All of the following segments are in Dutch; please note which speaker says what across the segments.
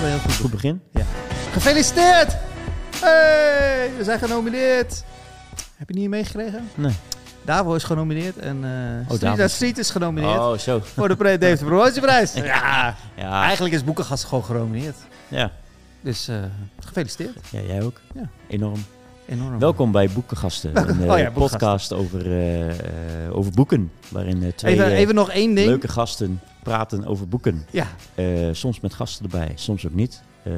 Speaker 1: hebben een heel goed,
Speaker 2: Goed begin.
Speaker 1: Gefeliciteerd! Hey, we zijn genomineerd. Heb je niet meegekregen?
Speaker 2: Nee.
Speaker 1: Davo is genomineerd en eh Street, uit Street is genomineerd
Speaker 2: Oh, zo.
Speaker 1: voor de Pre Dave de Promotieprijs. Ja,
Speaker 2: Ja,
Speaker 1: eigenlijk is Boekengast gewoon genomineerd.
Speaker 2: ja.
Speaker 1: Dus eh, gefeliciteerd.
Speaker 2: ja jij ook.
Speaker 1: Ja.
Speaker 2: Enorm.
Speaker 1: Enorm.
Speaker 2: Welkom bij Boekengasten, een eh,
Speaker 1: Oh ja, Boekengasten.
Speaker 2: podcast over, eh, eh, over boeken. Waarin eh, twee
Speaker 1: Even,
Speaker 2: eh,
Speaker 1: even nog één ding.
Speaker 2: leuke gasten praten over boeken.
Speaker 1: Ja,
Speaker 2: Eh, soms met gasten erbij, soms ook niet. Eh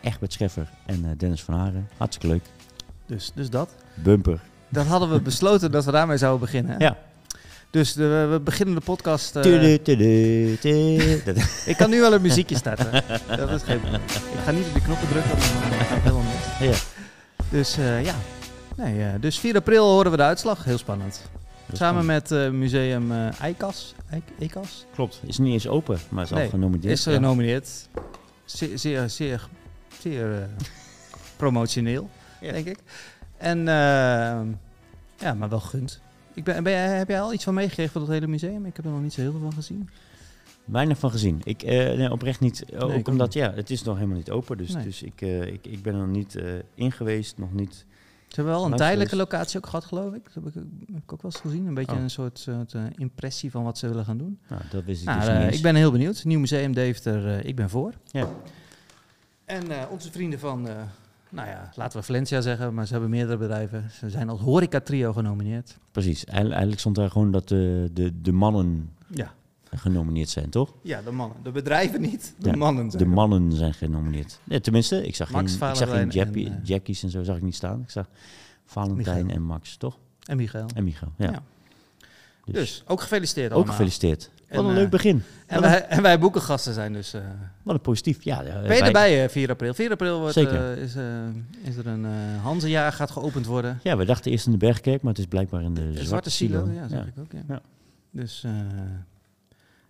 Speaker 2: Egbert Scheffer en eh, Dennis van Haren. Hartstikke leuk.
Speaker 1: dus, dus dat.
Speaker 2: Bumper.
Speaker 1: Dat hadden we besloten dat we daarmee zouden beginnen.
Speaker 2: Ja.
Speaker 1: Dus de, we beginnen de podcast. eh,
Speaker 2: Tudu, tudu, tudu. Dat-
Speaker 1: ik kan nu wel een muziekje starten. dat is geen probleem. Ik ga niet op die knoppen drukken, want dan gaat het helemaal mis.
Speaker 2: Ja.
Speaker 1: Dus eh, ja. Nee, eh, dus 4 april horen we de uitslag. Heel spannend. Samen met eh, museum eh Eikas. Eik- Eikas?
Speaker 2: Klopt. Is niet eens open, maar is al
Speaker 1: Nee,
Speaker 2: genomineerd.
Speaker 1: Is
Speaker 2: Ja.
Speaker 1: genomineerd. Zeer, zeer, zeer, zeer promotioneel,
Speaker 2: Ja.
Speaker 1: denk ik. En ja, maar wel gunt. Ik ben, heb jij al iets van meegekregen van dat hele museum? Ik heb er nog niet zo heel veel van gezien.
Speaker 2: Weinig van gezien. Ik, eh, nee, oprecht niet. ook omdat, ja, het is nog helemaal niet open. Dus,
Speaker 1: Nee.
Speaker 2: dus ik, eh, ik, ik ben er nog niet eh in geweest. Nog niet.
Speaker 1: Ze hebben wel een tijdelijke locatie ook gehad, geloof ik. Dat heb ik, heb ik ook wel eens gezien. Een beetje
Speaker 2: Oh.
Speaker 1: een soort, soort impressie van wat ze willen gaan doen.
Speaker 2: Nou, dat wist ik
Speaker 1: Nou,
Speaker 2: dus niet
Speaker 1: ik ben heel benieuwd. Nieuw museum Deventer, ik ben voor.
Speaker 2: Ja.
Speaker 1: En onze vrienden van, nou ja, laten we Valencia zeggen, maar ze hebben meerdere bedrijven. Ze zijn als horeca trio genomineerd.
Speaker 2: Precies. Eigenlijk, eigenlijk stond daar gewoon dat de, de, de mannen
Speaker 1: Ja.
Speaker 2: Genomineerd zijn, toch?
Speaker 1: ja, de mannen. De bedrijven niet, de
Speaker 2: Ja,
Speaker 1: mannen zijn
Speaker 2: De mannen zijn genomineerd. Ja, tenminste, ik zag
Speaker 1: Max,
Speaker 2: geen, ik zag geen Jappie-
Speaker 1: en, eh,
Speaker 2: Jackies en zo zag ik niet staan. Ik zag Valentijn
Speaker 1: Michael.
Speaker 2: en Max, toch?
Speaker 1: En Michael.
Speaker 2: En Michael. Ja.
Speaker 1: Ja.
Speaker 2: Dus,
Speaker 1: Dus ook gefeliciteerd
Speaker 2: ook
Speaker 1: allemaal.
Speaker 2: gefeliciteerd.
Speaker 1: En,
Speaker 2: Wat een
Speaker 1: eh,
Speaker 2: leuk begin.
Speaker 1: En wij, en wij boekengasten zijn dus... eh,
Speaker 2: Wat een positief. Ja,
Speaker 1: ben je
Speaker 2: wij-
Speaker 1: erbij eh, 4 april? 4 april wordt,
Speaker 2: Zeker.
Speaker 1: is, is er een Hanzejaar gaat geopend worden.
Speaker 2: Ja, we dachten eerst in de Bergkerk, maar het is blijkbaar in de,
Speaker 1: De
Speaker 2: Zwarte,
Speaker 1: zwarte
Speaker 2: Silo.
Speaker 1: ja, zeg
Speaker 2: Ja.
Speaker 1: ik ook. Ja.
Speaker 2: Ja.
Speaker 1: Dus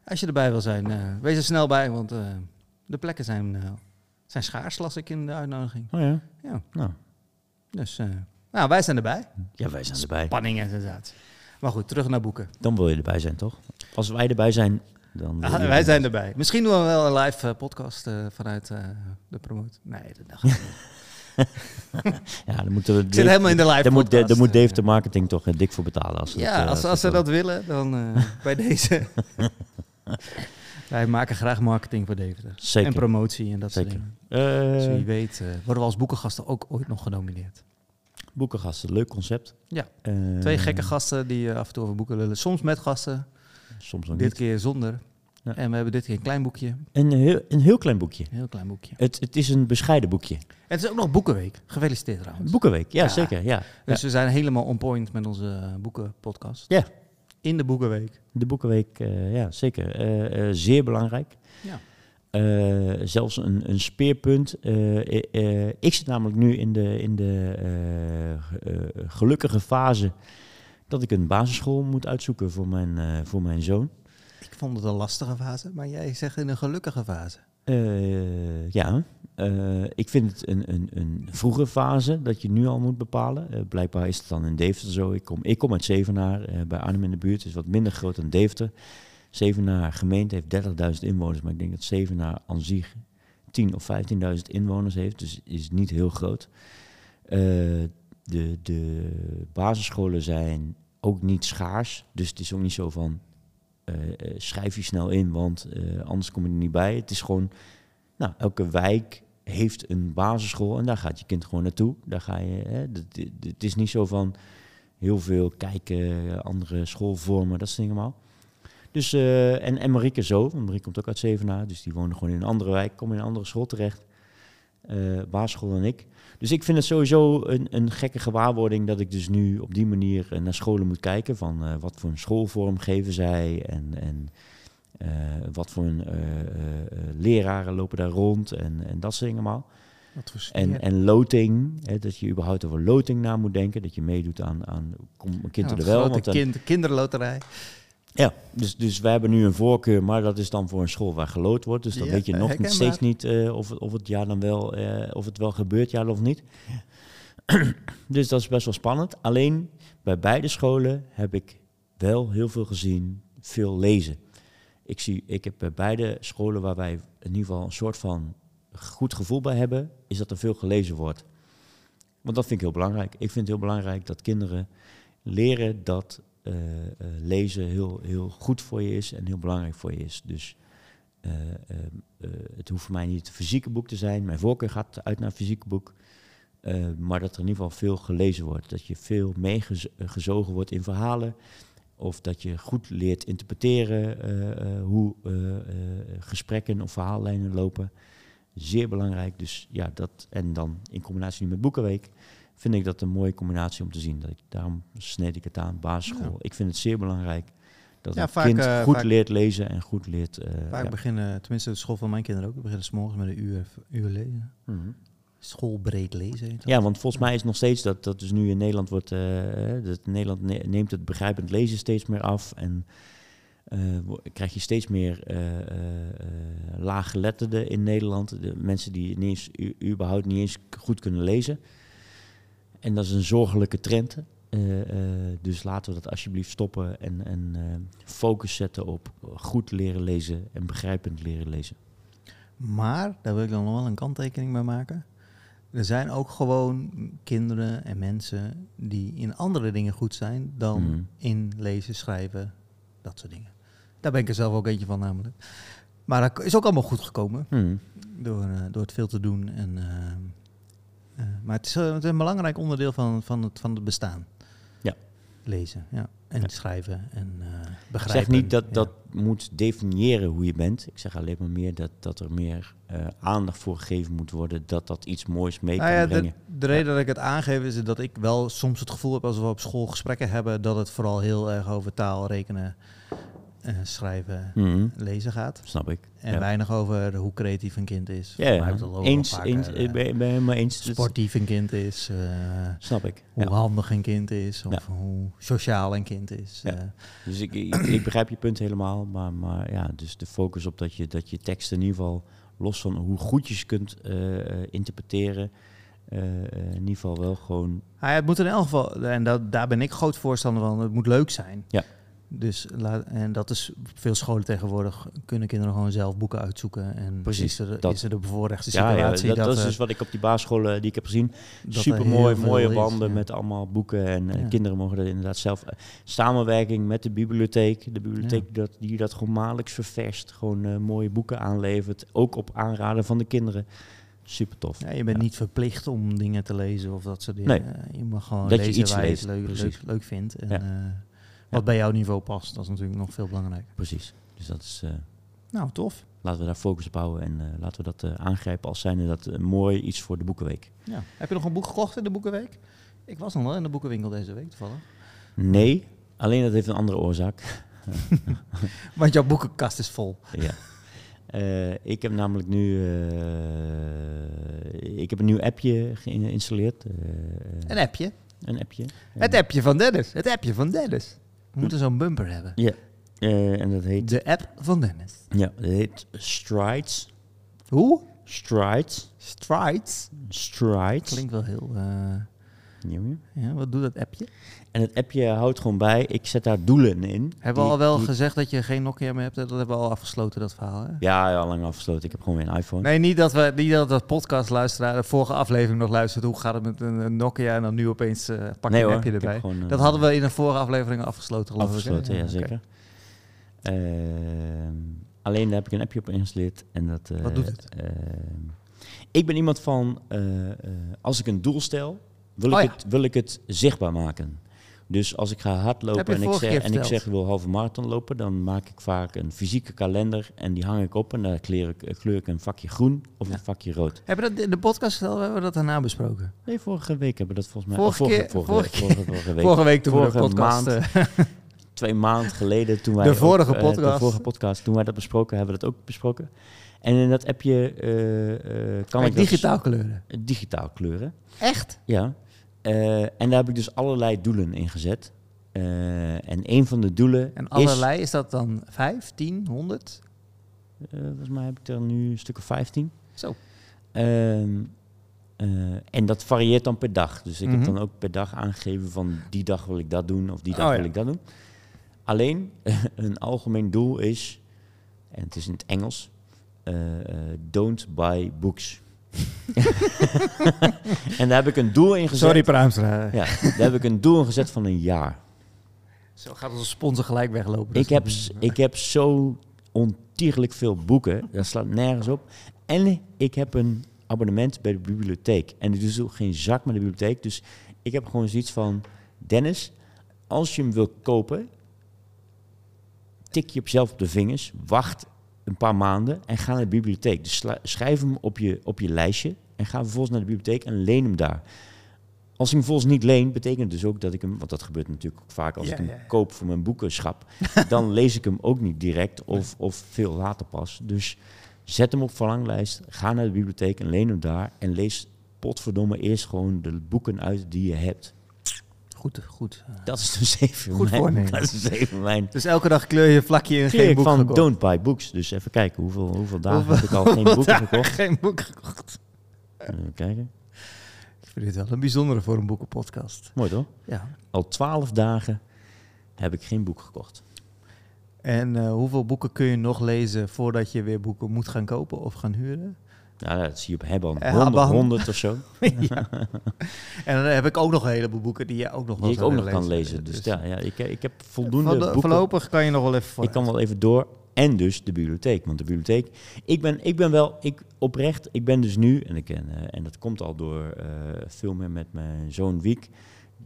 Speaker 1: als je erbij wil zijn, eh, wees er snel bij, want eh, de plekken zijn, eh, zijn schaars, las ik in de uitnodiging.
Speaker 2: Oh ja?
Speaker 1: Ja.
Speaker 2: Nou,
Speaker 1: Dus nou, wij zijn erbij.
Speaker 2: ja, wij zijn erbij.
Speaker 1: Spanning en sensatie. Maar goed, terug naar boeken.
Speaker 2: Dan wil je erbij zijn, toch? Als wij erbij zijn, dan...
Speaker 1: Ah, wij zijn erbij. Misschien doen we wel een live podcast vanuit de promote. Nee, dat dacht ik niet.
Speaker 2: Ja, dan moeten we...
Speaker 1: Zit helemaal in de live
Speaker 2: Daar moet, daar moet Dave de marketing toch dik voor betalen. Als
Speaker 1: Ja,
Speaker 2: dat, eh,
Speaker 1: als, als ze dat willen, dan bij deze. Wij maken graag marketing voor Deventer.
Speaker 2: Zeker.
Speaker 1: En promotie en dat
Speaker 2: Zeker.
Speaker 1: soort dingen. Dus
Speaker 2: Eh,
Speaker 1: wie weet eh, worden we als boekengasten ook ooit nog genomineerd.
Speaker 2: boekengasten, leuk concept.
Speaker 1: Ja.
Speaker 2: Eh,
Speaker 1: Twee gekke gasten die eh, af en toe over boeken lullen. Soms met gasten,
Speaker 2: Soms ook
Speaker 1: dit
Speaker 2: niet.
Speaker 1: keer zonder.
Speaker 2: Ja.
Speaker 1: En we hebben dit keer een klein boekje.
Speaker 2: Een heel, een heel klein boekje.
Speaker 1: Een heel klein boekje.
Speaker 2: Het, het is een bescheiden boekje.
Speaker 1: En het is ook nog Boekenweek. Gefeliciteerd trouwens.
Speaker 2: Boekenweek, ja,
Speaker 1: Ja.
Speaker 2: zeker. Ja.
Speaker 1: Dus we zijn helemaal on point met onze boekenpodcast.
Speaker 2: Ja.
Speaker 1: In de Boekenweek.
Speaker 2: De Boekenweek, eh, ja, zeker. Eh, eh, zeer belangrijk.
Speaker 1: Ja.
Speaker 2: Eh, zelfs een, een speerpunt. Eh, eh, eh, ik zit namelijk nu in de, in de eh, ge- eh, gelukkige fase dat ik een basisschool moet uitzoeken voor mijn, eh, voor mijn zoon.
Speaker 1: Ik vond het een lastige fase, maar jij zegt in een gelukkige fase.
Speaker 2: Eh, ja, Eh, ik vind het een, een, een vroege fase dat je nu al moet bepalen. Eh, blijkbaar is het dan in Deventer zo. Ik kom, ik kom uit Zevenaar, bij Arnhem in de buurt. Het is wat minder groot dan Deventer. Zevenaar gemeente heeft 30.000 inwoners, maar ik denk dat Zevenaar aan zich 10.000 of 15.000 inwoners heeft. Dus is niet heel groot. De, de basisscholen zijn ook niet schaars. Dus het is ook niet zo van schrijf je snel in, want eh, anders kom je er niet bij. Het is gewoon, nou, elke wijk heeft een basisschool en daar gaat je kind gewoon naartoe. Daar ga je, hè, het is niet zo van heel veel kijken, eh, andere schoolvormen, dat soort dingen allemaal. Dus, eh, en, en Marieke zo, want Marieke komt ook uit Zevenaar, dus die wonen gewoon in een andere wijk, komen in een andere school terecht. Eh basisschool dan ik. Dus ik vind het sowieso een, een gekke gewaarwording dat ik dus nu op die manier eh, naar scholen moet kijken. Van eh, wat voor een schoolvorm geven zij en, en wat voor een, leraren lopen daar rond en, en dat soort dingen allemaal. En, en loting, hè, dat je überhaupt over loting na moet denken. Dat je meedoet aan, aan kom kind er wel. Want dan,
Speaker 1: kind, kinderloterij.
Speaker 2: Ja, dus, dus wij hebben nu een voorkeur, maar dat is dan voor een school waar geloot wordt. Dus dan
Speaker 1: Ja,
Speaker 2: weet je nog
Speaker 1: herkenbaar.
Speaker 2: steeds niet eh, of, het- of het jaar dan wel, eh, of het wel gebeurt, ja of niet. dus dat is best wel spannend. Alleen bij beide scholen heb ik wel heel veel gezien, veel lezen. Ik, zie, ik heb bij beide scholen waar wij in ieder geval een soort van goed gevoel bij hebben, is dat er veel gelezen wordt. Want dat vind ik heel belangrijk. Ik vind het heel belangrijk dat kinderen leren dat eh, eh, lezen heel, heel goed voor je is en heel belangrijk voor je is. Dus eh, ehm, eh, het hoeft voor mij niet het fysieke boek te zijn. Mijn voorkeur gaat uit naar het fysieke boek. Maar dat er in ieder geval veel gelezen wordt. Dat je veel meegezogen wordt in verhalen. Of dat je goed leert interpreteren hoe gesprekken of verhaallijnen lopen. Zeer belangrijk. Dus ja, dat. En dan in combinatie met Boekenweek. Vind ik dat een mooie combinatie om te zien. Dat ik, daarom sneed ik het aan, basisschool.
Speaker 1: Ja.
Speaker 2: Ik vind het zeer belangrijk dat
Speaker 1: Ja,
Speaker 2: een
Speaker 1: vaak,
Speaker 2: kind
Speaker 1: eh,
Speaker 2: goed
Speaker 1: vaak-
Speaker 2: leert lezen en goed leert. eh,
Speaker 1: Vaak
Speaker 2: ja.
Speaker 1: beginnen, tenminste de school van mijn kinderen ook, we beginnen s'morgens met een uur, uur lezen.
Speaker 2: Mhm.
Speaker 1: Schoolbreed lezen.
Speaker 2: Ja, want volgens mij is het nog steeds dat, dat dus nu in Nederland wordt, eh, dat Nederland ne- neemt het begrijpend lezen steeds meer af en krijg je steeds meer eh, eh, laaggeletterden in Nederland, de mensen die niet eens, überhaupt niet eens goed kunnen lezen. En dat is een zorgelijke trend. Eh, eh, dus laten we dat alsjeblieft stoppen en, en eh, focus zetten op goed leren lezen en begrijpend leren lezen.
Speaker 1: Maar, daar wil ik dan nog wel een kanttekening bij maken. Er zijn ook gewoon kinderen en mensen die in andere dingen goed zijn dan
Speaker 2: Mhm.
Speaker 1: in lezen, schrijven, dat soort dingen. Daar ben ik er zelf ook eentje van namelijk. Maar dat is ook allemaal goed gekomen
Speaker 2: Hmm.
Speaker 1: door, door het veel te doen. En, maar het is, eh, het is een belangrijk onderdeel van, van, het, van het bestaan.
Speaker 2: Ja.
Speaker 1: Lezen, ja. En
Speaker 2: Ja.
Speaker 1: schrijven en eh
Speaker 2: Ik
Speaker 1: begrijpen.
Speaker 2: zeg niet dat
Speaker 1: ja.
Speaker 2: dat moet definiëren hoe je bent. Ik zeg alleen maar meer dat, dat er meer eh, aandacht voor gegeven moet worden. Dat dat iets moois mee
Speaker 1: Nou
Speaker 2: kan
Speaker 1: ja, de,
Speaker 2: brengen.
Speaker 1: de reden dat ik het aangeef is dat ik wel soms het gevoel heb als we op school gesprekken hebben, dat het vooral heel erg over taal, rekenen, eh, schrijven,
Speaker 2: Mhm,
Speaker 1: lezen gaat.
Speaker 2: Snap ik.
Speaker 1: En
Speaker 2: ja.
Speaker 1: weinig over hoe creatief een kind is.
Speaker 2: Ja, ja. Eens, eens,
Speaker 1: eh,
Speaker 2: ik ben, helemaal eens. Dat-
Speaker 1: sportief een kind is, eh,
Speaker 2: Snap ik.
Speaker 1: hoe handig een kind is, of hoe sociaal een kind is.
Speaker 2: Ja.
Speaker 1: eh.
Speaker 2: Dus ik, ik, ik begrijp je punt helemaal. Maar, maar ja, dus de focus op dat je, dat je tekst in ieder geval, los van hoe goed je ze kunt eh, eh, interpreteren, eh, eh, in ieder geval wel gewoon...
Speaker 1: Ja, het moet in elk geval, en dat, daar ben ik groot voorstander van, het moet leuk zijn.
Speaker 2: Ja.
Speaker 1: Dus laat, en dat is veel scholen tegenwoordig kunnen kinderen gewoon zelf boeken uitzoeken. En
Speaker 2: Precies,
Speaker 1: is er,
Speaker 2: dat-
Speaker 1: is er de bevoorrechte
Speaker 2: Ja, ja,
Speaker 1: situatie
Speaker 2: dat,
Speaker 1: dat,
Speaker 2: dat is dus wat ik op die basisscholen die ik heb gezien.
Speaker 1: er
Speaker 2: Super mooi, mooie wanden
Speaker 1: ja.
Speaker 2: met allemaal boeken. En eh,
Speaker 1: Ja.
Speaker 2: kinderen mogen er inderdaad zelf. eh, samenwerking met de bibliotheek. De bibliotheek die, dat, die dat gewoon maandelijks ververst. Gewoon eh, mooie boeken aanlevert. Ook op aanraden van de kinderen. Super tof.
Speaker 1: Ja, je bent
Speaker 2: Ja.
Speaker 1: niet verplicht om dingen te lezen of dat soort dingen.
Speaker 2: Nee.
Speaker 1: Eh, je mag gewoon
Speaker 2: Dat je
Speaker 1: lezen
Speaker 2: iets
Speaker 1: waar je het leuk,
Speaker 2: precies.
Speaker 1: leuk, leuk vindt. En
Speaker 2: Ja.
Speaker 1: eh, wat bij jouw niveau past, dat is natuurlijk nog veel belangrijker.
Speaker 2: Precies. Dus dat is. eh,
Speaker 1: Nou, tof.
Speaker 2: laten we daar focus op houden. En eh, laten we dat eh, aangrijpen als zijnde dat mooi iets voor de Boekenweek.
Speaker 1: Ja. Heb je nog een boek gekocht in de boekenweek? Ik was nog wel in de boekenwinkel deze week toevallig.
Speaker 2: Nee, alleen dat heeft een andere oorzaak.
Speaker 1: Want jouw boekenkast is vol.
Speaker 2: ja. Ik heb namelijk nu ik heb een nieuw appje geïnstalleerd.
Speaker 1: Een appje.
Speaker 2: een appje.
Speaker 1: Het appje van Dennis. Het appje van Dennis. We moeten zo'n bumper hebben.
Speaker 2: Ja. Eh, en dat heet,
Speaker 1: De app van Dennis.
Speaker 2: ja, dat heet Strides.
Speaker 1: Hoe?
Speaker 2: Strides.
Speaker 1: Strides.
Speaker 2: Strides.
Speaker 1: Klinkt wel heel... eh,
Speaker 2: ja. ja,
Speaker 1: wat doet dat appje?
Speaker 2: En het appje houdt gewoon bij. Ik zet daar doelen in.
Speaker 1: Hebben we al wel
Speaker 2: die-
Speaker 1: gezegd dat je geen Nokia meer hebt? Dat hebben we al afgesloten, dat verhaal. Hè?
Speaker 2: Ja, ja, al lang afgesloten. Ik heb gewoon weer een iPhone.
Speaker 1: Nee, niet dat we niet dat dat podcastluisteraar de vorige aflevering nog luistert. Hoe gaat het met een, een Nokia en dan nu opeens eh pak je
Speaker 2: nee
Speaker 1: een
Speaker 2: hoor,
Speaker 1: appje erbij.
Speaker 2: gewoon, eh,
Speaker 1: Dat hadden we in de vorige aflevering afgesloten, geloof
Speaker 2: afgesloten,
Speaker 1: ik.
Speaker 2: ja, zeker. Ehm, alleen daar heb ik een appje op geïnstalleerd. En dat, eh,
Speaker 1: Wat doet het?
Speaker 2: ehm, ik ben iemand van, als ik een doel stel, wil,
Speaker 1: Oh
Speaker 2: ik
Speaker 1: ja.
Speaker 2: het, wil ik het zichtbaar maken. Dus als ik ga hardlopen en ik, zeg, en ik zeg ik wil halve marathon lopen, dan maak ik vaak een fysieke kalender en die hang ik op en daar kleur ik, eh, kleur ik een vakje groen of
Speaker 1: Ja.
Speaker 2: een vakje rood.
Speaker 1: Hebben we dat in de podcast verteld? Hebben we dat daarna besproken?
Speaker 2: Nee, vorige week hebben we dat volgens mij.
Speaker 1: Vorige
Speaker 2: oh,
Speaker 1: keer-
Speaker 2: vorige,
Speaker 1: vorige
Speaker 2: vorige, week.
Speaker 1: Vorige week toen we de
Speaker 2: Vorige
Speaker 1: podcast...
Speaker 2: maand.
Speaker 1: eh,
Speaker 2: twee maanden geleden toen wij
Speaker 1: De vorige
Speaker 2: eh,
Speaker 1: podcast.
Speaker 2: de vorige podcast toen wij dat besproken hebben we dat ook besproken en in dat appje kan ik dat
Speaker 1: digitaal kleuren.
Speaker 2: digitaal kleuren
Speaker 1: Echt?
Speaker 2: ja Eh, en daar heb ik dus allerlei doelen in gezet Eh, en een van de doelen
Speaker 1: En allerlei, is dat dan 5, 10, 100?
Speaker 2: eh, volgens mij heb ik er nu een stuk of 15
Speaker 1: Zo.
Speaker 2: Ehm, eh, en dat varieert dan per dag. Dus ik
Speaker 1: Mhm.
Speaker 2: heb dan ook per dag aangegeven van die dag wil ik dat doen of die dag
Speaker 1: Oh, ja.
Speaker 2: wil ik dat doen. Alleen een algemeen doel is, en het is in het Engels, Don't Buy Books. en daar heb ik een doel in gezet.
Speaker 1: Sorry, Pruimstra.
Speaker 2: Ja, daar heb ik een doel in gezet van een jaar.
Speaker 1: Zo gaat onze sponsor gelijk weglopen. Dus
Speaker 2: Ik heb, ik heb zo ontiegelijk veel boeken. Dat slaat nergens op. En ik heb een abonnement bij de bibliotheek. En ik doe zo geen zak met de bibliotheek. Dus ik heb gewoon zoiets van... Dennis, als je hem wil kopen... tik je op zelf op de vingers. Wacht een paar maanden en ga naar de bibliotheek. Dus schrijf hem op je, op je lijstje. En ga vervolgens naar de bibliotheek en leen hem daar. Als ik hem volgens niet leen, betekent het dus ook dat ik hem... Want dat gebeurt natuurlijk ook vaak als
Speaker 1: Ja,
Speaker 2: ik hem
Speaker 1: ja, ja.
Speaker 2: koop voor mijn boekenschap. dan lees ik hem ook niet direct of, of veel later pas. Dus zet hem op verlanglijst. Ga naar de bibliotheek en leen hem daar. En lees potverdomme eerst gewoon de boeken uit die je hebt.
Speaker 1: Goed, goed.
Speaker 2: Dat is dus even
Speaker 1: Goed
Speaker 2: mijn,
Speaker 1: voornemen.
Speaker 2: Dat is even mijn
Speaker 1: Dus elke dag kleur je vlakje in geen boek
Speaker 2: van
Speaker 1: gekocht.
Speaker 2: Don't Buy Books. Dus even kijken, hoeveel, hoeveel dagen
Speaker 1: Hoeveel-
Speaker 2: heb ik al geen
Speaker 1: dagen
Speaker 2: gekocht?
Speaker 1: Geen boek gekocht.
Speaker 2: Even kijken.
Speaker 1: Ik vind dit wel een bijzondere voor een boekenpodcast.
Speaker 2: Mooi toch?
Speaker 1: Ja.
Speaker 2: Al twaalf dagen heb ik geen boek gekocht.
Speaker 1: En eh, hoeveel boeken kun je nog lezen voordat je weer boeken moet gaan kopen of gaan huren?
Speaker 2: Nou, dat zie je op Hebban.
Speaker 1: Eh,
Speaker 2: 100,
Speaker 1: Hebban.
Speaker 2: 100 of zo.
Speaker 1: ja. En dan heb ik ook nog een heleboel boeken die je ook nog
Speaker 2: Die ik ook nog kan lezen. Dus ja, ja ik, ik heb voldoende boeken.
Speaker 1: Voorlopig kan je nog wel even voor.
Speaker 2: Ik kan wel even door. En dus de bibliotheek. Want de bibliotheek. Ik ben, ik ben wel ik, oprecht. Ik ben dus nu. En, ik, ken, eh, en dat komt al door eh, veel meer met mijn zoon Wiek.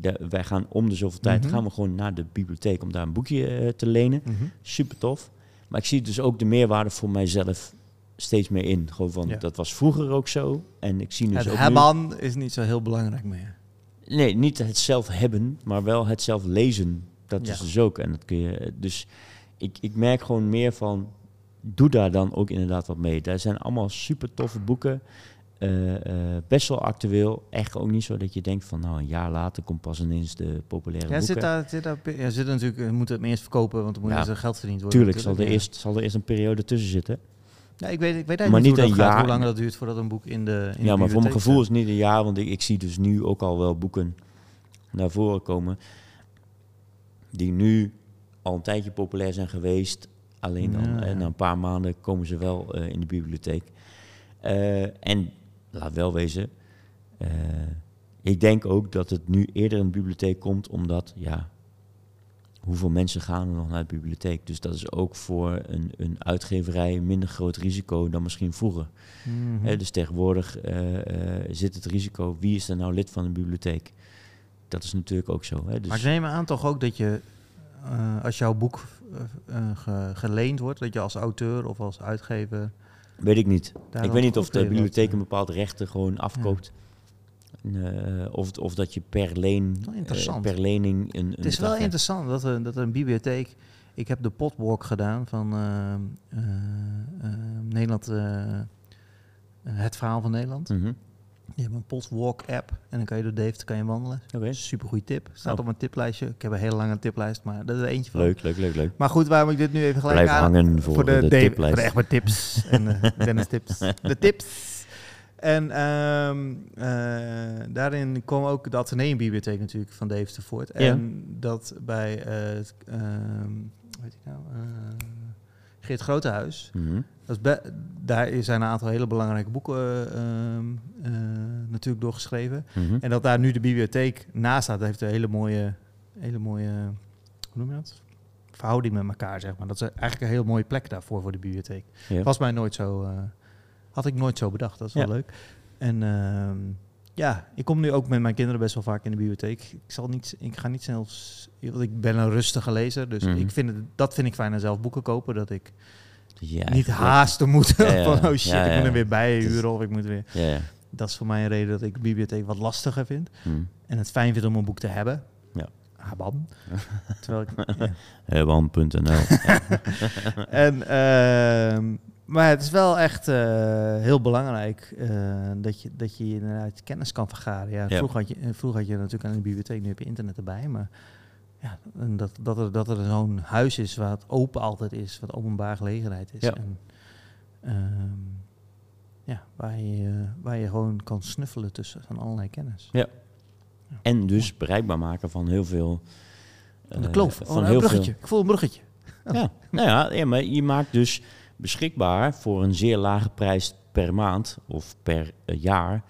Speaker 2: De, wij gaan om de zoveel tijd.
Speaker 1: Mhm.
Speaker 2: gaan we gewoon naar de bibliotheek om daar een boekje eh, te lenen.
Speaker 1: Mhm.
Speaker 2: Super tof. Maar ik zie dus ook de meerwaarde voor mijzelf steeds meer in. Gewoon van,
Speaker 1: Ja.
Speaker 2: dat was vroeger ook zo. En ik zie dus
Speaker 1: Het
Speaker 2: ook nu-
Speaker 1: hebben is niet zo heel belangrijk meer.
Speaker 2: Nee, niet het zelf hebben, maar wel het zelf lezen. Dat
Speaker 1: Ja.
Speaker 2: is dus ook. En dat kun je. Dus ik, ik merk gewoon meer van. Doe daar dan ook inderdaad wat mee. Daar zijn allemaal super toffe boeken. eh, eh, best wel actueel. Echt ook niet zo dat je denkt van nou een jaar later komt pas ineens de populaire
Speaker 1: Ja,
Speaker 2: boeken.
Speaker 1: zit daar, zit daar, ja, zit er natuurlijk, we moeten het eerst verkopen, want er moet
Speaker 2: Ja.
Speaker 1: eerst geld verdiend worden.
Speaker 2: Tuurlijk zal er, eerst, zal er eerst een periode tussen zitten.
Speaker 1: Ja. Ik weet, ik weet
Speaker 2: Maar
Speaker 1: eigenlijk niet
Speaker 2: niet
Speaker 1: hoe,
Speaker 2: een
Speaker 1: gaat,
Speaker 2: jaar.
Speaker 1: hoe lang dat duurt voordat een boek in de in de
Speaker 2: ja, maar voor mijn gevoel is
Speaker 1: staat.
Speaker 2: het niet een jaar, want ik, ik zie dus nu ook al wel boeken naar voren komen die nu al een tijdje populair zijn geweest. Alleen dan
Speaker 1: Ja, ja.
Speaker 2: na een paar maanden komen ze wel eh, in de bibliotheek. Eh, en laat wel wezen, eh, ik denk ook dat het nu eerder in de bibliotheek komt, omdat ja, hoeveel mensen gaan er nog naar de bibliotheek? Dus dat is ook voor een, een uitgeverij een minder groot risico dan misschien vroeger.
Speaker 1: Mhm.
Speaker 2: Dus tegenwoordig eh, eh, zit het risico, wie is er nou lid van een bibliotheek? Dat is natuurlijk ook zo. Hè? Dus,
Speaker 1: Maar ik neem aan toch ook dat je, eh, als jouw boek ge- geleend wordt, dat je als auteur of als uitgever...
Speaker 2: weet ik niet. ik weet niet of de bibliotheek een bepaalde rechten gewoon afkoopt. Eh, of, of dat je per, leen, eh, per lening een, een
Speaker 1: Het is wel
Speaker 2: hebt.
Speaker 1: interessant dat er, dat er een bibliotheek... Ik heb de potwalk gedaan van eh, Nederland... het verhaal van Nederland.
Speaker 2: Mhm.
Speaker 1: Je hebt een potwalk app en dan kan je door Deventer kan je wandelen.
Speaker 2: Oké.
Speaker 1: Super goede tip. Staat
Speaker 2: Oh.
Speaker 1: op mijn tiplijstje. Ik heb een hele lange tiplijst, maar dat is er eentje van.
Speaker 2: Leuk, leuk, leuk, leuk.
Speaker 1: Maar goed, waarom ik dit nu even gelijk
Speaker 2: Blijf
Speaker 1: aan...
Speaker 2: hangen voor, de,
Speaker 1: Dave-
Speaker 2: tiplijst.
Speaker 1: Voor de echt maar tips. en Dennis tips. De tips. En ehm, eh, daarin kwam ook de Atheneumbibliotheek natuurlijk van Deventer voort.
Speaker 2: Ja.
Speaker 1: En dat bij eh, het, ehm, hoe heet die nou? Eh, Geert Grotehuis.
Speaker 2: Mhm.
Speaker 1: Dat is daar zijn een aantal hele belangrijke boeken eh, ehm, eh, natuurlijk doorgeschreven.
Speaker 2: Mhm.
Speaker 1: En dat daar nu de bibliotheek naast staat, heeft een hele mooie, hele mooie, hoe noem je dat? Verhouding met elkaar, zeg maar. Dat is eigenlijk een heel mooie plek daarvoor voor de bibliotheek.
Speaker 2: Ja.
Speaker 1: Was mij nooit zo, had ik nooit zo bedacht. Dat is wel
Speaker 2: Ja.
Speaker 1: leuk. En ehm, ja, ik kom nu ook met mijn kinderen best wel vaak in de bibliotheek. Ik zal niet, ik ga niet snel, want ik ben een rustige lezer, dus
Speaker 2: Mhm.
Speaker 1: ik vind het, dat vind ik fijn aan zelf boeken kopen, dat ik
Speaker 2: je
Speaker 1: niet haasten moet.
Speaker 2: Ja, ja.
Speaker 1: van, oh shit,
Speaker 2: Ja,
Speaker 1: ik moet
Speaker 2: ja.
Speaker 1: er weer bij huren of ik moet weer...
Speaker 2: Ja, ja.
Speaker 1: Dat is voor mij een reden dat ik de bibliotheek wat lastiger vind.
Speaker 2: Mhm.
Speaker 1: En het fijn vind om een boek te hebben.
Speaker 2: Ja.
Speaker 1: Habam. Terwijl ik, ja. En, ehm, maar het is wel echt eh, heel belangrijk eh, dat, je, dat je inderdaad kennis kan vergaren. Ja,
Speaker 2: Ja.
Speaker 1: Vroeger, had je, eh, vroeger had je natuurlijk aan de bibliotheek, nu heb je internet erbij. Maar ja, en dat, dat er, dat er zo'n huis is waar het open altijd is, wat openbaar gelegenheid is.
Speaker 2: Ja.
Speaker 1: En, ehm, ja, waar, je, waar je gewoon kan snuffelen tussen van allerlei kennis.
Speaker 2: En dus bereikbaar maken van heel veel...
Speaker 1: De kloof,
Speaker 2: van
Speaker 1: oh, een
Speaker 2: heel
Speaker 1: bruggetje. Ik voel een bruggetje.
Speaker 2: Ja, nou ja, ja, maar je maakt dus beschikbaar voor een zeer lage prijs per maand of per eh, jaar.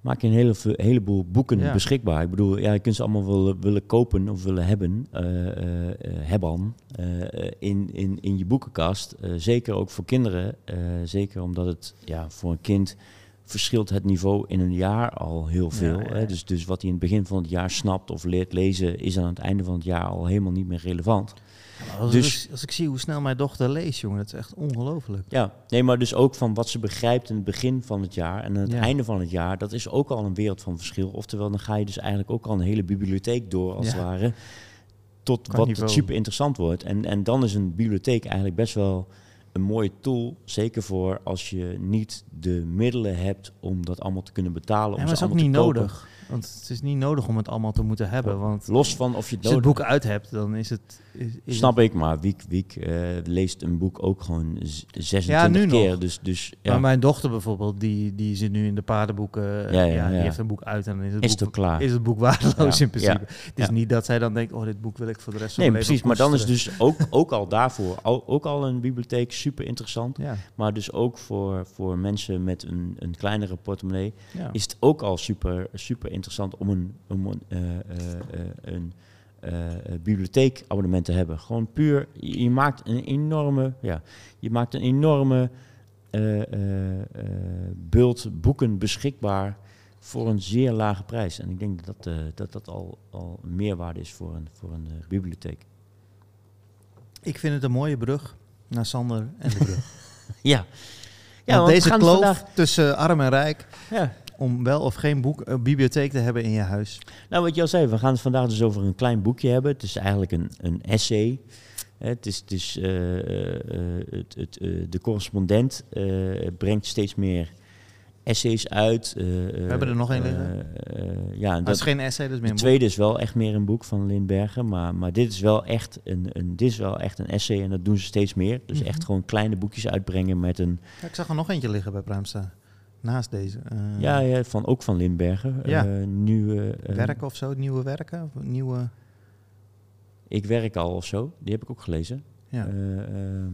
Speaker 2: Maak je een hele, heleboel boeken
Speaker 1: Ja.
Speaker 2: beschikbaar. Ik bedoel, ja, je kunt ze allemaal willen, willen kopen of willen hebben, eh, eh, hebben in, in, in je boekenkast. Zeker ook voor kinderen. zeker omdat het ja, voor een kind verschilt het niveau in een jaar al heel veel.
Speaker 1: Ja, ja,
Speaker 2: Hè? Dus, dus wat hij in het begin van het jaar snapt of leert lezen, is aan het einde van het jaar al helemaal niet meer relevant.
Speaker 1: Als,
Speaker 2: Dus-
Speaker 1: ik, als ik zie hoe snel mijn dochter leest, jongen, dat is echt ongelooflijk.
Speaker 2: Ja, nee, maar dus ook van wat ze begrijpt in het begin van het jaar en aan het
Speaker 1: Ja.
Speaker 2: einde van het jaar, dat is ook al een wereld van verschil. Oftewel, dan ga je dus eigenlijk ook al een hele bibliotheek door, als
Speaker 1: Ja.
Speaker 2: het ware, tot
Speaker 1: Qua
Speaker 2: wat super interessant wordt. En, en dan is een bibliotheek eigenlijk best wel een mooie tool, zeker voor als je niet de middelen hebt om dat allemaal te kunnen betalen.
Speaker 1: En
Speaker 2: ze
Speaker 1: dat is ook
Speaker 2: allemaal
Speaker 1: niet nodig. Want het is niet nodig om het allemaal te moeten hebben. Want
Speaker 2: Los van of je het
Speaker 1: als je het boek uit hebt, dan is het... Is, is
Speaker 2: Snap ik, maar Wiek, Wiek eh, leest een boek ook gewoon z- 26
Speaker 1: Ja, nu
Speaker 2: keer.
Speaker 1: nog.
Speaker 2: Dus, dus ja,
Speaker 1: Maar mijn dochter bijvoorbeeld, die, die zit nu in de paardenboeken.
Speaker 2: Ja,
Speaker 1: Ja,
Speaker 2: ja,
Speaker 1: Die heeft een boek uit en dan is het,
Speaker 2: is
Speaker 1: boek,
Speaker 2: klaar.
Speaker 1: is het boek waardeloos in principe. Het is niet dat zij dan denkt, oh, dit boek wil ik voor de rest van
Speaker 2: Nee,
Speaker 1: mijn leven
Speaker 2: precies. Maar dan is dus ook, ook al daarvoor al, ook al een bibliotheek super interessant.
Speaker 1: Ja,
Speaker 2: Maar dus ook voor, voor mensen met een, een kleinere portemonnee is het ook al super, super interessant om een, om een, eh, eh, eh, een bibliotheekabonnement te hebben. Gewoon puur, je, je maakt een enorme, ja, je maakt een enorme bult boeken beschikbaar voor een zeer lage prijs. En ik denk dat dat, dat al, al meerwaarde is voor een, voor een bibliotheek.
Speaker 1: Ik vind het een mooie brug naar Sander en de brug.
Speaker 2: Ja,
Speaker 1: ja,
Speaker 2: want
Speaker 1: deze kloof
Speaker 2: vandaag-
Speaker 1: tussen arm en rijk,
Speaker 2: ja.
Speaker 1: Om wel of geen boek, een bibliotheek te hebben in je huis.
Speaker 2: Nou, wat je al zei, we gaan het vandaag dus over een klein boekje hebben. Het is eigenlijk een, een essay. Het is, het is, eh, eh, eh, het, het, eh, de correspondent eh, brengt steeds meer essays uit. eh, we
Speaker 1: hebben er nog één liggen.
Speaker 2: ja,
Speaker 1: Dat
Speaker 2: dat,
Speaker 1: is geen essay, dat is meer een
Speaker 2: tweede is wel echt meer een boek van Lindbergen. Maar, maar dit, is wel echt een, een, dit is wel echt een essay en dat doen ze steeds meer. Dus
Speaker 1: Mhm.
Speaker 2: echt gewoon kleine boekjes uitbrengen met een...
Speaker 1: Ja, ik zag er nog eentje liggen bij Pruimsta. Naast deze. Eh,
Speaker 2: Ja, ja van, ook van Lindbergen.
Speaker 1: Ja.
Speaker 2: Eh, nieuwe, eh,
Speaker 1: Werken of zo, nieuwe werken. Nieuwe,
Speaker 2: Ik werk al of zo. Die heb ik ook gelezen.
Speaker 1: ja.
Speaker 2: Eh, ehm,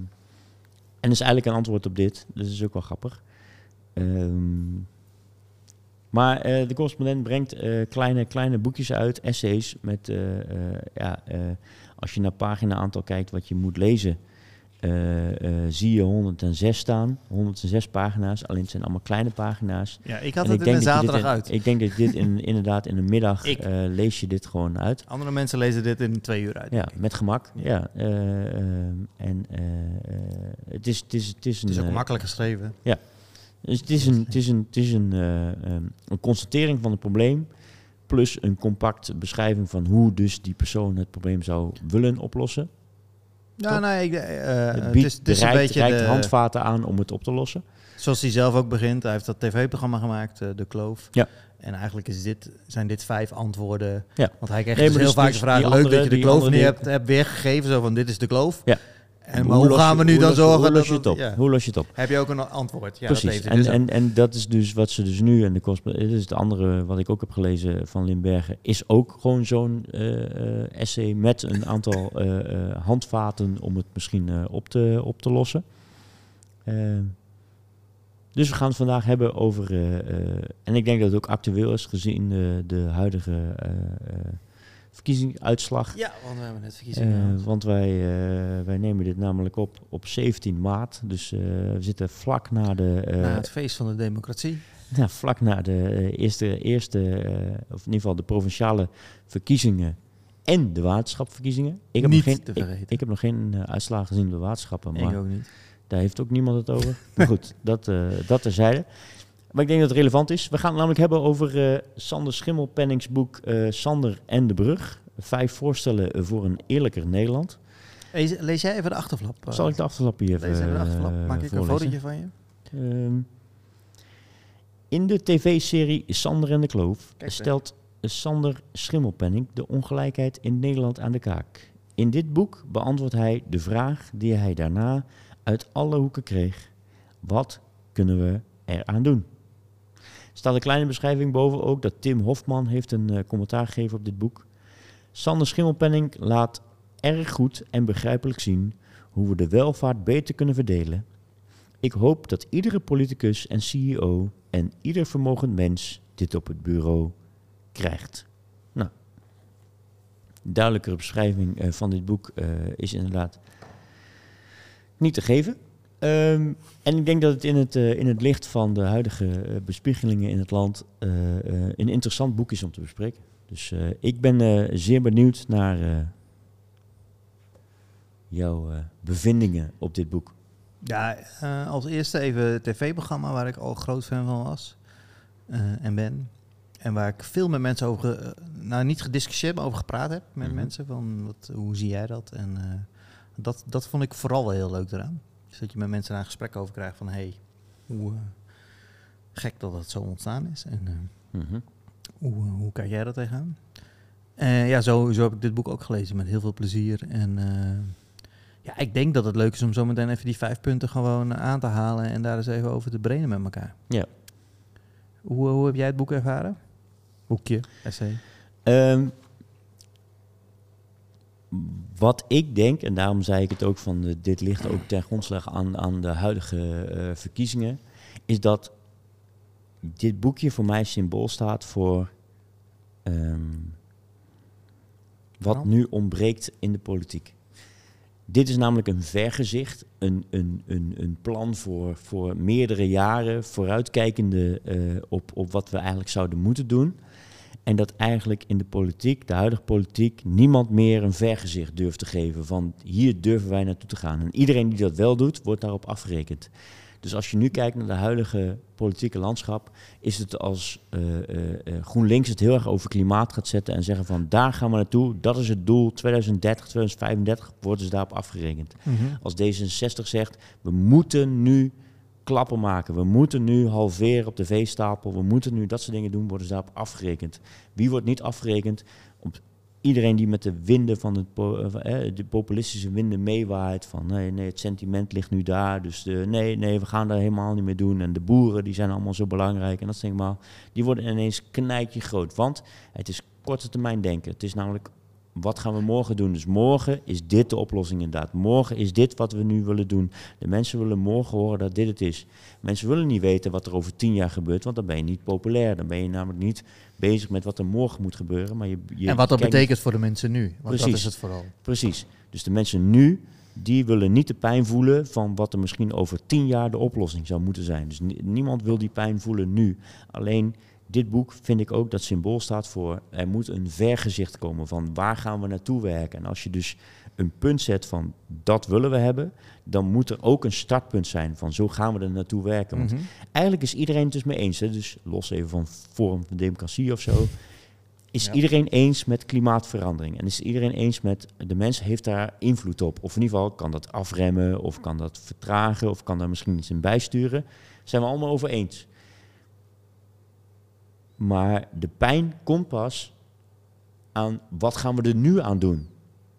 Speaker 2: en dat is eigenlijk een antwoord op dit. Dus dat is ook wel grappig. Ehm, maar de correspondent brengt kleine, kleine boekjes uit, essays. Met, ja, als je naar pagina aantal kijkt wat je moet lezen, eh, eh, zie je 106 staan. 106 pagina's, alleen het zijn allemaal kleine pagina's.
Speaker 1: ja, ik had
Speaker 2: En
Speaker 1: het in
Speaker 2: dit
Speaker 1: zaterdag
Speaker 2: in-
Speaker 1: uit.
Speaker 2: Ik denk dat dit in, inderdaad in de middag eh, lees je dit gewoon uit.
Speaker 1: Andere mensen lezen dit in twee uur uit.
Speaker 2: Ja, met gemak.
Speaker 1: Ja.
Speaker 2: Ja. en het is, het is, het is een.
Speaker 1: Het is ook makkelijk geschreven.
Speaker 2: dus het is een, het is een, het is een, eh, ehm, een constatering van het probleem. Plus een compact beschrijving van hoe dus die persoon het probleem zou willen oplossen.
Speaker 1: Ja, nou, ik, eh,
Speaker 2: het
Speaker 1: het
Speaker 2: biedt
Speaker 1: is, het is een
Speaker 2: reikt,
Speaker 1: beetje
Speaker 2: reikt
Speaker 1: de,
Speaker 2: handvaten aan om het op te lossen.
Speaker 1: zoals hij zelf ook begint. Hij heeft dat tv-programma gemaakt, eh, De Kloof.
Speaker 2: Ja.
Speaker 1: En eigenlijk is dit, zijn dit vijf antwoorden.
Speaker 2: Ja.
Speaker 1: Want hij krijgt
Speaker 2: Nee,
Speaker 1: dus heel
Speaker 2: dus-
Speaker 1: vaak de vraag, leuk dat je de kloof niet hebt, hebt weergegeven. Zo van, dit is de kloof.
Speaker 2: Ja.
Speaker 1: En maar hoe, gaan we
Speaker 2: je-
Speaker 1: nu dan zorgen
Speaker 2: hoe
Speaker 1: dat...
Speaker 2: los je het op?
Speaker 1: ja.
Speaker 2: Hoe los je het op?
Speaker 1: Heb je ook een antwoord? Ja,
Speaker 2: Precies.
Speaker 1: Dat heeft
Speaker 2: en,
Speaker 1: dus
Speaker 2: en, en dat is dus wat ze dus nu en de kost. Dit is het andere wat ik ook heb gelezen van Limbergen. Is ook gewoon zo'n eh, eh, essay met een aantal eh, handvaten om het misschien op, te, op te lossen. Eh, dus we gaan het vandaag hebben over. en ik denk dat het ook actueel is gezien de, de huidige verkiezingsuitslag.
Speaker 1: Ja, want we hebben net verkiezingen
Speaker 2: Eh, want wij, eh, wij nemen dit namelijk op op 17 maart. Dus eh, we zitten vlak na de,
Speaker 1: Na het feest van de democratie.
Speaker 2: ja, vlak na de eerste, eerste of in ieder geval de provinciale verkiezingen en de waterschapverkiezingen. Ik heb
Speaker 1: Niet
Speaker 2: nog geen, ik, ik heb nog geen uitslagen gezien op de waterschappen,
Speaker 1: Ik
Speaker 2: maar
Speaker 1: ook niet.
Speaker 2: daar heeft ook niemand het over. maar goed, dat, dat terzijde. Maar ik denk dat het relevant is. We gaan het namelijk hebben over eh, Sander Schimmelpennings boek eh, Sander en de Brug. Vijf voorstellen voor een eerlijker Nederland.
Speaker 1: Lees, lees jij even de achterflap? eh,
Speaker 2: Zal ik de achterlap hier even
Speaker 1: Lees even de achterflap. Maak ik een fotootje van je?
Speaker 2: Ehm, in de tv-serie Sander en de Kloof
Speaker 1: Kijk,
Speaker 2: stelt Sander Schimmelpenning de ongelijkheid in Nederland aan de kaak. In dit boek beantwoordt hij de vraag die hij daarna uit alle hoeken kreeg. Wat kunnen we eraan doen? Staat een kleine beschrijving boven ook dat Tim Hofman heeft een eh, commentaar gegeven op dit boek. Sander Schimmelpenning laat erg goed en begrijpelijk zien hoe we de welvaart beter kunnen verdelen. Ik hoop dat iedere politicus en CEO en ieder vermogend mens dit op het bureau krijgt. Nou, duidelijkere beschrijving eh, van dit boek eh, is inderdaad niet te geven. Ehm, en ik denk dat het in het, eh, in het licht van de huidige eh, bespiegelingen in het land eh, een interessant boek is om te bespreken. Dus ik ben zeer benieuwd naar jouw bevindingen op dit boek.
Speaker 1: Ja, als eerste even het tv-programma waar ik al groot fan van was en ben. En waar ik veel met mensen over, nou niet gediscussieerd, maar over gepraat heb met
Speaker 2: Mhm.
Speaker 1: mensen. Van wat, hoe zie jij dat? En dat, dat vond ik vooral wel heel leuk eraan. Dat je met mensen daar een gesprek over krijgt van, hey, hoe eh, gek dat dat zo ontstaan is. En eh,
Speaker 2: Mhm.
Speaker 1: hoe, eh, hoe kijk jij dat tegenaan? Eh ja, zo, zo heb ik dit boek ook gelezen met heel veel plezier. En ja, ik denk dat het leuk is om zo meteen even die vijf punten gewoon aan te halen en daar eens even over te brainen met elkaar.
Speaker 2: Ja.
Speaker 1: Hoe, hoe heb jij het boek ervaren? Boekje, essay.
Speaker 2: Ehm, wat ik denk, en daarom zei ik het ook van de, dit ligt ook ten grondslag aan, aan de huidige eh, verkiezingen, is dat dit boekje voor mij symbool staat voor ehm, wat nu ontbreekt in de politiek. Dit is namelijk een vergezicht, een, een, een, een plan voor, voor meerdere jaren, vooruitkijkende eh, op, op wat we eigenlijk zouden moeten doen. En dat eigenlijk in de politiek, de huidige politiek, niemand meer een vergezicht durft te geven van hier durven wij naartoe te gaan. En iedereen die dat wel doet, wordt daarop afgerekend. Dus als je nu kijkt naar de huidige politieke landschap, is het als eh, eh, eh, GroenLinks het heel erg over klimaat gaat zetten en zeggen van daar gaan we naartoe, dat is het doel, 2030, 2035 worden ze daarop afgerekend. Als D66 zegt, we moeten nu klappen maken, we moeten nu halveren op de veestapel, we moeten nu dat soort dingen doen, worden ze daarop afgerekend. Wie wordt niet afgerekend? Iedereen die met de winden van het eh, eh, de populistische winden meewaait van nee, nee, het sentiment ligt nu daar, dus de, nee, nee, we gaan daar helemaal niet meer doen. En de boeren die zijn allemaal zo belangrijk en dat soort dingen, maar die worden ineens knijtje groot, want het is korte termijn denken. Het is namelijk wat gaan we morgen doen? Dus morgen is dit de oplossing inderdaad. Morgen is dit wat we nu willen doen. De mensen willen morgen horen dat dit het is. Mensen willen niet weten wat er over tien jaar gebeurt, want dan ben je niet populair. Dan ben je namelijk niet bezig met wat er morgen moet gebeuren. Maar je, je
Speaker 1: en wat dat betekent voor de mensen nu. Want dat
Speaker 2: Precies.
Speaker 1: is het vooral.
Speaker 2: Precies. Dus de mensen nu, die willen niet de pijn voelen van wat er misschien over tien jaar de oplossing zou moeten zijn. Dus ni- niemand wil die pijn voelen nu. Alleen dit boek vind ik ook dat symbool staat voor er moet een vergezicht komen van waar gaan we naartoe werken. En als je dus een punt zet van dat willen we hebben, dan moet er ook een startpunt zijn van zo gaan we er naartoe werken. Want
Speaker 1: Mhm.
Speaker 2: eigenlijk is iedereen het dus mee eens. Hè? Dus los even van Forum van Democratie of zo. Is
Speaker 1: Ja.
Speaker 2: iedereen eens met klimaatverandering? En is iedereen eens met de mens heeft daar invloed op? Of in ieder geval kan dat afremmen, of kan dat vertragen, of kan daar misschien iets in bijsturen? Zijn we allemaal over eens. Maar de pijn komt pas aan wat gaan we er nu aan doen?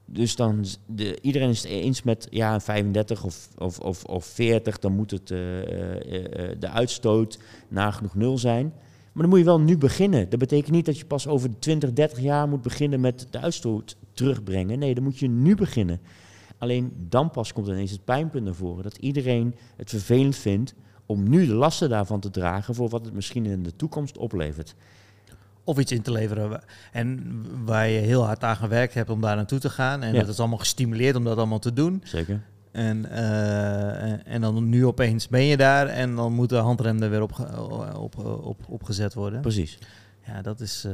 Speaker 2: Dus dan, de, iedereen is het eens met ja, 35 of, of, of, of 40, dan moet het, eh, eh, eh, de uitstoot nagenoeg nul zijn. Maar dan moet je wel nu beginnen. Dat betekent niet dat je pas over 20, 30 jaar moet beginnen met de uitstoot terugbrengen. Nee, dan moet je nu beginnen. Alleen dan pas komt ineens het pijnpunt naar voren. Dat iedereen het vervelend vindt om nu de lasten daarvan te dragen voor wat het misschien in de toekomst oplevert.
Speaker 1: Of iets in te leveren. En waar je heel hard aan gewerkt hebt om daar naartoe te gaan. En
Speaker 2: Ja.
Speaker 1: dat is allemaal gestimuleerd om dat allemaal te doen.
Speaker 2: Zeker?
Speaker 1: En, eh, en- dan nu opeens ben je daar en dan moet de handrem er weer op, op, op, opgezet worden.
Speaker 2: Precies.
Speaker 1: Ja, dat is... eh,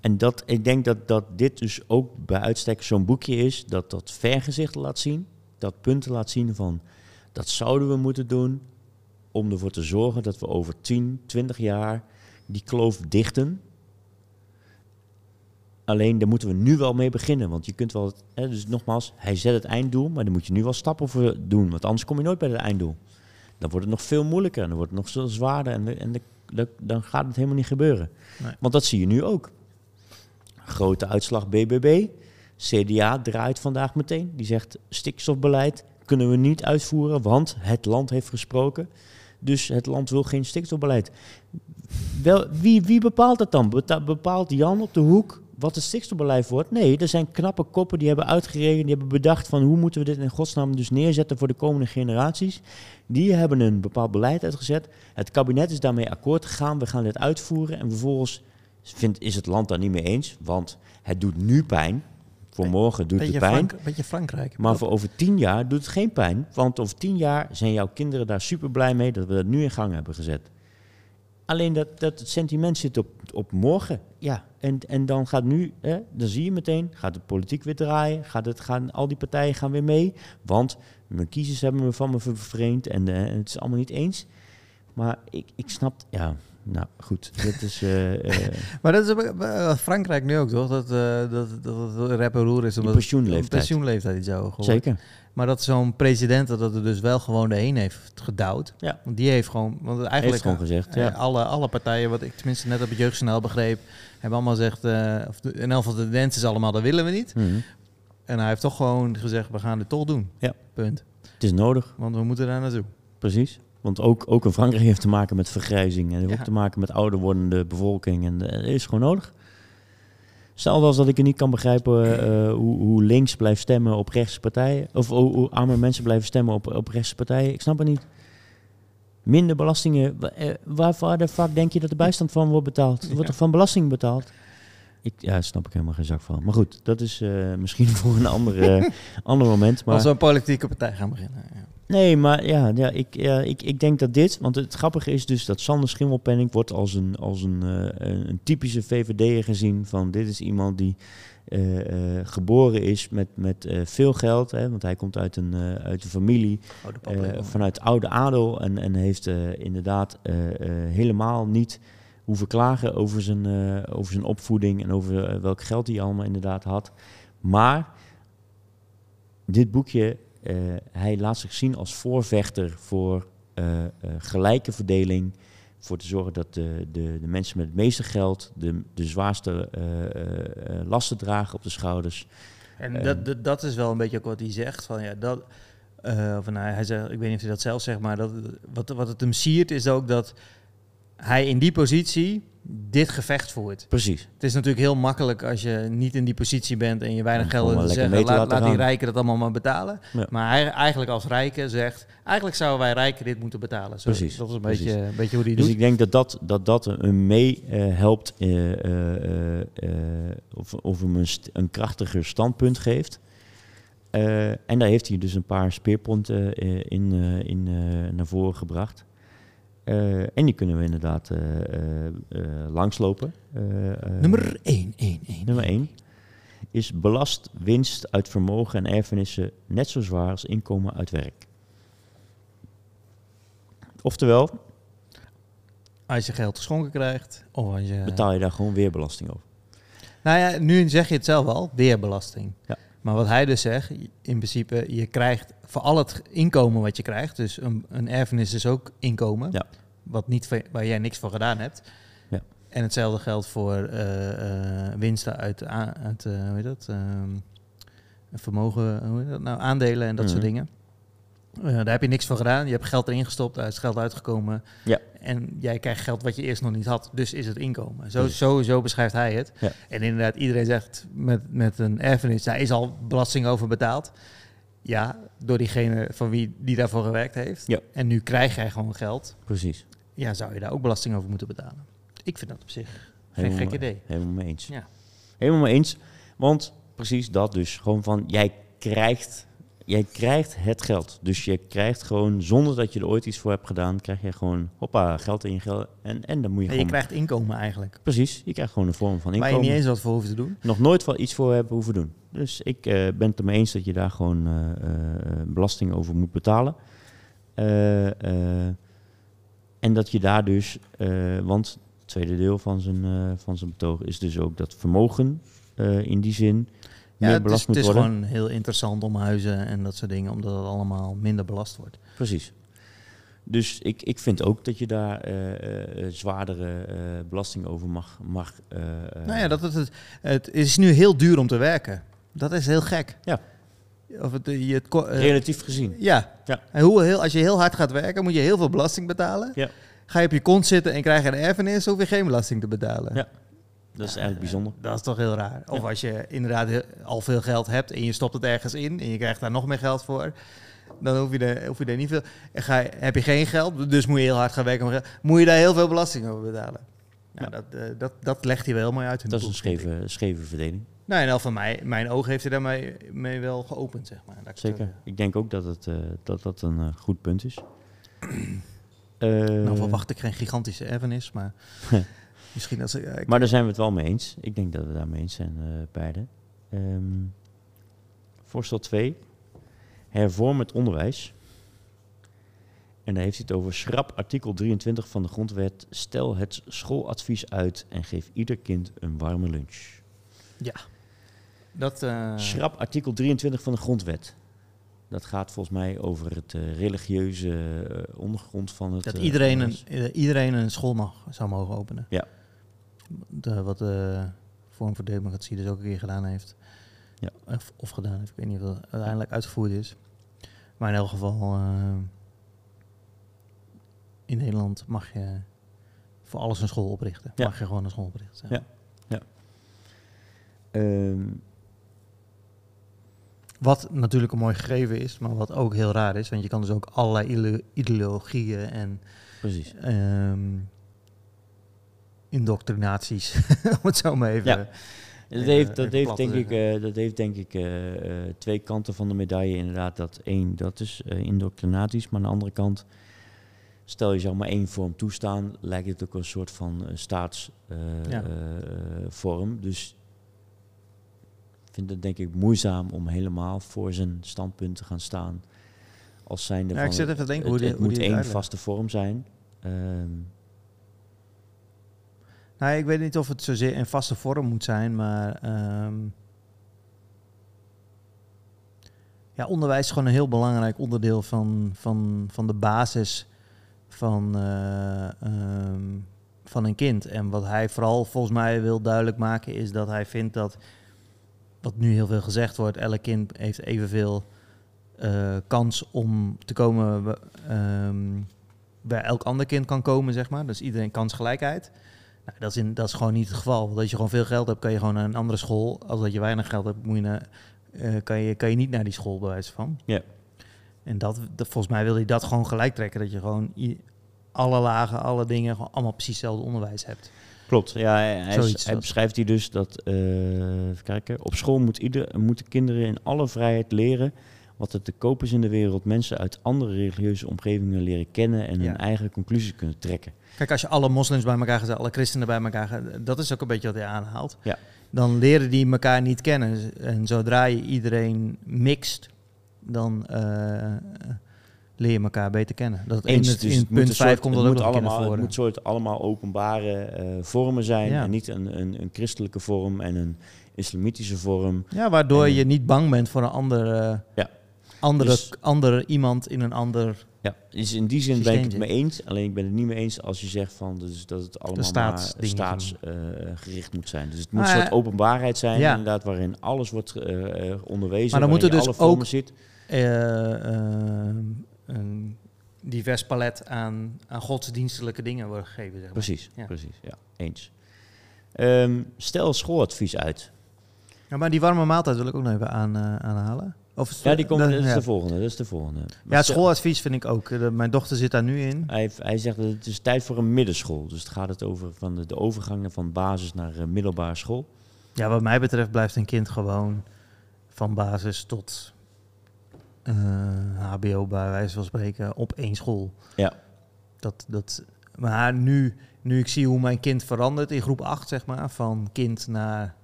Speaker 2: En dat, ik denk dat, dat dit dus ook bij uitstek zo'n boekje is, dat dat vergezicht laat zien, dat punten laat zien van, dat zouden we moeten doen om ervoor te zorgen dat we over 10, 20 jaar die kloof dichten. Alleen daar moeten we nu wel mee beginnen, want je kunt wel, hè, dus nogmaals, hij zet het einddoel, maar daar moet je nu wel stappen voor doen, want anders kom je nooit bij het einddoel. Dan wordt het nog veel moeilijker en dan wordt het nog veel zwaarder en, en de- de- dan gaat het helemaal niet gebeuren.
Speaker 1: Nee.
Speaker 2: Want dat zie je nu ook. Grote uitslag BBB. CDA draait vandaag meteen. Die zegt stikstofbeleid kunnen we niet uitvoeren, want het land heeft gesproken. Dus het land wil geen stikstofbeleid. Wel, wie, wie bepaalt dat dan? Bepaalt Jan op de hoek wat het stikstofbeleid wordt. Nee, er zijn knappe koppen die hebben uitgerekend, die hebben bedacht van hoe moeten we dit in godsnaam dus neerzetten voor de komende generaties. Die hebben een bepaald beleid uitgezet. Het kabinet is daarmee akkoord gegaan, we gaan dit uitvoeren en vervolgens vindt, is het land daar niet mee eens, want het doet nu pijn. Voor morgen doet het pijn.
Speaker 1: Frank, beetje Frankrijk.
Speaker 2: Maar voor over tien jaar doet het geen pijn. Want over tien jaar zijn jouw kinderen daar super blij mee dat we dat nu in gang hebben gezet. Alleen dat, dat het sentiment zit op, op morgen. Ja, en, en dan gaat nu, hè, dan zie je meteen, gaat de politiek weer draaien. Gaat het, gaan, al die partijen gaan weer mee. Want mijn kiezers hebben me van me vervreemd en, eh, het is allemaal niet eens. Maar ik, ik snap, ja, nou goed. Dit is, eh, eh,
Speaker 1: Maar dat is eh, Frankrijk nu ook, toch? Dat, eh, dat, dat het rep en roer is.
Speaker 2: Die
Speaker 1: omdat
Speaker 2: pensioenleeftijd.
Speaker 1: de pensioenleeftijd iets hoger wordt.
Speaker 2: zeker.
Speaker 1: Maar dat zo'n president dat er dus wel gewoon erheen heeft gedouwd.
Speaker 2: Ja.
Speaker 1: Want die heeft gewoon... Want eigenlijk
Speaker 2: Heeft gewoon gezegd, ja.
Speaker 1: alle, alle partijen, wat ik tenminste net op het jeugdjournaal begreep... hebben allemaal gezegd... of de, in elk geval de Dens is allemaal, dat willen we niet.
Speaker 2: Mhm.
Speaker 1: En hij heeft toch gewoon gezegd, we gaan dit toch doen.
Speaker 2: Ja.
Speaker 1: Punt.
Speaker 2: Het is nodig.
Speaker 1: Want we moeten daar naartoe.
Speaker 2: Precies. Want ook, ook in Frankrijk heeft te maken met vergrijzing. En heeft
Speaker 1: Ja.
Speaker 2: ook te maken met ouder wordende bevolking. En eh, dat is gewoon nodig. Stel als dat ik het niet kan begrijpen eh, hoe, hoe links blijft stemmen op rechtse partijen. Of hoe, hoe arme mensen blijven stemmen op, op rechtse partijen. Ik snap het niet. Minder belastingen. Wa- eh, Waarvoor de fuck denk je dat de bijstand van wordt betaald? Er wordt toch van belasting betaald? Ik, ja, daar snap ik helemaal geen zak van. Maar goed, dat is eh, misschien voor een andere, ander moment. Maar...
Speaker 1: Als we een politieke partij gaan beginnen. Ja.
Speaker 2: Nee, maar ja, ja, ik, ja ik, ik denk dat dit... Want het grappige is dus dat Sander Schimmelpenning wordt als een, als een, eh, een, typische VVD'er gezien. Van dit is iemand die eh, eh, geboren is met, met veel geld. Hè, want hij komt uit een, uit een familie
Speaker 1: Oude
Speaker 2: vanuit oude adel. En, en heeft inderdaad helemaal niet hoeven klagen over zijn, over zijn opvoeding. En over welk geld hij allemaal inderdaad had. Maar dit boekje, hij laat zich zien als voorvechter voor eh, eh, gelijke verdeling. Voor te zorgen dat de, de, de mensen met het meeste geld de, de zwaarste eh, eh, eh, lasten dragen op de schouders.
Speaker 1: En dat, dat, dat is wel een beetje ook wat hij zegt. Van, ja, dat, eh, of, nou, hij zegt, ik weet niet of hij dat zelf zegt, maar dat, wat, wat het hem siert is ook dat hij in die positie dit gevecht voert.
Speaker 2: Precies.
Speaker 1: Het is natuurlijk heel makkelijk als je niet in die positie bent en je weinig geld hebt te zeggen, laat, laat die rijken dat allemaal maar betalen.
Speaker 2: Ja.
Speaker 1: Maar hij eigenlijk als rijke zegt, eigenlijk zouden wij rijken dit moeten betalen. Zo,
Speaker 2: Precies,
Speaker 1: Dat is een
Speaker 2: precies.
Speaker 1: beetje, een beetje hoe hij
Speaker 2: Dus
Speaker 1: doet.
Speaker 2: ik denk dat dat, dat, dat hem mee eh, helpt eh, eh, of, of hem een, krachtiger standpunt geeft. En daar heeft hij dus een paar speerpunten in, in, naar voren gebracht. Eh, en die kunnen we inderdaad eh, eh, eh, langslopen. Eh, eh,
Speaker 1: Nummer 1, 1, 1.
Speaker 2: Nummer 1 is belast winst uit vermogen en erfenissen net zo zwaar als inkomen uit werk. Oftewel,
Speaker 1: Als je geld geschonken krijgt, of als je...
Speaker 2: betaal je daar gewoon weer belasting over.
Speaker 1: Nou ja, nu zeg je het zelf al, weerbelasting.
Speaker 2: Ja.
Speaker 1: Maar wat hij dus zegt, in principe, je krijgt voor al het inkomen wat je krijgt, dus een, een erfenis is ook inkomen,
Speaker 2: Ja.
Speaker 1: wat niet, waar jij niks voor gedaan hebt.
Speaker 2: Ja.
Speaker 1: En hetzelfde geldt voor eh, eh, winsten uit, uit eh, hoe heet dat, Ehm, vermogen, hoe heet dat nou, aandelen en dat soort
Speaker 2: Mhm.
Speaker 1: dingen. Eh, daar heb je niks voor gedaan. Je hebt geld erin gestopt, daar is geld uitgekomen.
Speaker 2: Ja.
Speaker 1: En jij krijgt geld wat je eerst nog niet had. Dus is het inkomen. Zo, zo, zo beschrijft hij het.
Speaker 2: Ja.
Speaker 1: En inderdaad, iedereen zegt met, met een erfenis, daar is al belasting over betaald. Ja, door diegene van wie die daarvoor gewerkt heeft.
Speaker 2: Ja.
Speaker 1: En nu krijg jij gewoon geld.
Speaker 2: Precies.
Speaker 1: Ja, zou je daar ook belasting over moeten betalen? Ik vind dat op zich geen gek idee.
Speaker 2: Helemaal mee eens.
Speaker 1: Ja.
Speaker 2: Helemaal mee eens. Want precies dat dus. Gewoon van, jij krijgt, jij krijgt het geld. Dus je krijgt gewoon, zonder dat je er ooit iets voor hebt gedaan, krijg je gewoon, hoppa, geld in je geld. En, en dan moet je
Speaker 1: En je
Speaker 2: gewoon...
Speaker 1: krijgt inkomen eigenlijk.
Speaker 2: Precies, je krijgt gewoon een vorm van
Speaker 1: Waar
Speaker 2: inkomen.
Speaker 1: je niet eens wat voor hoeft te doen.
Speaker 2: Nog nooit wel iets voor hebben hoeven doen. Dus ik eh, ben het ermee eens dat je daar gewoon eh, eh, belasting over moet betalen. En dat je daar dus, want het tweede deel van zijn, van zijn betoog is dus ook dat vermogen in die zin
Speaker 1: Ja, het is, het gewoon heel interessant om huizen en dat soort dingen, omdat het allemaal minder belast wordt.
Speaker 2: Precies. Dus ik, ik vind ook dat je daar eh, eh, zwaardere eh, belasting over mag. mag
Speaker 1: nou ja, dat het, het, het is nu heel duur om te werken. Dat is heel gek.
Speaker 2: Ja.
Speaker 1: Of het, je het,
Speaker 2: relatief gezien.
Speaker 1: ja.
Speaker 2: Ja.
Speaker 1: En hoe, heel, als je heel hard gaat werken, moet je heel veel belasting betalen.
Speaker 2: Ja.
Speaker 1: Ga je op je kont zitten en krijg je een erfenis, hoef je geen belasting te betalen.
Speaker 2: Ja. Dat is eigenlijk bijzonder.
Speaker 1: Dat is toch heel raar. Of
Speaker 2: Ja.
Speaker 1: als je inderdaad al veel geld hebt en je stopt het ergens in en je krijgt daar nog meer geld voor. Dan hoef je er, hoef je er niet veel. Ga heb je geen geld, dus moet je heel hard gaan werken. Moet je daar heel veel belasting over betalen. Nou,
Speaker 2: Ja.
Speaker 1: dat, eh, dat, dat legt hij wel heel mooi uit. In
Speaker 2: Dat is een scheve, scheve verdeling.
Speaker 1: Nou, en al van mij, mijn oog heeft hij daarmee mee wel geopend, zeg maar. Zo
Speaker 2: Zeker.
Speaker 1: zeggen.
Speaker 2: Ik denk ook dat het, eh, dat, dat een eh, goed punt is. Eh,
Speaker 1: Nou verwacht ik geen gigantische erfenis, maar misschien als ik... ja, ik-
Speaker 2: Maar daar zijn we het wel mee eens. Ik denk dat we daar mee eens zijn, eh beide. Ehm, voorstel 2. Hervorm het onderwijs. En daar heeft hij het over schrap artikel 23 van de grondwet. Stel het schooladvies uit en geef ieder kind een warme lunch.
Speaker 1: dat, eh,
Speaker 2: Schrap artikel 23 van de grondwet. Dat gaat volgens mij over het eh, religieuze ondergrond van het
Speaker 1: dat iedereen een, iedereen een school mag, zou mogen openen.
Speaker 2: Ja.
Speaker 1: De, wat de Vorm voor Democratie dus ook een keer gedaan heeft.
Speaker 2: Ja.
Speaker 1: Of, of gedaan heeft, ik weet niet of dat uiteindelijk uitgevoerd is. Maar in elk geval, eh, in Nederland mag je voor alles een school oprichten.
Speaker 2: Ja.
Speaker 1: Mag je gewoon een school oprichten.
Speaker 2: Ja. Ehm,
Speaker 1: Wat natuurlijk een mooi gegeven is, maar wat ook heel raar is. Want je kan dus ook allerlei ide- ideologieën en
Speaker 2: precies.
Speaker 1: Indoctrinaties, om het zo maar even...
Speaker 2: Ja. Dat heeft, dat
Speaker 1: even
Speaker 2: heeft, denk ik, eh, dat heeft denk ik eh, eh, twee kanten van de medaille. Inderdaad, dat één, dat is eh indoctrinaties. Maar aan de andere kant, stel je zou maar één vorm toestaan, lijkt het ook een soort van
Speaker 1: Ja.
Speaker 2: staatsvorm. dus ik vind het denk ik moeizaam om helemaal voor zijn standpunt te gaan staan. Als zijnde
Speaker 1: Ja,
Speaker 2: van
Speaker 1: ik zit even te denken
Speaker 2: het,
Speaker 1: hoe die-
Speaker 2: het
Speaker 1: hoe
Speaker 2: moet één vaste vorm zijn. Ehm,
Speaker 1: Nou, ik weet niet of het zozeer in vaste vorm moet zijn, maar ehm, ja, onderwijs is gewoon een heel belangrijk onderdeel van, van, van de basis van, eh, ehm, van een kind. En wat hij vooral volgens mij wil duidelijk maken is dat hij vindt dat, wat nu heel veel gezegd wordt, elk kind heeft evenveel eh, kans om te komen ehm, bij elk ander kind kan komen, zeg maar. Dus iedereen kansgelijkheid. Nou, dat, is in, dat is gewoon niet het geval. Want als je gewoon veel geld hebt, kan je gewoon naar een andere school. Als dat je weinig geld hebt, moet je naar, eh, kan, je, kan je niet naar die school, bij wijze van.
Speaker 2: Ja.
Speaker 1: En dat, dat, volgens mij wil hij dat gewoon gelijk trekken. Dat je gewoon alle lagen, alle dingen, gewoon allemaal precies hetzelfde onderwijs hebt.
Speaker 2: Klopt, ja, hij,
Speaker 1: Zoiets
Speaker 2: hij beschrijft hier dus dat, eh, even kijken, op school moet ieder, moeten kinderen in alle vrijheid leren wat er te koop is in de wereld, mensen uit andere religieuze omgevingen leren kennen en
Speaker 1: Ja.
Speaker 2: hun eigen conclusies kunnen trekken.
Speaker 1: Kijk, als je alle moslims bij elkaar gaat, alle christenen bij elkaar gaat, dat is ook een beetje wat hij aanhaalt.
Speaker 2: Ja.
Speaker 1: Dan leren die elkaar niet kennen. En zodra je iedereen mixt, dan eh, leer je elkaar beter kennen. Dat in
Speaker 2: Eens,
Speaker 1: het,
Speaker 2: dus
Speaker 1: in
Speaker 2: het
Speaker 1: punt
Speaker 2: een
Speaker 1: 5
Speaker 2: soort-
Speaker 1: komt dat ook
Speaker 2: moet allemaal, Het moet soort allemaal openbare eh, vormen zijn
Speaker 1: Ja.
Speaker 2: en niet een, een, een christelijke vorm en een islamitische vorm.
Speaker 1: Ja, waardoor
Speaker 2: En-
Speaker 1: je niet bang bent voor een andere,
Speaker 2: Ja.
Speaker 1: andere,
Speaker 2: Dus-
Speaker 1: andere iemand in een ander...
Speaker 2: Ja, dus in die zin ben ik het mee eens. Alleen ik ben het niet mee eens als je zegt van dus dat het allemaal staatsgericht moet zijn. Dus het moet
Speaker 1: Nou
Speaker 2: een soort openbaarheid zijn,
Speaker 1: ja.
Speaker 2: inderdaad, waarin alles wordt eh, eh, onderwezen.
Speaker 1: Maar dan moet
Speaker 2: waarin je
Speaker 1: dus ook- eh, eh, een divers palet aan, aan godsdienstelijke dingen worden gegeven. Zeg maar.
Speaker 2: Precies,
Speaker 1: Ja.
Speaker 2: precies, ja, eens. Ehm, stel schooladvies uit.
Speaker 1: Ja, maar die warme maaltijd wil ik ook nog even aan, eh, aanhalen. Of
Speaker 2: Ja, die komt,
Speaker 1: de-
Speaker 2: dat is
Speaker 1: ja.
Speaker 2: de volgende, dat is de volgende. Maar
Speaker 1: Ja, schooladvies vind ik ook. Eh, Mijn dochter zit daar nu in.
Speaker 2: Hij, hij zegt dat het is tijd voor een middenschool. Dus het gaat het over van de, de overgang van basis naar eh, middelbare school.
Speaker 1: Ja, wat mij betreft blijft een kind gewoon van basis tot eh, HBO bij wijze van spreken op één school.
Speaker 2: Ja.
Speaker 1: Dat, dat, maar nu, nu ik zie hoe mijn kind verandert in groep 8, zeg maar, van kind naar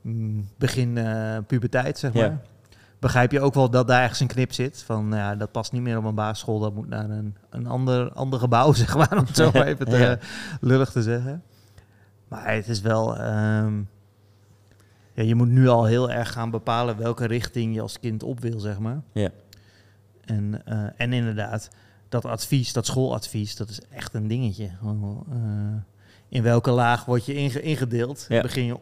Speaker 1: mm, begin puberteit, zeg
Speaker 2: Ja.
Speaker 1: Begrijp je ook wel dat daar ergens een knip zit? Van nou ja, dat past niet meer op een basisschool, dat moet naar een, een ander, ander gebouw, zeg maar, om het zo maar even te,
Speaker 2: Ja.
Speaker 1: lullig te zeggen. Maar het is wel. ehm, ja, je moet nu al heel erg gaan bepalen welke richting je als kind op wil, zeg maar.
Speaker 2: Ja.
Speaker 1: En, eh, en inderdaad, dat advies, dat schooladvies, dat is echt een dingetje. Eh, in welke laag word je inge- ingedeeld?
Speaker 2: Ja.
Speaker 1: Begin je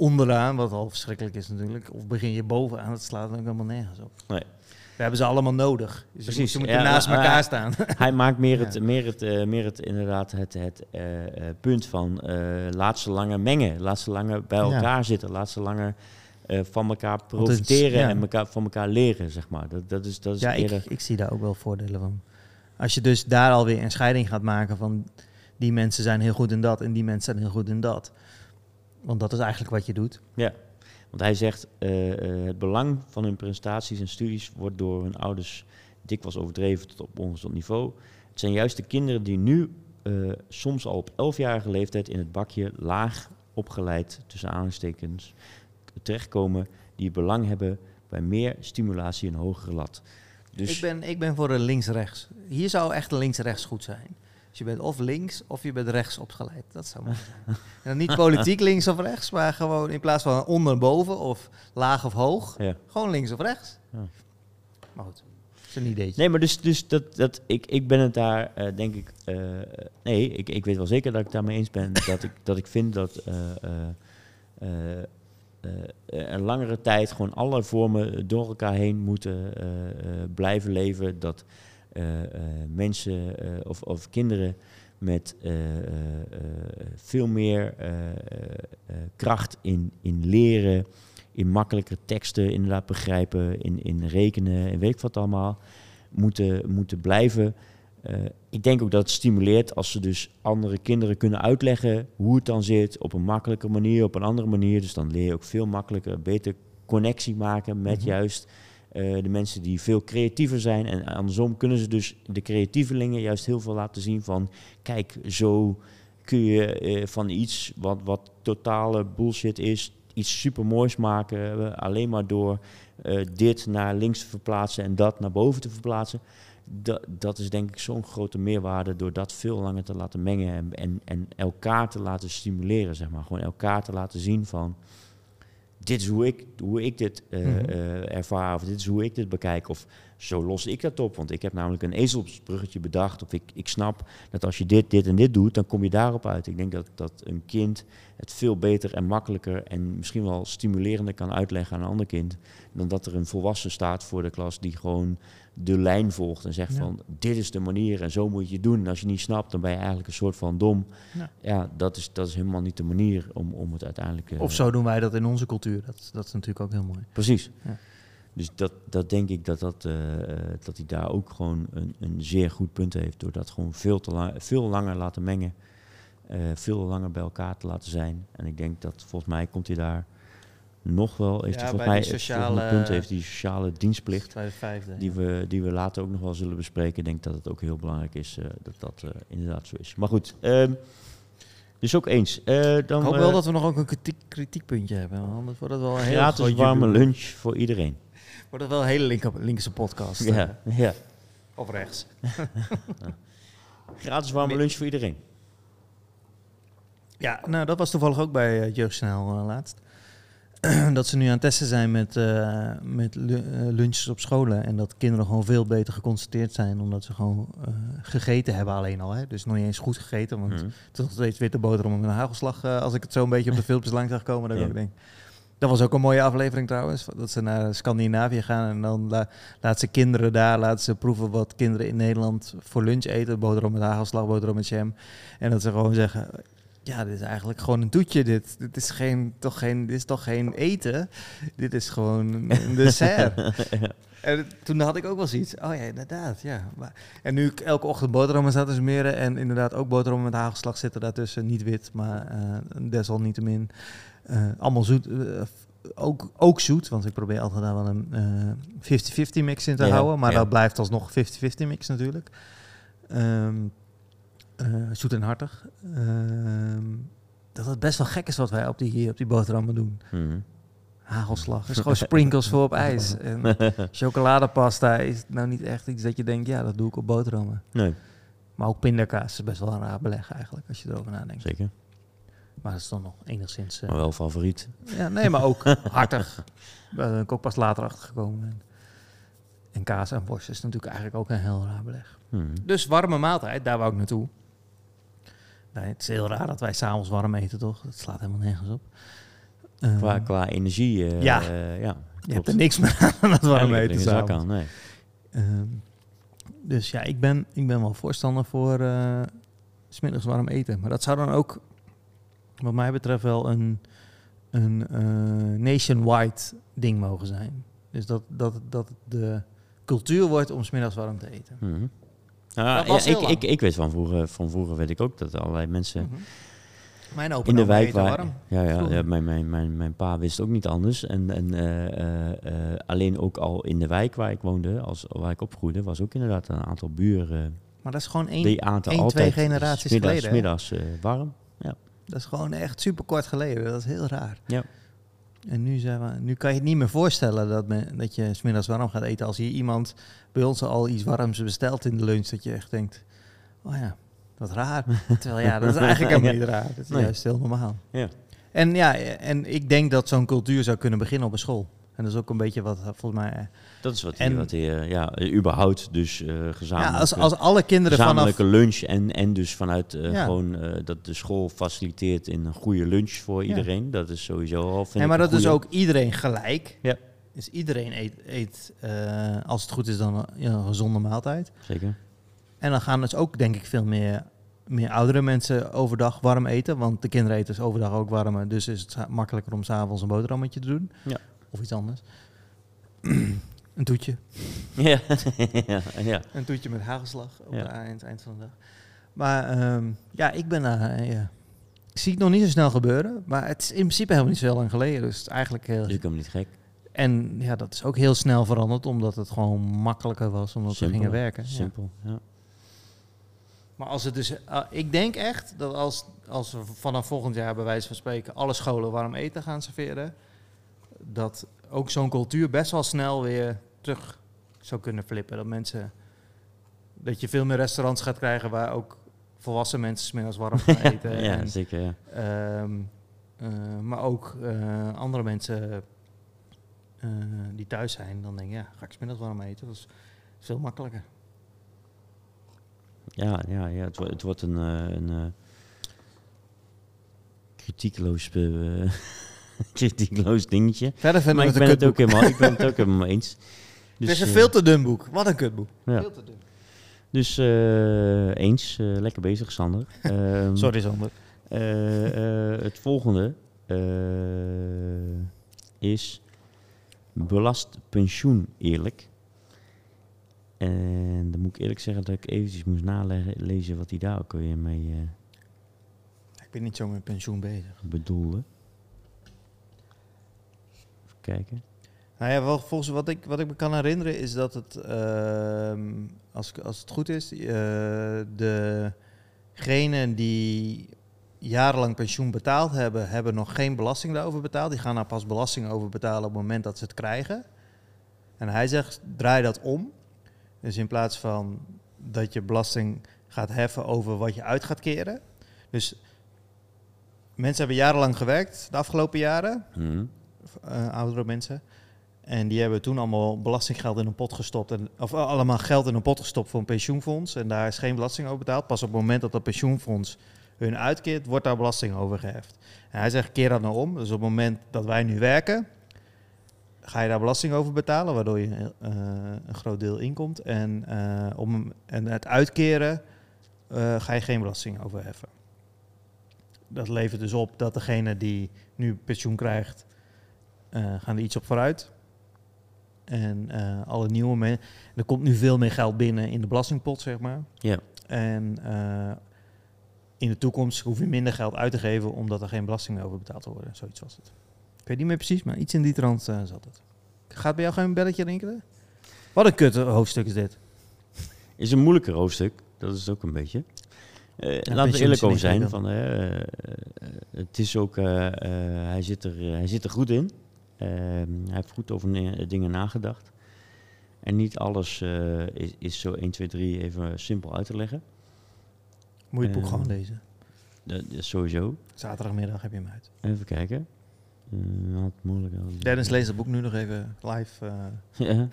Speaker 1: onderaan, wat al verschrikkelijk is natuurlijk, of begin je bovenaan? Het slaat ook helemaal nergens op. We hebben ze allemaal nodig. Dus
Speaker 2: Precies,
Speaker 1: Ze moeten
Speaker 2: ja,
Speaker 1: naast elkaar staan.
Speaker 2: Hij maakt meer
Speaker 1: Ja.
Speaker 2: het, meer het, eh, meer het inderdaad het, het eh, eh, punt van eh, laat ze langer mengen, laat ze langer bij
Speaker 1: Ja.
Speaker 2: elkaar zitten, laat ze langer van elkaar profiteren en elkaar, van elkaar leren, zeg maar. Dat, dat is, dat is
Speaker 1: Ja, ik,
Speaker 2: eerder...
Speaker 1: ik zie daar ook wel voordelen van. Als je dus daar alweer een scheiding gaat maken van die mensen zijn heel goed in dat en die mensen zijn heel goed in dat. Want dat is eigenlijk wat je doet.
Speaker 2: Ja, want hij zegt eh, eh, het belang van hun prestaties en studies wordt door hun ouders dikwijls overdreven tot op ongezond niveau. Het zijn juist de kinderen die nu eh, soms al op 11-jarige leeftijd in het bakje laag opgeleid, tussen aanhalingstekens, terechtkomen, die belang hebben bij meer stimulatie en hogere lat. Dus
Speaker 1: Ik, ben, ik ben voor een links-rechts. Hier zou echt een links-rechts goed zijn. Dus je bent of links of je bent rechts opgeleid. Dat zou mooi zijn. en dan niet politiek links of rechts, maar gewoon in plaats van onder boven of laag of hoog,
Speaker 2: ja.
Speaker 1: gewoon links of rechts.
Speaker 2: Ja.
Speaker 1: Maar goed, dat is een ideetje.
Speaker 2: Nee, maar dus, dus dat, dat, ik, ik ben het daar, eh, denk ik. eh, nee, ik, ik weet wel zeker dat ik daarmee eens ben. dat, ik, dat ik vind dat. eh, een langere tijd gewoon alle vormen door elkaar heen moeten blijven leven. Dat mensen eh, of, of kinderen met eh, eh, eh, veel meer eh, eh, eh, kracht in, in leren, in makkelijker teksten inderdaad begrijpen, in, in rekenen en weet ik wat allemaal, moeten, moeten blijven. Eh, ik denk ook dat het stimuleert als ze dus andere kinderen kunnen uitleggen hoe het dan zit, op een makkelijke manier, op een andere manier. Dus dan leer je ook veel makkelijker, beter connectie maken met
Speaker 1: Mhm.
Speaker 2: juist eh, de mensen die veel creatiever zijn. En andersom kunnen ze dus de creatievelingen juist heel veel laten zien van, kijk, zo kun je eh, van iets wat, wat totale bullshit is, iets supermoois maken, eh, alleen maar door eh, dit naar links te verplaatsen en dat naar boven te verplaatsen. Dat, dat is denk ik zo'n grote meerwaarde door dat veel langer te laten mengen en, en, en elkaar te laten stimuleren, zeg maar. Gewoon elkaar te laten zien van, dit is hoe ik, hoe ik dit eh,
Speaker 1: Mhm.
Speaker 2: eh, ervaar, of dit is hoe ik dit bekijk, of zo los ik dat op. Want ik heb namelijk een ezelsbruggetje bedacht, of ik, ik snap dat als je dit, dit en dit doet, dan kom je daarop uit. Ik denk dat, dat een kind het veel beter en makkelijker en misschien wel stimulerender kan uitleggen aan een ander kind, dan dat er een volwassen staat voor de klas die gewoon de lijn volgt en zegt
Speaker 1: Ja.
Speaker 2: van dit is de manier en zo moet je het doen. En als je niet snapt, dan ben je eigenlijk een soort van dom.
Speaker 1: Ja.
Speaker 2: Ja, dat, is, dat is helemaal niet de manier om, om het uiteindelijk... eh,
Speaker 1: Of zo doen wij dat in onze cultuur. Dat, dat is natuurlijk ook heel mooi.
Speaker 2: Precies.
Speaker 1: Ja.
Speaker 2: Dus dat, dat denk ik dat, dat, eh, eh, dat hij daar ook gewoon een, een zeer goed punt heeft. Door dat gewoon veel, te la- veel langer laten mengen. veel langer bij elkaar te laten zijn. En ik denk dat volgens mij komt hij daar nog wel... Heeft
Speaker 1: Ja,
Speaker 2: hij volgens mij het
Speaker 1: sociale-
Speaker 2: punt heeft die sociale dienstplicht.
Speaker 1: Vijfde.
Speaker 2: Die we, die we later ook nog wel zullen bespreken. Ik denk dat het ook heel belangrijk is eh, dat dat eh, inderdaad zo is. Maar goed, ehm, dus ook eens. Eh, dan,
Speaker 1: ik hoop wel dat we nog ook een kritiek, kritiekpuntje hebben. Anders wordt het wel een heel
Speaker 2: gratis warme lunch voor iedereen.
Speaker 1: Wordt het wel een hele linker, linkse podcast.
Speaker 2: Ja, ja.
Speaker 1: Of rechts.
Speaker 2: Gratis warme lunch voor iedereen.
Speaker 1: Ja, nou dat was toevallig ook bij Jeugdsnel laatst. dat ze nu aan het testen zijn met, eh, met eh, lunches op scholen. En dat kinderen gewoon veel beter geconcentreerd zijn. Omdat ze gewoon eh, gegeten hebben alleen al. Hè? Dus nog niet eens goed gegeten. Want
Speaker 2: Mhm.
Speaker 1: het is nog steeds witte boterhammen met een hagelslag. als ik het zo een beetje op de filmpjes langs zag komen. Dat, ik ook denk. dat was ook een mooie aflevering trouwens. Dat ze naar Scandinavië gaan. En dan la laat ze kinderen daar laten ze proeven wat kinderen in Nederland voor lunch eten. Boterham met hagelslag, boterham met jam. En dat ze gewoon zeggen... Ja, dit is eigenlijk gewoon een toetje. Dit, dit, is, geen, toch geen, dit is toch geen eten? Dit is gewoon een dessert. En toen had ik ook wel zoiets. Oh ja, inderdaad. Ja. Maar, en nu ik elke ochtend boterhammen sta te smeren. En inderdaad ook boterhammen met hagelslag zitten daartussen. Niet wit, maar eh desalniettemin. eh allemaal zoet. eh, ook, ook zoet, want ik probeer altijd daar wel een eh, 50-50 mix in te
Speaker 2: Ja,
Speaker 1: houden. Maar
Speaker 2: ja.
Speaker 1: dat blijft alsnog 50-50 mix natuurlijk. Ehm, eh, zoet en hartig. Ehm, dat het best wel gek is wat wij op die, op die boterhammen doen.
Speaker 2: Mhm.
Speaker 1: Hagelslag. Het is gewoon sprinkles voor op ijs. En chocoladepasta is nou niet echt iets dat je denkt, ja, dat doe ik op boterhammen.
Speaker 2: Nee,
Speaker 1: Maar ook pindakaas is best wel een raar beleg eigenlijk, als je erover nadenkt.
Speaker 2: zeker.
Speaker 1: Maar dat is dan nog enigszins... eh,
Speaker 2: Maar wel favoriet.
Speaker 1: ja, nee, maar ook hartig. Daar ben ik ook pas later achter gekomen. En, en kaas en worst is natuurlijk eigenlijk ook een heel raar beleg.
Speaker 2: Mhm.
Speaker 1: Dus warme maaltijd, daar wou ik naartoe. Nee, het is heel raar dat wij s'avonds warm eten, toch? Dat slaat helemaal nergens op. Eh,
Speaker 2: Qua, qua energie, eh,
Speaker 1: Ja.
Speaker 2: ja
Speaker 1: je hebt er niks meer aan dat warm eten
Speaker 2: geen zak aan, nee.
Speaker 1: Ehm, dus ja, ik ben, ik ben wel voorstander voor eh, 's smiddags warm eten. Maar dat zou dan ook, wat mij betreft, wel een, een eh, nationwide ding mogen zijn. Dus dat, dat, dat de cultuur wordt om smiddags warm te eten.
Speaker 2: Mhm.
Speaker 1: Dat
Speaker 2: ja, ik, ik, ik weet van vroeger, van vroeger weet ik ook dat allerlei mensen
Speaker 1: Mhm. Mijn opa
Speaker 2: in de wijk waar.
Speaker 1: warm.
Speaker 2: Ja, ja, ja mijn, mijn, mijn, mijn pa wist ook niet anders. En, en eh, eh, eh, alleen ook al in de wijk waar ik woonde, als, waar ik opgroeide, was ook inderdaad een aantal buren.
Speaker 1: Maar dat is gewoon één,
Speaker 2: die
Speaker 1: één,
Speaker 2: altijd
Speaker 1: twee generaties
Speaker 2: smiddags,
Speaker 1: geleden?
Speaker 2: Middags warm.
Speaker 1: dat is gewoon echt super kort geleden. Dat is heel raar.
Speaker 2: Ja.
Speaker 1: En nu, zijn we, nu kan je het niet meer voorstellen dat, men, dat je smiddags warm gaat eten. Als hier iemand bij ons al iets warms bestelt in de lunch, dat je echt denkt, oh ja, wat raar. Terwijl ja, dat is eigenlijk helemaal niet raar. Dat is
Speaker 2: Nee.
Speaker 1: juist heel normaal.
Speaker 2: Ja.
Speaker 1: En ja, en ik denk dat zo'n cultuur zou kunnen beginnen op een school. En dat is ook een beetje wat volgens mij... eh,
Speaker 2: Dat is wat
Speaker 1: En-
Speaker 2: wat hij eh, ja, eh, überhaupt dus
Speaker 1: Ja,
Speaker 2: gezamenlijk,
Speaker 1: als, als alle kinderen vanaf...
Speaker 2: gezamenlijke lunch en, en dus vanuit
Speaker 1: Ja.
Speaker 2: gewoon dat de school faciliteert in een goede lunch voor
Speaker 1: Ja.
Speaker 2: iedereen. Dat is sowieso al, vind ik
Speaker 1: maar dat is ook iedereen gelijk.
Speaker 2: Ja.
Speaker 1: Dus iedereen eet, eet eh, als het goed is, dan een, ja, een gezonde maaltijd.
Speaker 2: Zeker.
Speaker 1: En dan gaan dus ook, denk ik, veel meer, meer oudere mensen overdag warm eten. Want de kinderen eten dus overdag ook warm. Dus is het makkelijker om s'avonds een boterhammetje te doen.
Speaker 2: Ja.
Speaker 1: Of iets anders. een toetje.
Speaker 2: Ja, ja, ja.
Speaker 1: Een toetje met hagelslag op
Speaker 2: Ja.
Speaker 1: het eind, eind van de dag. Maar ehm, ja, ik ben daar... ja. Ik zie het nog niet zo snel gebeuren. Maar het is in principe helemaal niet zo heel lang geleden. Dus het is eigenlijk heel...
Speaker 2: Ik hem niet gek.
Speaker 1: En ja, dat is ook heel snel veranderd, omdat het gewoon makkelijker was, omdat we
Speaker 2: Simpel.
Speaker 1: gingen werken.
Speaker 2: Simpel, ja.
Speaker 1: Maar als het dus, eh, ik denk echt dat als, als we vanaf volgend jaar bij wijze van spreken alle scholen warm eten gaan serveren, dat ook zo'n cultuur best wel snel weer terug zou kunnen flippen. Dat mensen, dat je veel meer restaurants gaat krijgen waar ook volwassen mensen 's middags warm gaan eten.
Speaker 2: ja,
Speaker 1: en,
Speaker 2: zeker, ja.
Speaker 1: Ehm, eh, maar ook eh, andere mensen eh, die thuis zijn, dan denk ik, ja, ga ik smiddags warm eten. Dat is veel makkelijker.
Speaker 2: Ja, ja, ja het, wordt, het wordt een, eh, een eh, kritiekloos, kritiekloos dingetje.
Speaker 1: Verder
Speaker 2: Maar ik
Speaker 1: het
Speaker 2: ben het, ook helemaal, ik ben het ook helemaal eens. Dus,
Speaker 1: het is een veel te dun boek. Wat een kutboek.
Speaker 2: ja.
Speaker 1: Veel te dun.
Speaker 2: Dus eh, eens, eh, lekker bezig Sander. Ehm,
Speaker 1: Sorry, Sander.
Speaker 2: eh, eh, het volgende eh, is belast pensioen eerlijk. En dan moet ik eerlijk zeggen dat ik eventjes moest nalezen wat hij daar ook weer mee eh,
Speaker 1: Ik ben niet zo met pensioen bezig.
Speaker 2: bedoelde. Even kijken.
Speaker 1: Nou ja, wel, volgens wat ik, wat ik me kan herinneren is dat het, ehm, als, als het goed is, eh degenen die jarenlang pensioen betaald hebben, hebben nog geen belasting daarover betaald. Die gaan daar pas belasting over betalen op het moment dat ze het krijgen. En hij zegt, draai dat om. Dus in plaats van dat je belasting gaat heffen over wat je uit gaat keren. Dus mensen hebben jarenlang gewerkt de afgelopen jaren
Speaker 2: Hm.
Speaker 1: eh, oudere mensen. En die hebben toen allemaal belastinggeld in een pot gestopt. En, of eh, allemaal geld in een pot gestopt voor een pensioenfonds. En daar is geen belasting over betaald. Pas op het moment dat dat pensioenfonds hun uitkeert, wordt daar belasting over geheft. En hij zegt, keer dat nou om. Dus op het moment dat wij nu werken, ga je daar belasting over betalen. Waardoor je eh, een groot deel inkomt. En, eh, om, en het uitkeren eh, ga je geen belasting over heffen. Dat levert dus op dat degene die nu pensioen krijgt, gaan er iets op vooruit. En alle nieuwe mensen. Er komt nu veel meer geld binnen in de belastingpot, zeg maar.
Speaker 2: Ja.
Speaker 1: En in de toekomst hoef je minder geld uit te geven omdat er geen belasting meer over betaald wordt. Zoiets was het. Ik weet niet meer precies, maar iets in die trant eh, zat het. Gaat bij jou geen belletje rinkelen? Wat een kut hoofdstuk is dit.
Speaker 2: Is een moeilijker hoofdstuk, dat is het ook een beetje. Eh laten we eerlijk over zijn. Van, eh, het is ook, hij, zit er, hij zit er goed in. Hij heeft goed over dingen nagedacht. En niet alles is, is zo 1, 2, 3 even simpel uit te leggen.
Speaker 1: Moet je het boek
Speaker 2: Eh,
Speaker 1: gewoon lezen.
Speaker 2: Dat is sowieso.
Speaker 1: Zaterdagmiddag heb je hem uit.
Speaker 2: Even kijken. Eh, wat moeilijk.
Speaker 1: Dennis leest het boek nu nog even live. eh,
Speaker 2: Ja.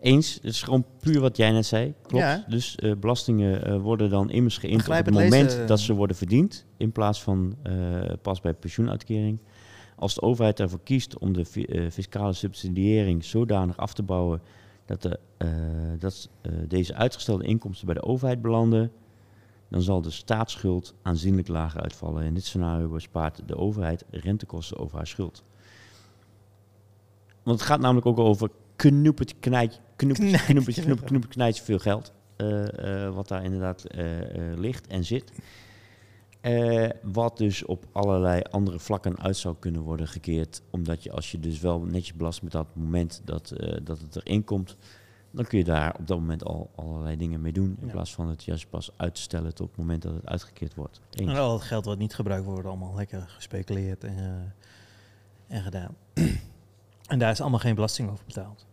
Speaker 2: Eens, het is gewoon puur wat jij net zei. Klopt.
Speaker 1: Ja.
Speaker 2: Dus eh, belastingen eh, worden dan immers geïnd op het moment
Speaker 1: lezen.
Speaker 2: dat ze worden verdiend. In plaats van eh, pas bij pensioenuitkering. Als de overheid ervoor kiest om de fi- eh, fiscale subsidiëring zodanig af te bouwen dat, de, eh, dat eh, deze uitgestelde inkomsten bij de overheid belanden, dan zal de staatsschuld aanzienlijk lager uitvallen. In dit scenario bespaart de overheid rentekosten over haar schuld. Want het gaat namelijk ook over knoepert, knijt, knoepert,
Speaker 1: Knijtje.
Speaker 2: knoepert, veel geld. eh, wat daar inderdaad ligt en zit. Eh, wat dus op allerlei andere vlakken uit zou kunnen worden gekeerd. Omdat je als je dus wel netjes belast met dat moment dat, eh, dat het erin komt, dan kun je daar op dat moment al allerlei dingen mee doen. In
Speaker 1: Ja.
Speaker 2: plaats van het juist pas uitstellen tot het moment dat het uitgekeerd wordt. Eens.
Speaker 1: En al het geld wat niet gebruikt wordt, allemaal lekker gespeculeerd en, eh, en gedaan. en daar is allemaal geen belasting over betaald.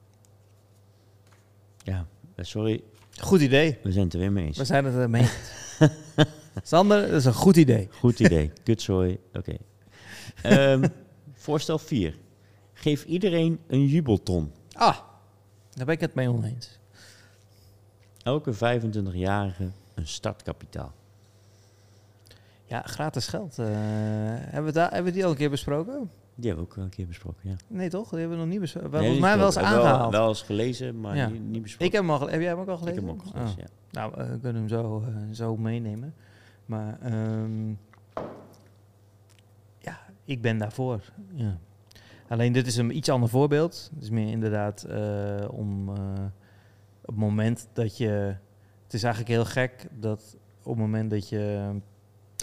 Speaker 2: Ja, sorry,
Speaker 1: Goed idee.
Speaker 2: we zijn het er weer mee eens.
Speaker 1: We zijn het ermee eens. Sander, dat is een goed idee.
Speaker 2: Goed idee. Kutzooi. Oké. Ehm, voorstel 4. Geef iedereen een jubelton.
Speaker 1: Ah, daar ben ik het mee oneens.
Speaker 2: Elke 25-jarige een startkapitaal.
Speaker 1: Ja, gratis geld. eh, hebben, we daar, hebben we die al een keer besproken?
Speaker 2: Die hebben we ook een keer besproken, ja.
Speaker 1: Nee, toch? Die hebben we nog niet besproken.
Speaker 2: Nee,
Speaker 1: Volgens mij wel eens
Speaker 2: besproken. Wel-
Speaker 1: aangehaald.
Speaker 2: Wel, eens gelezen, maar
Speaker 1: Ja.
Speaker 2: niet, niet besproken.
Speaker 1: ik heb hem al Heb jij hem ook al
Speaker 2: Ik
Speaker 1: gelezen?
Speaker 2: heb hem ook
Speaker 1: Oh.
Speaker 2: gelezen, ja.
Speaker 1: Nou, eh, we kunnen hem zo, eh, zo meenemen. Maar ehm, ja, ik ben daarvoor. Ja. Alleen dit is een iets ander voorbeeld. Het is meer inderdaad eh, om op het moment dat je... Het is eigenlijk heel gek dat op het moment dat je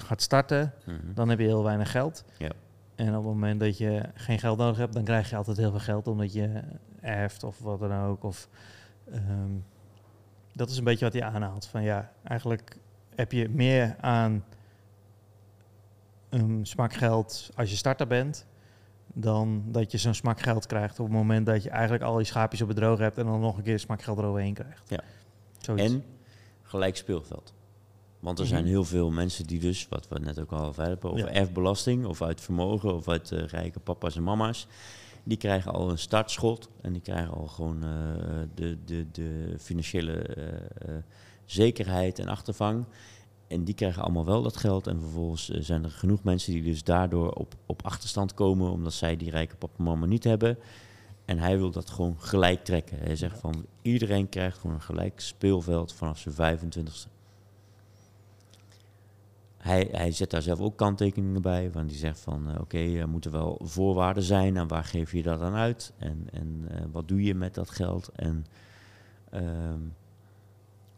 Speaker 1: gaat starten,
Speaker 2: Mhm.
Speaker 1: dan heb je heel weinig geld.
Speaker 2: Ja.
Speaker 1: En op het moment dat je geen geld nodig hebt, dan krijg je altijd heel veel geld omdat je erft of wat dan ook. Of, ehm, dat is een beetje wat hij aanhaalt. Van ja, eigenlijk heb je meer aan een smak geld als je starter bent, dan dat je zo'n smak geld krijgt op het moment dat je eigenlijk al die schaapjes op het droog hebt en dan nog een keer smak geld eroverheen krijgt.
Speaker 2: Ja.
Speaker 1: Zoiets.
Speaker 2: En gelijk speelveld. Want er
Speaker 1: Mhm.
Speaker 2: zijn heel veel mensen die dus, wat we net ook al verder hebben, over
Speaker 1: Ja.
Speaker 2: erfbelasting of uit vermogen of uit eh, rijke papa's en mama's. Die krijgen al een startschot en die krijgen al gewoon eh, de, de, de financiële eh, zekerheid en achtervang. En die krijgen allemaal wel dat geld. En vervolgens zijn er genoeg mensen die dus daardoor op, op achterstand komen, omdat zij die rijke papa en mama niet hebben. En hij wil dat gewoon gelijk trekken. Hij zegt van iedereen krijgt gewoon een gelijk speelveld vanaf zijn 25ste. Hij, hij zet daar zelf ook kanttekeningen bij. Want die zegt van eh, oké, er moeten wel voorwaarden zijn. En waar geef je dat dan uit? En, en eh, wat doe je met dat geld? En ehm,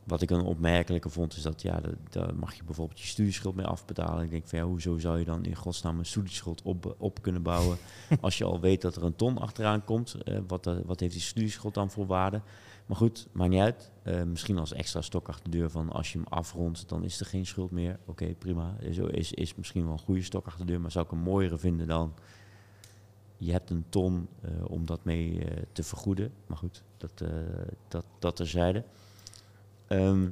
Speaker 2: wat ik een opmerkelijke vond, is dat ja, da- daar mag je bijvoorbeeld je studieschuld mee afbetalen. Ik denk van ja, hoezo zou je dan in godsnaam een studieschuld op, op kunnen bouwen als je al weet dat er een ton achteraan komt? eh, wat, wat heeft die studieschuld dan voor waarde? Maar goed, maakt niet uit. Eh, misschien als extra stok achter de deur van als je hem afrondt, dan is er geen schuld meer. Oké, prima. Zo is, is misschien wel een goede stok achter de deur, maar zou ik een mooiere vinden dan je hebt een ton eh, om dat mee eh, te vergoeden. Maar goed, dat, dat, dat terzijde. Ehm,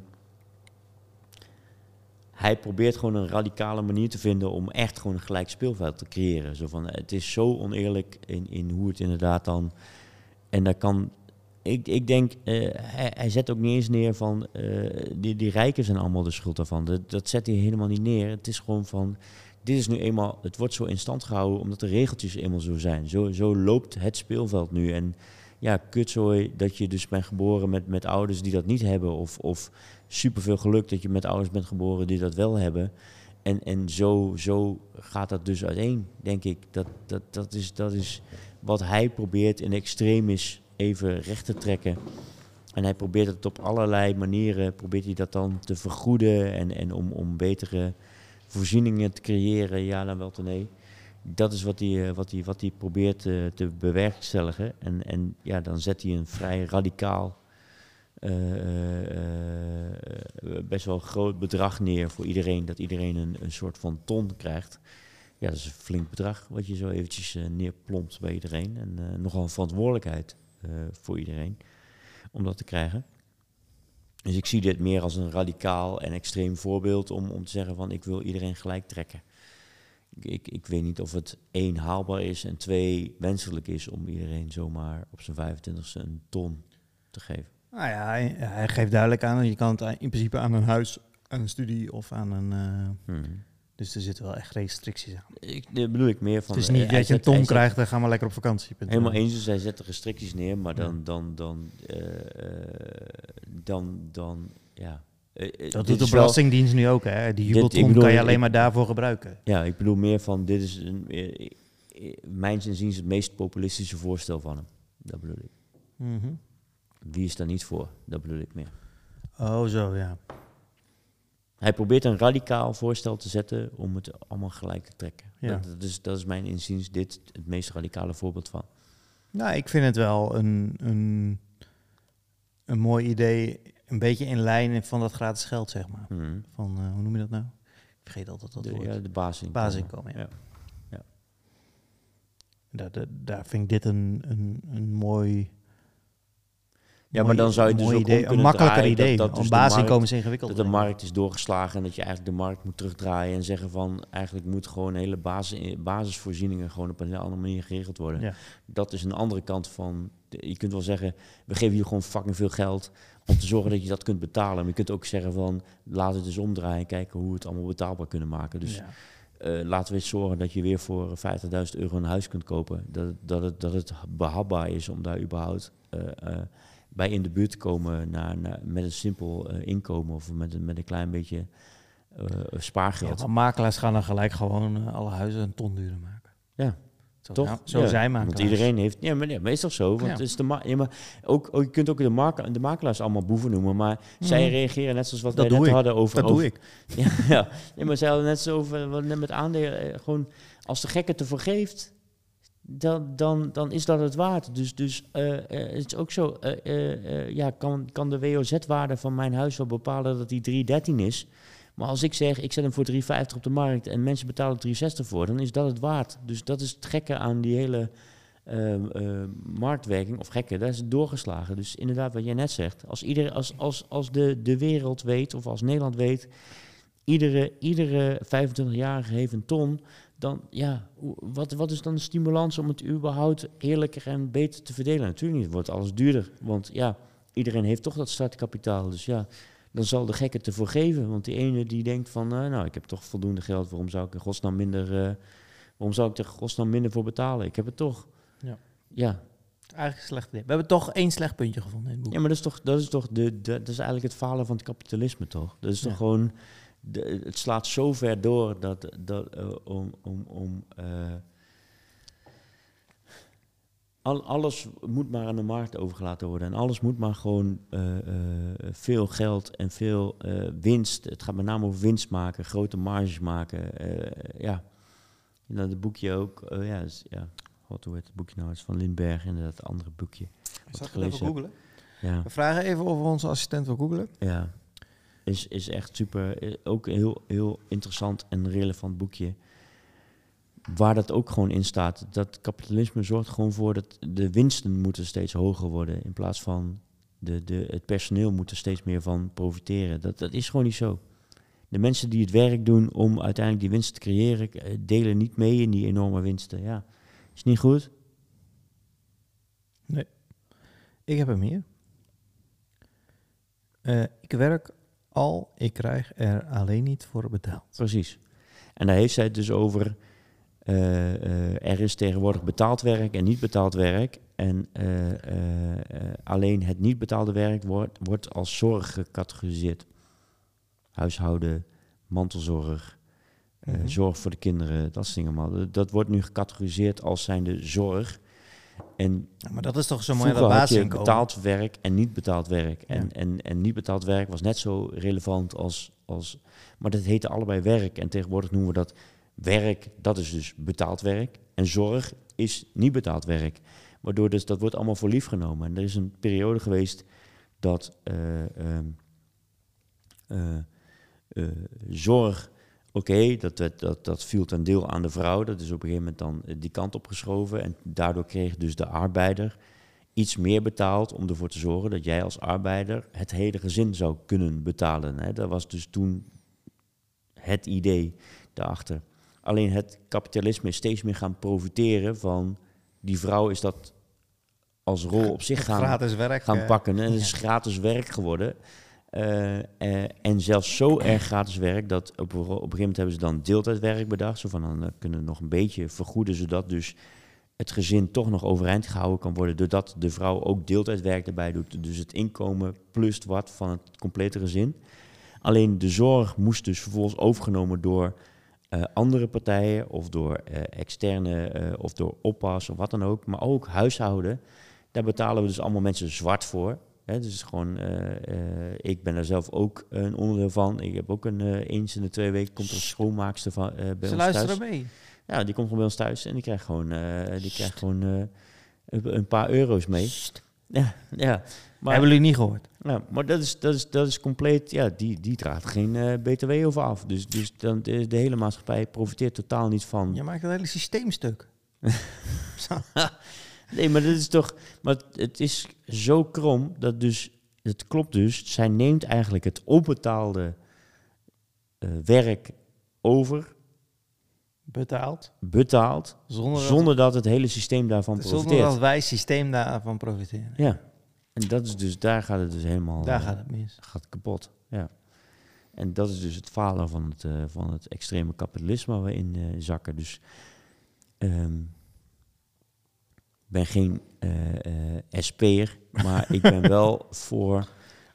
Speaker 2: hij probeert gewoon een radicale manier te vinden om echt gewoon een gelijk speelveld te creëren. Zo van, het is zo oneerlijk in, in hoe het inderdaad dan... En daar kan... Ik, ik denk, eh, hij, zet ook niet eens neer van... eh, die, die rijken zijn allemaal de schuld daarvan. Dat, dat zet hij helemaal niet neer. Het is gewoon van... Dit is nu eenmaal... Het wordt zo in stand gehouden omdat de regeltjes eenmaal zo zijn. Zo, zo loopt het speelveld nu. En ja, kutzooi dat je dus bent geboren met, met ouders die dat niet hebben. Of, of superveel geluk dat je met ouders bent geboren die dat wel hebben. En, en zo, zo gaat dat dus uiteen, denk ik. Dat, dat, dat, is, dat is wat hij probeert in extremis even recht te trekken. En hij probeert het op allerlei manieren, probeert hij dat dan te vergoeden en, en om, om betere voorzieningen te creëren, ja dan wel te nee. Dat is wat hij, eh, wat hij, wat hij probeert eh, te bewerkstelligen. En, en ja, dan zet hij een vrij radicaal, eh, best wel groot bedrag neer voor iedereen. Dat iedereen een, een soort van ton krijgt. Ja, dat is een flink bedrag wat je zo eventjes neerplompt bij iedereen. En nogal een verantwoordelijkheid voor iedereen om dat te krijgen. Dus ik zie dit meer als een radicaal en extreem voorbeeld om, om te zeggen van ik wil iedereen gelijk trekken. Ik, ik, weet niet of het één haalbaar is en twee wenselijk is om iedereen zomaar op zijn 25ste een ton te geven.
Speaker 1: Nou ja, hij, hij geeft duidelijk aan, je kan het in principe aan een huis, aan een studie of aan een, eh,
Speaker 2: Hmm.
Speaker 1: Dus er zitten wel echt restricties aan.
Speaker 2: Ik, dat bedoel ik meer van...
Speaker 1: het is
Speaker 2: eh,
Speaker 1: niet
Speaker 2: hij
Speaker 1: dat je een ton krijgt en ga maar lekker op vakantie.
Speaker 2: Helemaal eens, dus hij zet de restricties neer, maar dan, dan, dan, eh, eh, dan, dan, ja. Eh, eh,
Speaker 1: Dat doet de Belastingdienst nu ook, hè? Die jubelton kan je alleen maar daarvoor gebruiken.
Speaker 2: Ja, ik bedoel meer van, dit is een, eh, eh, mijns inziens het meest populistische voorstel van hem. Dat bedoel ik.
Speaker 1: Mhm.
Speaker 2: Wie is daar niet voor? Dat bedoel ik meer.
Speaker 1: Oh, zo, ja.
Speaker 2: Hij probeert een radicaal voorstel te zetten om het allemaal gelijk te trekken.
Speaker 1: Ja.
Speaker 2: Dat, dat is, dat is mijn inziens dit het meest radicale voorbeeld van.
Speaker 1: Nou, ik vind het wel een, een, een mooi idee. Een beetje in lijn van dat gratis geld, zeg maar.
Speaker 2: Mhm.
Speaker 1: Van, eh, hoe noem je dat nou? Ik vergeet altijd dat
Speaker 2: de,
Speaker 1: woord.
Speaker 2: ja, de basisinkomen.
Speaker 1: Basisinkomen, ja.
Speaker 2: Ja.
Speaker 1: Daar, daar, daar vind ik dit een, een, een mooi...
Speaker 2: Ja, maar dan zou je dus ook om
Speaker 1: een makkelijker
Speaker 2: draaien
Speaker 1: idee.
Speaker 2: dat dus
Speaker 1: basisinkomen is ingewikkeld.
Speaker 2: Dat de markt is doorgeslagen en dat je eigenlijk de markt moet terugdraaien en zeggen van eigenlijk moet gewoon hele basis, basisvoorzieningen gewoon op een hele andere manier geregeld worden.
Speaker 1: Ja.
Speaker 2: Dat is een andere kant van, je kunt wel zeggen, we geven je gewoon fucking veel geld om te zorgen dat je dat kunt betalen. Maar je kunt ook zeggen van, laten we het eens omdraaien en kijken hoe we het allemaal betaalbaar kunnen maken. Dus
Speaker 1: Ja.
Speaker 2: eh, laten we eens zorgen dat je weer voor 50.000 euro een huis kunt kopen. Dat, het- dat, het, dat het behapbaar is om daar überhaupt eh, eh, bij in de buurt te komen naar, naar- met een simpel eh, inkomen of met een, met een klein beetje eh,
Speaker 1: Ja,
Speaker 2: spaargeld.
Speaker 1: want makelaars gaan dan gelijk gewoon eh, alle huizen een ton duurder maken.
Speaker 2: Ja,
Speaker 1: Zo,
Speaker 2: Toch?
Speaker 1: ja, zo
Speaker 2: Ja,
Speaker 1: zijn makelaars.
Speaker 2: Want iedereen heeft. Ja, maar, ja, maar is toch zo? Want
Speaker 1: Ja.
Speaker 2: het is de ma ja, maar ook, ook, je kunt ook de, mark de makelaars allemaal boeven noemen. Maar zij
Speaker 1: Mhm.
Speaker 2: reageren net zoals wat
Speaker 1: Dat
Speaker 2: wij net
Speaker 1: doe ik.
Speaker 2: hadden over.
Speaker 1: Dat doe
Speaker 2: over-
Speaker 1: ik.
Speaker 2: Ja, ja. Nee, maar zij hadden net zo over wat net met aandelen. Gewoon als de gek het ervoor geeft, dan, dan, dan is dat het waard. Dus, dus eh, eh, het is ook zo. eh, ja, kan, kan de WOZ-waarde van mijn huis wel bepalen dat die 313 is. Maar als ik zeg, ik zet hem voor 350 op de markt en mensen betalen 360 voor, dan is dat het waard. Dus dat is het gekke aan die hele eh, eh, marktwerking, of gekke, dat is het doorgeslagen. Dus inderdaad, wat jij net zegt, als, ieder, als, als, als de, de wereld weet, of als Nederland weet, iedere, iedere 25-jarige heeft een ton, dan ja, wat, wat is dan de stimulans om het überhaupt eerlijker en beter te verdelen? Natuurlijk niet, het wordt alles duurder, want ja, iedereen heeft toch dat startkapitaal. Dus ja, dan zal de gek het ervoor geven. Want die ene die denkt van, eh, nou, ik heb toch voldoende geld, waarom zou ik er godsnaam minder, eh, waarom zou ik er godsnaam minder voor betalen? Ik heb het toch.
Speaker 1: Ja.
Speaker 2: Ja,
Speaker 1: Eigenlijk een slecht idee. We hebben toch één slecht puntje gevonden in het boek.
Speaker 2: ja maar dat is toch, dat is toch de, de, dat is eigenlijk het falen van het kapitalisme, toch? Dat is toch
Speaker 1: Ja.
Speaker 2: gewoon, de, het slaat zo ver door dat, dat eh, om, om, om eh, al, alles moet maar aan de markt overgelaten worden en alles moet maar gewoon eh, veel geld en veel winst. Het gaat met name over winst maken, grote marges maken. ja, en dan het boekje ook, ja, is, ja, wat hoe heet het boekje nou? Het is van Lindbergh, inderdaad, het andere boekje.
Speaker 1: Zal ik het even googlen?
Speaker 2: Ja.
Speaker 1: We vragen even of onze assistent wil googlen.
Speaker 2: Ja, is, is echt super. eh, Ook een heel, heel interessant en relevant boekje. Waar dat ook gewoon in staat. Dat kapitalisme zorgt gewoon voor dat de winsten moeten steeds hoger worden. In plaats van de, de, het personeel moet er steeds meer van profiteren. Dat, dat is gewoon niet zo. De mensen die het werk doen om uiteindelijk die winst te creëren, eh, delen niet mee in die enorme winsten. Ja, is niet goed.
Speaker 1: Ik heb hem hier. Eh, ik werk al, ik krijg er alleen niet voor betaald.
Speaker 2: Precies. En daar heeft zij het dus over. eh, eh, er is tegenwoordig betaald werk en niet betaald werk. En eh, alleen het niet betaalde werk wordt, wordt als zorg gecategoriseerd. Huishouden, mantelzorg,
Speaker 1: Mhm.
Speaker 2: zorg voor de kinderen, dat soort dingen. Dat wordt nu gecategoriseerd als zijnde zorg. En
Speaker 1: Ja, maar dat is toch zo mooi aan
Speaker 2: Vroeger
Speaker 1: dat
Speaker 2: had je
Speaker 1: basisinkomen.
Speaker 2: betaald werk en niet betaald werk. En,
Speaker 1: Ja.
Speaker 2: en, en niet betaald werk was net zo relevant als, als... Maar dat heette allebei werk. En tegenwoordig noemen we dat werk. Dat is dus betaald werk. En zorg is niet betaald werk. Waardoor dus dat wordt allemaal voor lief genomen. En er is een periode geweest dat eh, ehm, eh, eh, zorg... Oké, dat, dat, dat viel ten deel aan de vrouw. Dat is op een gegeven moment dan eh, die kant op geschoven. En daardoor kreeg dus de arbeider iets meer betaald om ervoor te zorgen dat jij als arbeider het hele gezin zou kunnen betalen. Hè. Dat was dus toen het idee daarachter. Alleen het kapitalisme is steeds meer gaan profiteren van die vrouw is dat als rol op zich gaan,
Speaker 1: Gratis werk.
Speaker 2: gaan
Speaker 1: eh,
Speaker 2: pakken. En het is gratis werk geworden. Eh, eh, en zelfs zo erg gratis werk dat op, op een gegeven moment hebben ze dan deeltijdwerk bedacht. Zo van dan eh, kunnen we nog een beetje vergoeden, zodat dus het gezin toch nog overeind gehouden kan worden. Doordat de vrouw ook deeltijdwerk erbij doet. Dus het inkomen plus wat van het complete gezin. Alleen de zorg moest dus vervolgens overgenomen door andere partijen of door externe of door oppas of wat dan ook. Maar ook huishouden. Daar betalen we dus allemaal mensen zwart voor. Hè, dus gewoon, eh, eh, ik ben daar zelf ook een onderdeel van. Ik heb ook een eh, eens in de twee weken komt er een schoonmaakster van bij
Speaker 1: Ze
Speaker 2: ons thuis.
Speaker 1: luisteren mee.
Speaker 2: Ja, die komt gewoon bij ons thuis en die krijgt gewoon, die krijgt gewoon een, een paar euro's mee. Ja, ja. Maar,
Speaker 1: Hebben jullie niet gehoord?
Speaker 2: ja, maar dat is, dat is, dat is compleet, ja, die, die draagt geen BTW over af. Dus, dus dan, de, de hele maatschappij profiteert totaal niet van.
Speaker 1: Je maakt het hele systeem stuk. Zo.
Speaker 2: Nee, maar dat is toch, maar het- is zo krom dat dus, het klopt dus, zij neemt eigenlijk het onbetaalde eh, werk over,
Speaker 1: Betaald.
Speaker 2: betaald,
Speaker 1: Zonder,
Speaker 2: zonder dat het hele systeem daarvan
Speaker 1: zonder
Speaker 2: profiteert.
Speaker 1: dat wij systeem daarvan profiteren.
Speaker 2: Ja, en dat is dus, daar gaat het dus helemaal
Speaker 1: Daar gaat het mis.
Speaker 2: gaat kapot. Ja. En dat is dus het falen van het, eh, van het extreme kapitalisme waar we in eh, zakken. Dus ehm, ben geen eh eh, SP'er, maar ik ben wel voor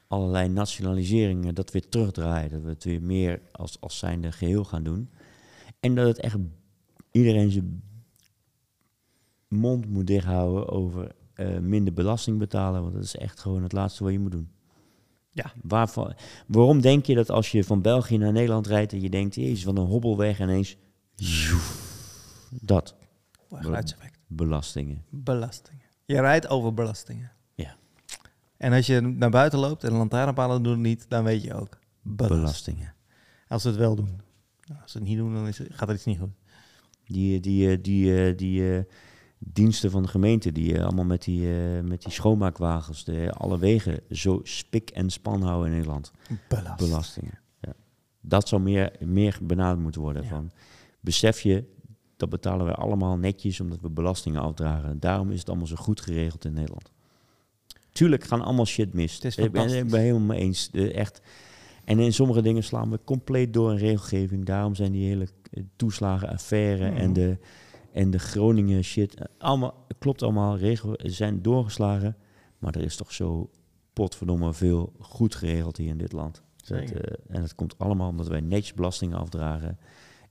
Speaker 2: allerlei nationaliseringen dat weer terugdraaien. Dat we het weer meer als, als zijnde geheel gaan doen. En dat het echt iedereen zijn mond moet dichthouden over eh, minder belasting betalen. Want dat is echt gewoon het laatste wat je moet doen.
Speaker 1: Ja.
Speaker 2: Waarvan, waarom denk je dat als je van België naar Nederland rijdt en je denkt, jezus, wat een hobbelweg ineens, dat,
Speaker 1: Geluidseffect.
Speaker 2: Belastingen.
Speaker 1: Belastingen. Je rijdt over belastingen.
Speaker 2: Ja.
Speaker 1: En als je naar buiten loopt en de lantaarnpalen doen het niet, dan weet je ook. Belastingen.
Speaker 2: Belastingen.
Speaker 1: Als ze het wel doen. Nou, als ze het niet doen, dan is het, gaat er iets niet goed.
Speaker 2: Die, die, eh, die, eh, die eh, diensten van de gemeente, die eh, allemaal met die, eh, met die schoonmaakwagens, de, alle wegen zo spik en span houden in Nederland.
Speaker 1: Belast.
Speaker 2: Belastingen. Ja. Dat zou meer, meer benaderd moeten worden.
Speaker 1: Ja.
Speaker 2: Van, besef je, dat betalen wij allemaal netjes omdat we belastingen afdragen. Daarom is het allemaal zo goed geregeld in Nederland. Tuurlijk gaan allemaal shit mis.
Speaker 1: Het is
Speaker 2: ik ben ik ben helemaal mee eens. Echt. En in sommige dingen slaan we compleet door in regelgeving. Daarom zijn die hele eh, toeslagenaffaire
Speaker 1: Mhm.
Speaker 2: en, de, en de Groningen shit. eh, Allemaal, klopt allemaal, regel zijn doorgeslagen. Maar er is toch zo potverdomme veel goed geregeld hier in dit land. Dat, eh, en dat komt allemaal omdat wij netjes belastingen afdragen.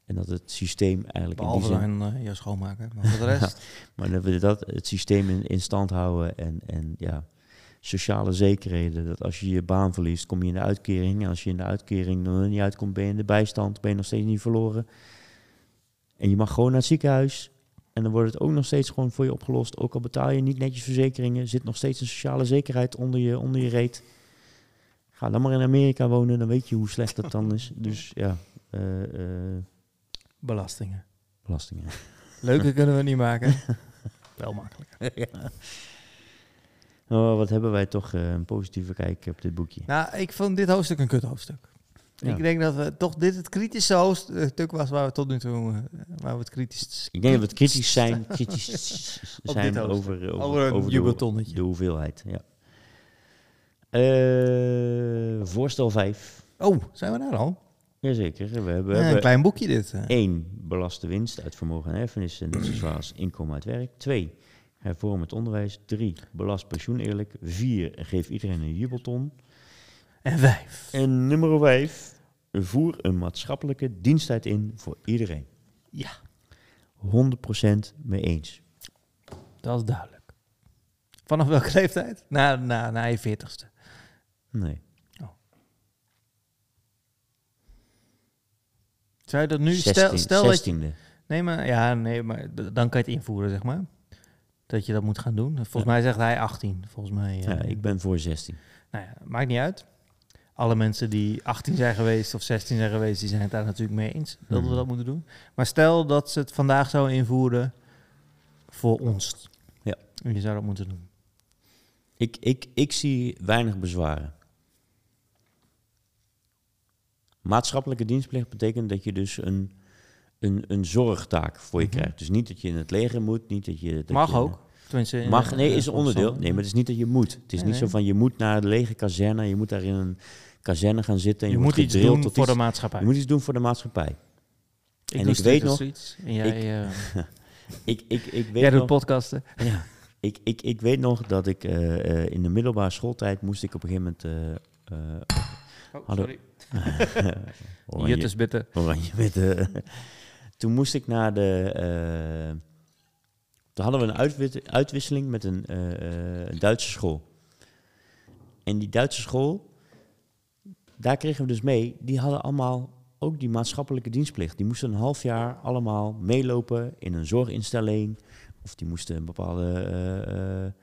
Speaker 2: En dat het systeem eigenlijk
Speaker 1: Behalve
Speaker 2: in die zin...
Speaker 1: dan eh, jouw schoonmaker. Maar voor de rest,
Speaker 2: Maar dat we dat, het systeem in, in stand houden en, en ja, sociale zekerheden. Dat als je je baan verliest, kom je in de uitkering. En als je in de uitkering nog niet uitkomt, ben je in de bijstand, ben je nog steeds niet verloren. En je mag gewoon naar het ziekenhuis. En dan wordt het ook nog steeds gewoon voor je opgelost. Ook al betaal je niet netjes verzekeringen, zit nog steeds een sociale zekerheid onder je, onder je reet. Ga dan maar in Amerika wonen, dan weet je hoe slecht dat dan is. Dus ja, eh, eh,
Speaker 1: belastingen.
Speaker 2: belastingen.
Speaker 1: Leuker kunnen we niet maken. Wel makkelijk.
Speaker 2: ja. Oh, wat hebben wij toch eh, een positieve kijk op dit boekje.
Speaker 1: Nou, ik vond dit hoofdstuk een kut hoofdstuk.
Speaker 2: Ja.
Speaker 1: Ik denk dat we toch dit het kritische hoofdstuk was waar we tot nu toe eh, waar we het kritisch
Speaker 2: Ik denk dat we het kritisch zijn, kritisch
Speaker 1: Op
Speaker 2: zijn
Speaker 1: dit
Speaker 2: over, over,
Speaker 1: Over
Speaker 2: de,
Speaker 1: jubeltonnetje.
Speaker 2: de hoeveelheid. Ja. Eh, voorstel 5.
Speaker 1: Oh, zijn we daar al?
Speaker 2: Jazeker. We hebben,
Speaker 1: Ja, een klein boekje dit. eh.
Speaker 2: één, belaste winst uit vermogen en erfenissen, net zo zwaar als inkomen uit werk. Twee, hervorm het onderwijs. Drie, belast pensioen eerlijk. Vier, geef iedereen een jubelton.
Speaker 1: En vijf.
Speaker 2: En nummer vijf, voer een maatschappelijke diensttijd in voor iedereen.
Speaker 1: Ja,
Speaker 2: 100% mee eens.
Speaker 1: dat is duidelijk. Vanaf welke leeftijd? Na, na, na je veertigste.
Speaker 2: Nee.
Speaker 1: Zou je dat nu...
Speaker 2: 16,
Speaker 1: stel stel dat je,
Speaker 2: 16e.
Speaker 1: Nee, maar, ja, nee, maar dan kan je het invoeren, zeg maar. Dat je dat moet gaan doen. Volgens mij zegt hij 18. Volgens mij. eh,
Speaker 2: Ja, ik ben voor 16.
Speaker 1: Nou ja, maakt niet uit. Alle mensen die 18 zijn geweest of 16 zijn geweest, die zijn het daar natuurlijk mee eens dat we
Speaker 2: Mhm.
Speaker 1: dat moeten doen. Maar stel dat ze het vandaag zouden invoeren voor ons.
Speaker 2: Ja.
Speaker 1: En je zou dat moeten doen.
Speaker 2: Ik, ik, ik zie weinig bezwaren. Maatschappelijke dienstplicht betekent dat je dus een, een, een zorgtaak voor je
Speaker 1: Mhm.
Speaker 2: krijgt. Dus niet dat je in het leger moet, niet dat je... Dat
Speaker 1: Mag
Speaker 2: je,
Speaker 1: ook. Tenminste, in-
Speaker 2: Mag, nee, is een onderdeel. Nee, maar het is niet dat je moet. Het is
Speaker 1: Nee,
Speaker 2: niet
Speaker 1: nee.
Speaker 2: zo van je moet naar de lege kazerne, je moet daar in een kazerne gaan zitten. En
Speaker 1: Je,
Speaker 2: je,
Speaker 1: moet iets doen
Speaker 2: tot
Speaker 1: voor
Speaker 2: iets-
Speaker 1: de maatschappij.
Speaker 2: Je moet iets doen voor de maatschappij.
Speaker 1: ik
Speaker 2: en
Speaker 1: doe
Speaker 2: ik weet nog-
Speaker 1: streets. En jij, eh,
Speaker 2: Ik, ik, ik weet
Speaker 1: jij doet
Speaker 2: nog,
Speaker 1: podcasten.
Speaker 2: ja, ik, ik, ik weet nog dat ik eh, eh, in de middelbare schooltijd moest ik op een gegeven moment...
Speaker 1: Oh,
Speaker 2: Hallo.
Speaker 1: sorry.
Speaker 2: oranje-
Speaker 1: Juttes bitte.
Speaker 2: Oranje witte. Toen moest ik naar de. eh, toen hadden we een uitwisseling met een eh, eh, Duitse school. En die Duitse school, daar kregen we dus mee, die hadden allemaal ook die maatschappelijke dienstplicht. Die moesten een half jaar allemaal meelopen in een zorginstelling. Of die moesten een bepaalde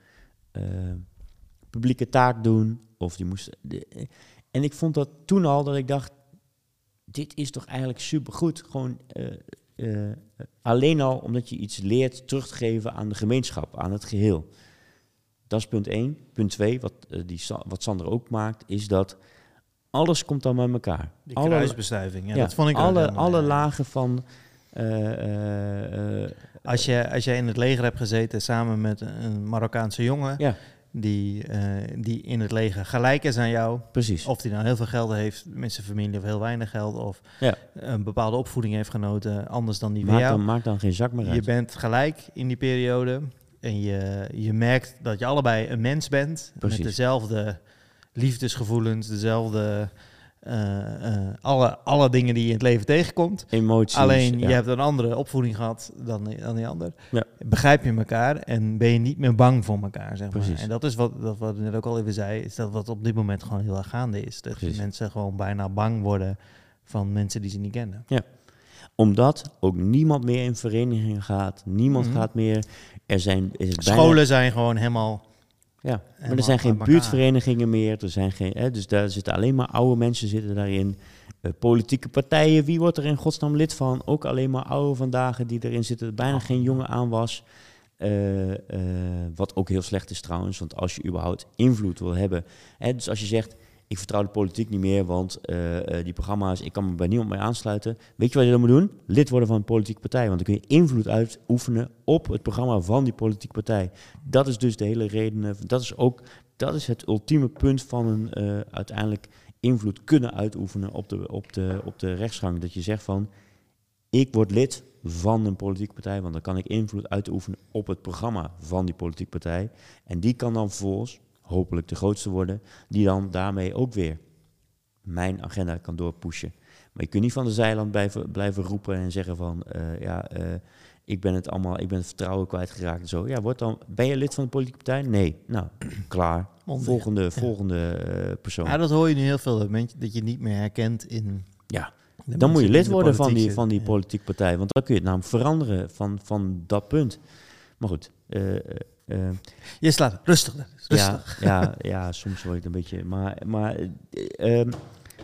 Speaker 2: publieke taak doen. Of die moesten. de- en ik vond dat toen al dat ik dacht, dit is toch eigenlijk supergoed. Gewoon eh, eh, alleen al omdat je iets leert terug te geven aan de gemeenschap, aan het geheel. Dat is punt 1. Punt 2, wat, eh, die, wat Sander ook maakt, is dat alles komt dan bij elkaar.
Speaker 1: Die
Speaker 2: alle,
Speaker 1: kruisbestuiving. Ja,
Speaker 2: ja,
Speaker 1: dat vond ik
Speaker 2: alle,
Speaker 1: helemaal,
Speaker 2: alle
Speaker 1: ja.
Speaker 2: lagen van...
Speaker 1: Als je, als je in het leger hebt gezeten samen met een Marokkaanse jongen...
Speaker 2: Ja.
Speaker 1: Die, eh, die in het leger gelijk is aan jou...
Speaker 2: precies.
Speaker 1: Of die nou heel veel geld heeft met zijn familie of heel weinig geld... of
Speaker 2: Ja.
Speaker 1: een bepaalde opvoeding heeft genoten, anders dan die van
Speaker 2: maakt,
Speaker 1: jou.
Speaker 2: dan, maakt dan geen zak meer
Speaker 1: Je
Speaker 2: uit.
Speaker 1: bent gelijk in die periode en je, je merkt dat je allebei een mens bent
Speaker 2: Precies.
Speaker 1: met dezelfde liefdesgevoelens, dezelfde alle, alle dingen die je in het leven tegenkomt.
Speaker 2: Emoties.
Speaker 1: Alleen
Speaker 2: ja.
Speaker 1: je hebt een andere opvoeding gehad dan, die- dan die ander.
Speaker 2: Ja.
Speaker 1: Begrijp je elkaar en ben je niet meer bang voor elkaar, zeg maar. En dat is wat, dat wat ik net ook al even zei, is dat wat op dit moment gewoon heel erg gaande is. Dat
Speaker 2: Precies.
Speaker 1: mensen gewoon bijna bang worden van mensen die ze niet kennen.
Speaker 2: Omdat ook niemand meer in verenigingen gaat. Niemand
Speaker 1: Mhm.
Speaker 2: gaat meer... Er zijn... Is bijna-
Speaker 1: Scholen zijn gewoon helemaal
Speaker 2: Ja, maar er zijn geen buurtverenigingen meer. Er zijn geen, hè, dus daar zitten alleen maar oude mensen zitten daarin. Eh, politieke partijen, wie wordt er in godsnaam lid van? Ook alleen maar oude vandaag die erin zitten. Bijna geen jonge aanwas. Eh, eh, wat ook heel slecht is trouwens, want als je überhaupt invloed wil hebben. Hè, dus als je zegt, ik vertrouw de politiek niet meer, want eh, eh, die programma's, ik kan me bij niemand mee aansluiten. Weet je wat je dan moet doen? Lid worden van een politieke partij, want dan kun je invloed uitoefenen op het programma van die politieke partij. Dat is dus de hele reden, eh, dat is ook, dat is het ultieme punt van een uiteindelijk invloed kunnen uitoefenen op de, op, de, op de rechtsgang. Dat je zegt van, ik word lid van een politieke partij, want dan kan ik invloed uitoefenen op het programma van die politieke partij. En die kan dan vervolgens, hopelijk de grootste worden, die dan daarmee ook weer mijn agenda kan doorpushen. Maar je kunt niet van de zijland blijven, blijven roepen en zeggen van, eh, ja, eh, ik ben het allemaal, ik ben het vertrouwen kwijtgeraakt en zo. Ja, word dan, ben je lid van de politieke partij? Nee. Nou, klaar. Volgende, volgende eh, persoon.
Speaker 1: Ja, dat hoor je nu heel veel, dat, men- dat je niet meer herkent in...
Speaker 2: Ja, Dan moet je lid worden van die, van die politieke partij. Want dan kun je het namelijk veranderen van, van dat punt. Maar goed. Eh, eh, eh,
Speaker 1: Je slaat rustig, rustig.
Speaker 2: ja, ja, ja, soms word ik een beetje... Maar, maar eh, eh,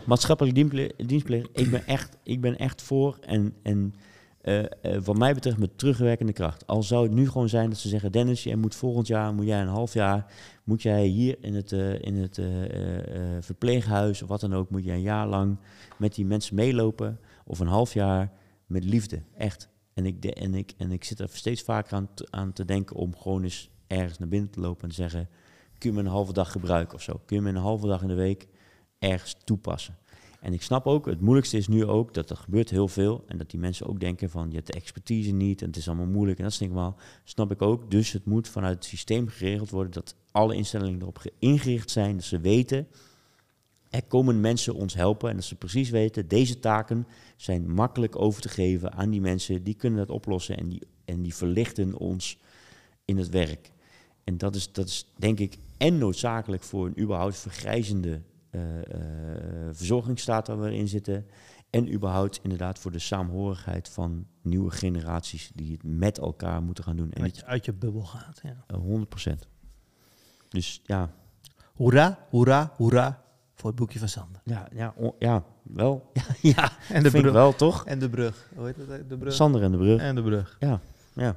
Speaker 2: maatschappelijk dienstplicht, dienstplicht, ik ben echt, ik ben echt voor. En, en eh, wat mij betreft met terugwerkende kracht. Al zou het nu gewoon zijn dat ze zeggen... Dennis, jij moet volgend jaar, moet jij een half jaar... moet jij hier in het, in het verpleeghuis of wat dan ook... moet jij een jaar lang met die mensen meelopen... of een half jaar met liefde, echt. En ik, de, en ik, en ik zit er steeds vaker aan, aan te denken... om gewoon eens ergens naar binnen te lopen en zeggen... kun je me een halve dag gebruiken of zo? Kun je me een halve dag in de week ergens toepassen? En ik snap ook, het moeilijkste is nu ook dat er gebeurt heel veel. En dat die mensen ook denken van, je hebt de expertise niet en het is allemaal moeilijk. En dat snap ik wel. Snap ik ook. Dus het moet vanuit het systeem geregeld worden dat alle instellingen erop ge- ingericht zijn. Dat ze weten, er komen mensen ons helpen. En dat ze precies weten, deze taken zijn makkelijk over te geven aan die mensen. Die kunnen dat oplossen en die, en die verlichten ons in het werk. En dat is, dat is denk ik en noodzakelijk voor een überhaupt vergrijzende eh, eh, verzorgingsstaat waar we in zitten. En überhaupt inderdaad voor de saamhorigheid van nieuwe generaties die het met elkaar moeten gaan doen. En
Speaker 1: dat je uit je bubbel gaat. Ja.
Speaker 2: eh, 100%. Dus ja,
Speaker 1: Hoera, hoera, hoera voor het boekje van Sander.
Speaker 2: ja, ja, ja wel. Ja, ja
Speaker 1: En de brug.
Speaker 2: wel toch?
Speaker 1: En de brug. Hoe heet het? De brug?
Speaker 2: Sander en de brug.
Speaker 1: En de brug.
Speaker 2: Ja,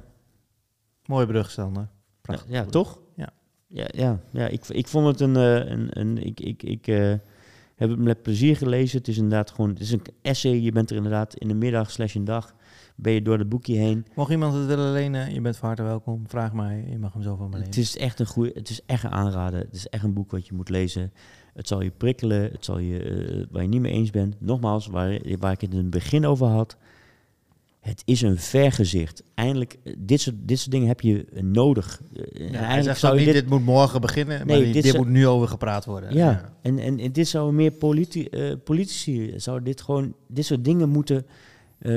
Speaker 1: Mooie brug, Sander.
Speaker 2: Ja,
Speaker 1: Prachtig.
Speaker 2: ja toch?
Speaker 1: Ja.
Speaker 2: Ja, ja, ja ik, ik vond het een... eh, een, een ik, ik, ik, eh, Heb het met plezier gelezen. Het is inderdaad gewoon, het is een essay. Je bent er inderdaad in de middag slash een dag, ben je door het boekje heen.
Speaker 1: Mocht iemand het willen lenen, je bent van harte welkom. Vraag mij, je mag hem zo van me lenen.
Speaker 2: Het is echt een goede, het is echt een aanrader. Het is echt een boek wat je moet lezen. Het zal je prikkelen, het zal je, eh, waar je niet mee eens bent. Nogmaals, waar, waar ik het in het begin over had. Het is een vergezicht. Eindelijk, eh, dit soort, dit soort dingen heb je eh, nodig. Eh,
Speaker 1: Ja,
Speaker 2: eigenlijk
Speaker 1: zegt
Speaker 2: zou je
Speaker 1: niet,
Speaker 2: dit,
Speaker 1: dit, moet morgen beginnen, maar
Speaker 2: Nee,
Speaker 1: die-
Speaker 2: dit
Speaker 1: dit,
Speaker 2: zou-
Speaker 1: moet nu over gepraat worden.
Speaker 2: ja, En, en, en dit zou meer politi politici, zou dit gewoon, dit soort dingen moeten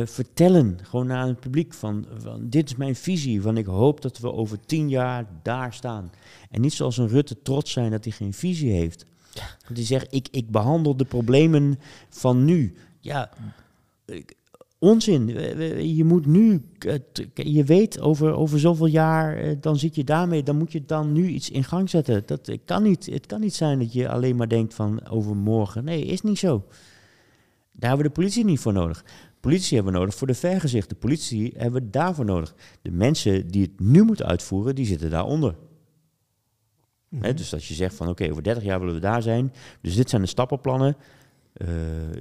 Speaker 2: vertellen. Gewoon aan het publiek van, van, dit is mijn visie, van ik hoop dat we over tien jaar daar staan. En niet zoals een Rutte trots zijn dat hij geen visie heeft. Dat hij zegt, ik, ik behandel de problemen van nu. Ja, ik- onzin. Je moet nu, je weet over, over zoveel jaar, eh, dan zit je daarmee, dan moet je dan nu iets in gang zetten. Dat kan niet. Het kan niet zijn dat je alleen maar denkt van over morgen. Nee, is niet zo. Daar hebben we de politie niet voor nodig. Politie hebben we nodig voor de vergezichten. Politie hebben we daarvoor nodig. De mensen die het nu moeten uitvoeren, die zitten daaronder.
Speaker 1: Mhm.
Speaker 2: Dus als je zegt van oké, over 30 jaar willen we daar zijn. Dus dit zijn de stappenplannen. Eh,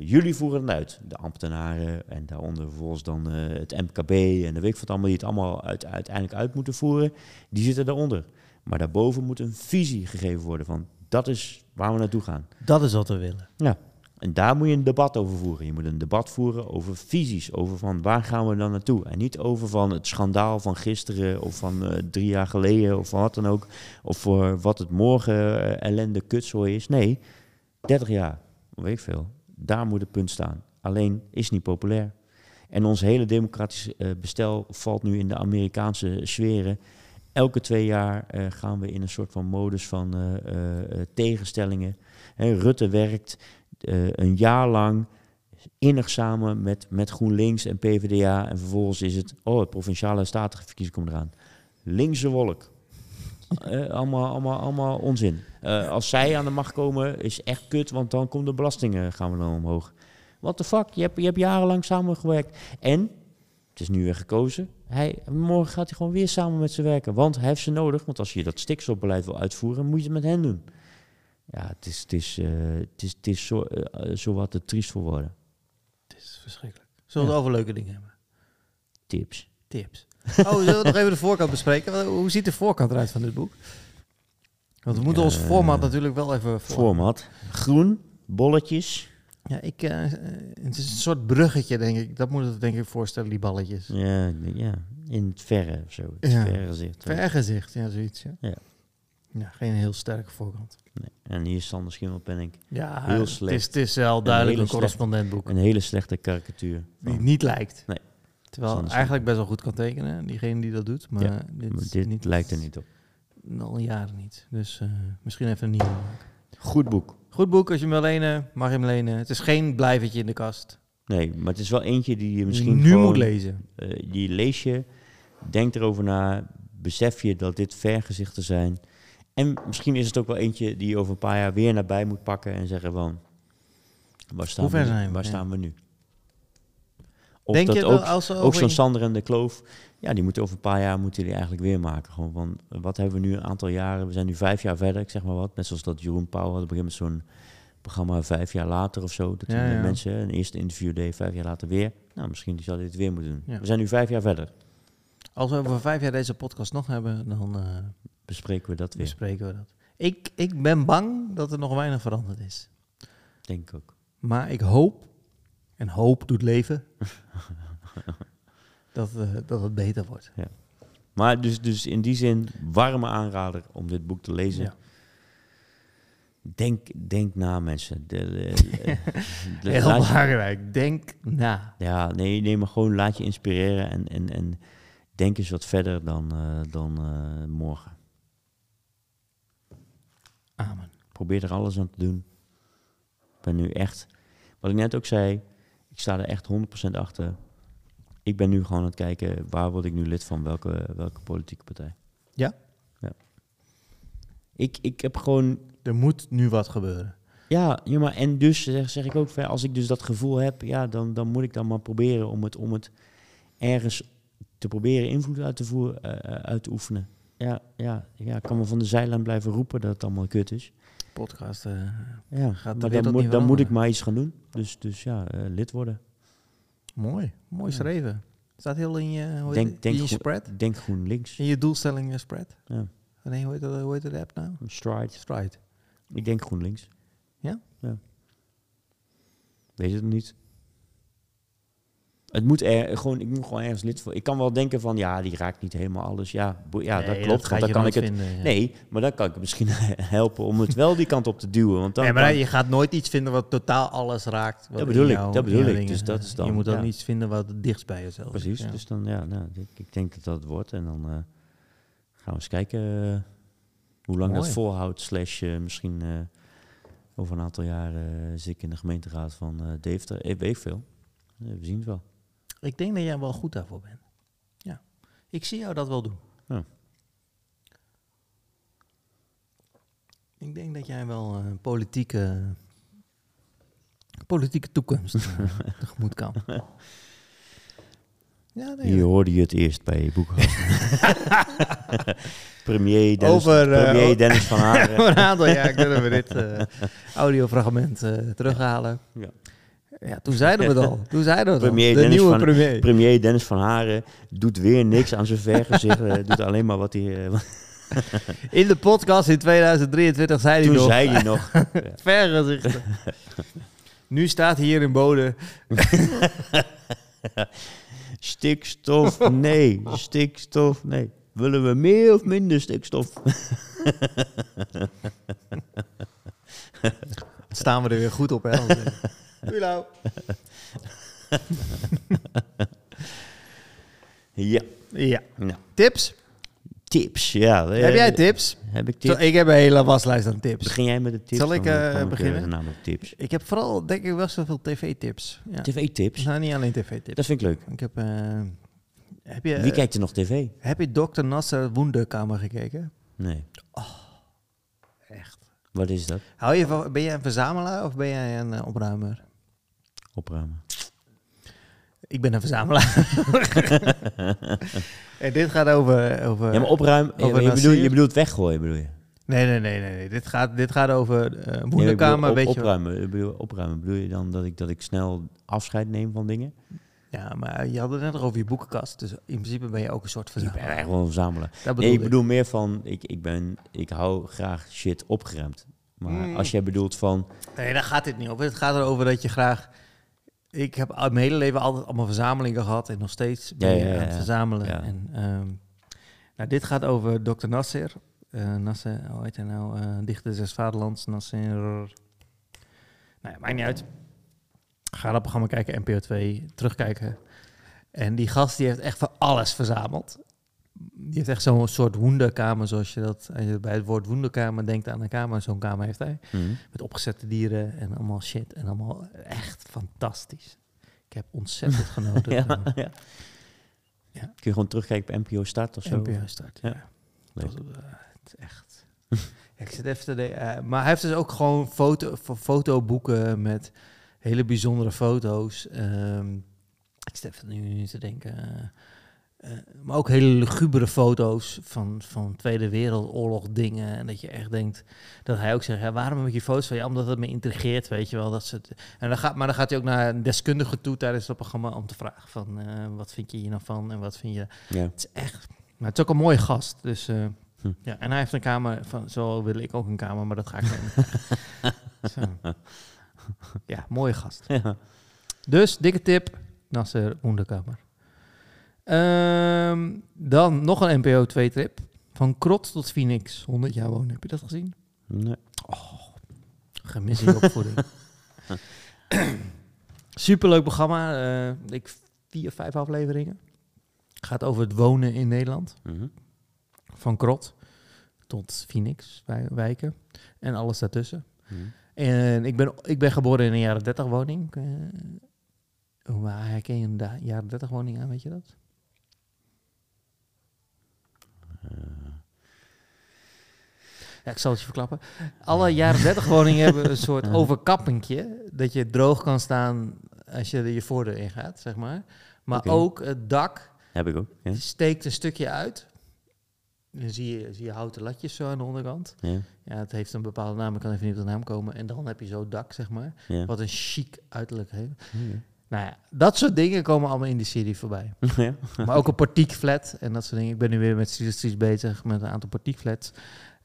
Speaker 2: jullie voeren het uit. De ambtenaren en daaronder vervolgens dan eh, het MKB en de weet ik wat allemaal die het allemaal uit, uiteindelijk uit moeten voeren. Die zitten daaronder. Maar daarboven moet een visie gegeven worden van dat is waar we naartoe gaan.
Speaker 1: Dat is wat we willen.
Speaker 2: En daar moet je een debat over voeren. Je moet een debat voeren over visies, over van waar gaan we dan naartoe. En niet over van het schandaal van gisteren of van eh, drie jaar geleden of van wat dan ook. Of voor wat het morgen ellende kutzooi is. Nee, 30 jaar, weet ik veel. Daar moet het punt staan. Alleen is niet populair. En ons hele democratische eh, bestel valt nu in de Amerikaanse sferen. Elke twee jaar eh, gaan we in een soort van modus van eh, tegenstellingen. Hè, Rutte werkt een jaar lang innig samen met, met GroenLinks en PvdA. En vervolgens is het, oh, het provinciale statenverkiezing komt eraan. Linkse wolk. Allemaal, allemaal, allemaal onzin. Eh, als zij aan de macht komen, is echt kut, want dan komt de belastingen gaan we dan omhoog. What the fuck? Je hebt, je hebt jarenlang samengewerkt. En, het is nu weer gekozen, hij, morgen gaat hij gewoon weer samen met ze werken. Want hij heeft ze nodig, want als je dat stikstofbeleid wil uitvoeren, moet je het met hen doen. Ja, het is, het is, eh, het is, het is zo, eh, zo wat te triest voor woorden.
Speaker 1: Het is verschrikkelijk. Zullen we
Speaker 2: Ja.
Speaker 1: het over leuke dingen hebben?
Speaker 2: Tips.
Speaker 1: Tips. Oh, zullen we nog even de voorkant bespreken? Hoe ziet de voorkant eruit van dit boek? Want we moeten ons
Speaker 2: Eh,
Speaker 1: format natuurlijk wel even... voor-
Speaker 2: Format. Groen, bolletjes.
Speaker 1: Ja, ik, eh, het is een soort bruggetje, denk ik. Dat moet het denk ik voorstellen, die balletjes.
Speaker 2: Ja, ja, in het verre of zo. Het
Speaker 1: Ja.
Speaker 2: verre gezicht.
Speaker 1: Vergezicht, ja, zoiets. Ja.
Speaker 2: Ja.
Speaker 1: Ja, geen heel sterke voorkant.
Speaker 2: Nee. En hier is Sander Schimmelpenning.
Speaker 1: Ja,
Speaker 2: Heel
Speaker 1: het is,
Speaker 2: slecht.
Speaker 1: het is wel duidelijk
Speaker 2: hele
Speaker 1: een correspondentboek.
Speaker 2: Een hele slechte karikatuur.
Speaker 1: Die niet lijkt.
Speaker 2: Nee.
Speaker 1: Terwijl
Speaker 2: Sander
Speaker 1: eigenlijk best wel goed kan tekenen, diegene die dat doet. Maar
Speaker 2: Ja,
Speaker 1: dit,
Speaker 2: maar dit
Speaker 1: niet,
Speaker 2: lijkt er niet op.
Speaker 1: Al jaren niet. Dus eh, misschien even een nieuwe maken.
Speaker 2: Goed boek.
Speaker 1: Goed boek, als je hem wil lenen, mag je hem lenen. Het is geen blijvertje in de kast.
Speaker 2: Nee, maar het is wel eentje die je misschien
Speaker 1: nu
Speaker 2: gewoon,
Speaker 1: moet lezen.
Speaker 2: eh, die lees je, denk erover na, besef je dat dit vergezichten zijn. En misschien is het ook wel eentje die je over een paar jaar weer naar bij moet pakken en zeggen van, waar staan,
Speaker 1: Hoe ver
Speaker 2: we,
Speaker 1: zijn we?
Speaker 2: Waar
Speaker 1: Ja.
Speaker 2: staan we nu? Of
Speaker 1: Denk
Speaker 2: dat
Speaker 1: je
Speaker 2: ook,
Speaker 1: als
Speaker 2: ook zo'n Sander en de Kloof, ja, die moeten over een paar jaar moeten die eigenlijk weer maken. Gewoon van, wat hebben we nu een aantal jaren, we zijn nu vijf jaar verder, ik zeg maar wat. Net zoals dat Jeroen Pauw had gegeven moment zo'n programma vijf jaar later of zo. Dat
Speaker 1: Ja,
Speaker 2: met mensen een eerste interview deed, vijf jaar later weer. Nou, misschien zou hij dit weer moeten doen.
Speaker 1: Ja.
Speaker 2: We zijn nu vijf jaar verder.
Speaker 1: Als we over vijf jaar deze podcast nog hebben, dan eh,
Speaker 2: Bespreken we dat weer,
Speaker 1: bespreken we dat. Ik, ik ben bang dat er nog weinig veranderd is.
Speaker 2: denk ik ook.
Speaker 1: Maar ik hoop, en hoop doet leven, dat, eh, dat het beter wordt.
Speaker 2: Maar dus, dus in die zin, warme aanrader om dit boek te lezen.
Speaker 1: Ja.
Speaker 2: Denk, denk na, mensen. De, de- de-
Speaker 1: Heel belangrijk. Denk na.
Speaker 2: Ja, nee, nee, maar gewoon laat je inspireren en, en, en denk eens wat verder dan, eh, dan eh, morgen.
Speaker 1: Amen.
Speaker 2: Probeer er alles aan te doen. Ik ben nu echt, wat ik net ook zei, sta er echt 100% achter. Ik ben nu gewoon aan het kijken, waar word ik nu lid van, welke, welke politieke partij.
Speaker 1: Ja?
Speaker 2: Ja. Ik, ik heb gewoon
Speaker 1: Er moet nu wat gebeuren.
Speaker 2: Ja, ja maar en dus zeg, zeg ik ook, als ik dus dat gevoel heb, ja, dan, dan moet ik dan maar proberen om het, om het ergens te proberen invloed uit te, voeren, eh, uit te oefenen. Ja, ja, ja, ik kan me van de zijlijn blijven roepen dat het allemaal kut is.
Speaker 1: Podcast. eh,
Speaker 2: Ja,
Speaker 1: Gaat de
Speaker 2: maar dan, moet, dan moet ik maar iets gaan doen. Dus, dus ja, eh, lid worden.
Speaker 1: mooi, mooi
Speaker 2: Ja.
Speaker 1: schreven. Staat heel in je, hoe heet
Speaker 2: Denk-
Speaker 1: het?
Speaker 2: denk
Speaker 1: in je
Speaker 2: goed-
Speaker 1: spread?
Speaker 2: Denk GroenLinks.
Speaker 1: In je doelstelling eh, spread?
Speaker 2: Ja.
Speaker 1: Nee, hoe heet, dat, hoe heet de app nou?
Speaker 2: Stride.
Speaker 1: Stride.
Speaker 2: Ik denk GroenLinks.
Speaker 1: Ja?
Speaker 2: Ja. Weet het niet. Het moet er, gewoon, ik moet gewoon ergens lid voor. Ik kan wel denken van, ja, die raakt niet helemaal alles. Ja, ja dat klopt. want dan kan ik het.
Speaker 1: vinden, ja.
Speaker 2: Nee, maar dan kan ik misschien helpen om het wel die kant op te duwen. Want dan
Speaker 1: nee, maar
Speaker 2: kan-
Speaker 1: je gaat nooit iets vinden wat totaal alles raakt.
Speaker 2: Dat bedoel ik, dat bedoel ik. Dus dat is dan,
Speaker 1: Je moet dan
Speaker 2: ja.
Speaker 1: iets vinden wat het dichtst bij jezelf is,
Speaker 2: Precies,
Speaker 1: ja.
Speaker 2: dus dan, ja, nou, ik, ik denk dat dat het wordt. En dan eh, gaan we eens kijken eh, hoe lang dat volhoudt. Slash eh, misschien over een aantal jaren zit ik in de gemeenteraad van Deventer. Ik weet veel. We zien het wel.
Speaker 1: Ik denk dat jij wel goed daarvoor bent. Ja. Ik zie jou dat wel doen.
Speaker 2: Ja.
Speaker 1: Ik denk dat jij wel een politieke, politieke toekomst eh, tegemoet kan. Ja, nee,
Speaker 2: Hier hoorde je het eerst bij Boekhouden. premier, Dennis,
Speaker 1: Over, eh,
Speaker 2: premier
Speaker 1: o-
Speaker 2: Dennis van Haren.
Speaker 1: Over een aantal jaar kunnen we dit eh, audiofragment eh, terughalen.
Speaker 2: Ja.
Speaker 1: Ja, toen zeiden we het al. Toen zeiden we het al.
Speaker 2: Premier
Speaker 1: De
Speaker 2: Dennis
Speaker 1: nieuwe
Speaker 2: van-
Speaker 1: premier.
Speaker 2: Premier Dennis van Haren doet weer niks aan zijn vergezicht. doet alleen maar wat hij... eh,
Speaker 1: In de podcast in 2023 zei hij
Speaker 2: toen
Speaker 1: nog...
Speaker 2: zei hij nog...
Speaker 1: Vergezichten. nu staat hier in Bode...
Speaker 2: Stikstof, nee. Stikstof, nee. Willen we meer of minder stikstof?
Speaker 1: Staan we er weer goed op, hè? Nou.
Speaker 2: Ja.
Speaker 1: Ja.
Speaker 2: Nou,
Speaker 1: Tips?
Speaker 2: tips, ja. eh,
Speaker 1: Heb jij tips?
Speaker 2: Heb ik
Speaker 1: Zo,
Speaker 2: tips?
Speaker 1: ik heb een hele waslijst aan tips.
Speaker 2: Begin jij met de tips?
Speaker 1: Zal ik, eh,
Speaker 2: kom
Speaker 1: beginnen?
Speaker 2: met tips.
Speaker 1: Ik heb vooral, denk ik, wel zoveel tv-tips. Ja.
Speaker 2: TV-tips?
Speaker 1: Nou, niet alleen tv-tips.
Speaker 2: Dat vind ik leuk.
Speaker 1: Ik heb... eh, heb je,
Speaker 2: Wie kijkt er nog tv?
Speaker 1: heb je Dr. Nasser Wonderkamer gekeken?
Speaker 2: Nee.
Speaker 1: Echt.
Speaker 2: Wat is dat?
Speaker 1: Hou je van, ben jij een verzamelaar of ben jij een eh, opruimer?
Speaker 2: Opruimen.
Speaker 1: Ik ben een verzamelaar. en dit gaat over... over
Speaker 2: Ja, maar opruimen...
Speaker 1: over
Speaker 2: je, bedoelt, je bedoelt weggooien, bedoel je?
Speaker 1: Nee, nee, nee, nee. nee. Dit, gaat, dit gaat over eh
Speaker 2: Nee, ik
Speaker 1: Wonderkamer,
Speaker 2: bedoel, op-
Speaker 1: weet je wel.
Speaker 2: opruimen. Bedoel, opruimen. Bedoel je dan dat ik, dat ik snel afscheid neem van dingen?
Speaker 1: Ja, maar je had het net over je boekenkast. Dus in principe ben je ook een soort
Speaker 2: Ik ben
Speaker 1: verzamelaar.
Speaker 2: echt wel een verzamelaar. Nee, ik
Speaker 1: ik.
Speaker 2: bedoel meer van, ik, ik, ben, ik hou graag shit opgeruimd. Maar
Speaker 1: Mm.
Speaker 2: als jij bedoelt van,
Speaker 1: Nee, daar gaat dit niet over. Het gaat erover dat je graag... Ik heb mijn hele leven altijd allemaal verzamelingen gehad. En nog steeds ben
Speaker 2: Ja,
Speaker 1: je
Speaker 2: ja, ja,
Speaker 1: aan het verzamelen. En, ehm, nou, dit gaat over Dr. Nasser. Eh Nasser, hoe heet hij nou? eh Dichter des Vaderlands. Nasser... Nou ja, maakt niet uit. Ga dat programma kijken, NPO 2, terugkijken. En die gast die heeft echt van alles verzameld. Die heeft echt zo'n soort woenderkamer, zoals je dat als je bij het woord woenderkamer denkt aan een kamer. Zo'n kamer heeft hij.
Speaker 2: hm,
Speaker 1: Met opgezette dieren en allemaal shit. En allemaal echt fantastisch. Ik heb ontzettend genoten.
Speaker 2: ja, ja.
Speaker 1: Ja.
Speaker 2: kun je gewoon terugkijken op NPO Start of zo?
Speaker 1: NPO start. Ja.
Speaker 2: Ja. Leuk.
Speaker 1: Dat, eh, het is echt. Ik zit even te de, eh, maar hij heeft dus ook gewoon foto, fo- fotoboeken met hele bijzondere foto's. Ehm, ik zit even nu te denken. eh, eh, maar ook hele lugubere foto's van, van Tweede Wereldoorlog dingen. En dat je echt denkt, dat hij ook zegt, ja, waarom heb ik die foto's van je? Omdat het me intrigeert, weet je wel. Dat ze het, en dan gaat, maar dan gaat hij ook naar een deskundige toe tijdens dat programma om te vragen van, eh, wat vind je hier nou van? En wat vind je...
Speaker 2: Ja.
Speaker 1: Het is echt... Maar het is ook een mooie gast, dus... eh,
Speaker 2: Hm.
Speaker 1: ja, en hij heeft een kamer, van, zo wil ik ook een kamer, maar dat ga ik niet. Ja, mooie gast.
Speaker 2: Ja.
Speaker 1: Dus, dikke tip, Nasser Wonderkamer. Ehm, dan nog een NPO 2 trip. Van Krot tot Phoenix, 100 jaar wonen. Heb je dat gezien?
Speaker 2: Nee.
Speaker 1: Gemis in opvoeding. Superleuk programma. eh, ik vier, vijf afleveringen. Gaat over het wonen in Nederland.
Speaker 2: Mhm.
Speaker 1: Van Krot tot Phoenix, wij- wijken. En alles daartussen.
Speaker 2: Mhm.
Speaker 1: En ik ben, ik ben geboren in een jaren 30 woning. Eh, hoe herken je een jaren 30 woning aan, weet je dat? Ja, ik zal het je verklappen. Alle jaren 30 woningen hebben een soort overkappingje. Dat je droog kan staan als je er je voordeur in gaat, zeg maar. Maar ook het dak
Speaker 2: Heb ik ook. Ja.
Speaker 1: steekt een stukje uit. dan zie je, zie je houten latjes zo aan de onderkant.
Speaker 2: Ja,
Speaker 1: Ja, het heeft een bepaalde naam, ik kan even niet op de naam komen. En dan heb je zo dak, zeg maar.
Speaker 2: ja.
Speaker 1: Wat een chic uiterlijk heeft. Nou ja, dat soort dingen komen allemaal in die serie voorbij.
Speaker 2: ja.
Speaker 1: maar ook een portiekflat en dat soort dingen. Ik ben nu weer met stilistisch bezig met een aantal portiekflats.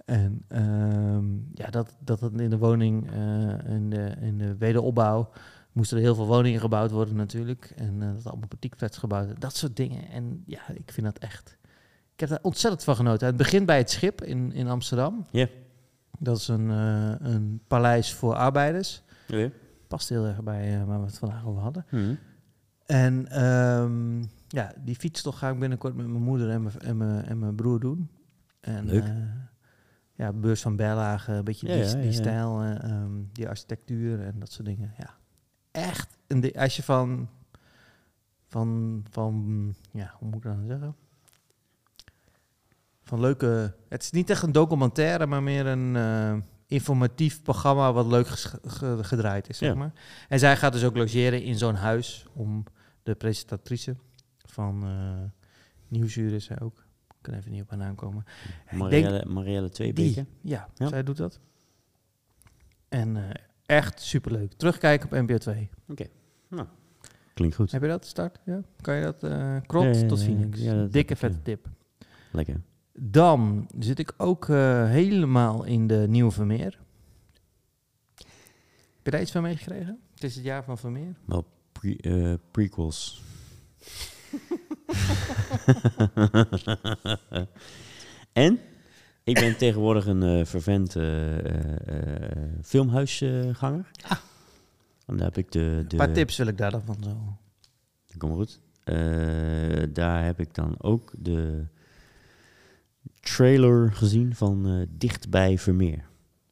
Speaker 1: En ehm, ja, dat, dat het in de woning, eh, in, de, in de wederopbouw, moesten er heel veel woningen gebouwd worden natuurlijk. En eh, dat allemaal portiekflats gebouwd. Dat soort dingen. En ja, ik vind dat echt... Ik heb daar ontzettend van genoten. Het begint bij het Schip in, in Amsterdam.
Speaker 2: Ja.
Speaker 1: Dat is een, eh, een paleis voor arbeiders.
Speaker 2: Oké.
Speaker 1: Past heel erg bij eh, waar we het vandaag over hadden.
Speaker 2: Mhm.
Speaker 1: En ehm, ja, die fietstocht ga ik binnenkort met mijn moeder en mijn, en mijn, en mijn broer doen. En,
Speaker 2: Leuk.
Speaker 1: eh, ja, beurs van Berlage, een beetje
Speaker 2: Ja,
Speaker 1: die,
Speaker 2: ja,
Speaker 1: die
Speaker 2: ja,
Speaker 1: stijl, eh, ehm, die architectuur en dat soort dingen. Ja, echt. Een di- als je van, van, van, ja, hoe moet ik dat nou zeggen? Van leuke, het is niet echt een documentaire, maar meer een informatief programma wat leuk gedraaid is, zeg
Speaker 2: Ja.
Speaker 1: maar. En zij gaat dus ook logeren in zo'n huis om de presentatrice van eh Nieuwsuur is zij ook. Ik kan even niet op haar naam komen.
Speaker 2: Marielle, Marielle Tweebeke.
Speaker 1: Die, ja,
Speaker 2: Ja.
Speaker 1: zij doet dat. En eh, echt superleuk. Terugkijken op NPO 2.
Speaker 2: Klinkt goed.
Speaker 1: Heb je dat, start? Ja? Kan je dat? eh krot
Speaker 2: Ja, ja,
Speaker 1: tot
Speaker 2: ja,
Speaker 1: Phoenix.
Speaker 2: dat
Speaker 1: Dikke vette tip.
Speaker 2: Lekker.
Speaker 1: Dan zit ik ook eh, helemaal in de Nieuwe Vermeer. Heb je daar iets van meegekregen? Het is het jaar van Vermeer.
Speaker 2: Wel pre- eh, prequels. en ik ben tegenwoordig een eh vervent filmhuisganger.
Speaker 1: Ah.
Speaker 2: En daar heb ik de... de
Speaker 1: Een paar tips wil ik daar dan van zo.
Speaker 2: Kom maar goed. Daar heb ik dan ook de trailer gezien van eh Dicht bij Vermeer.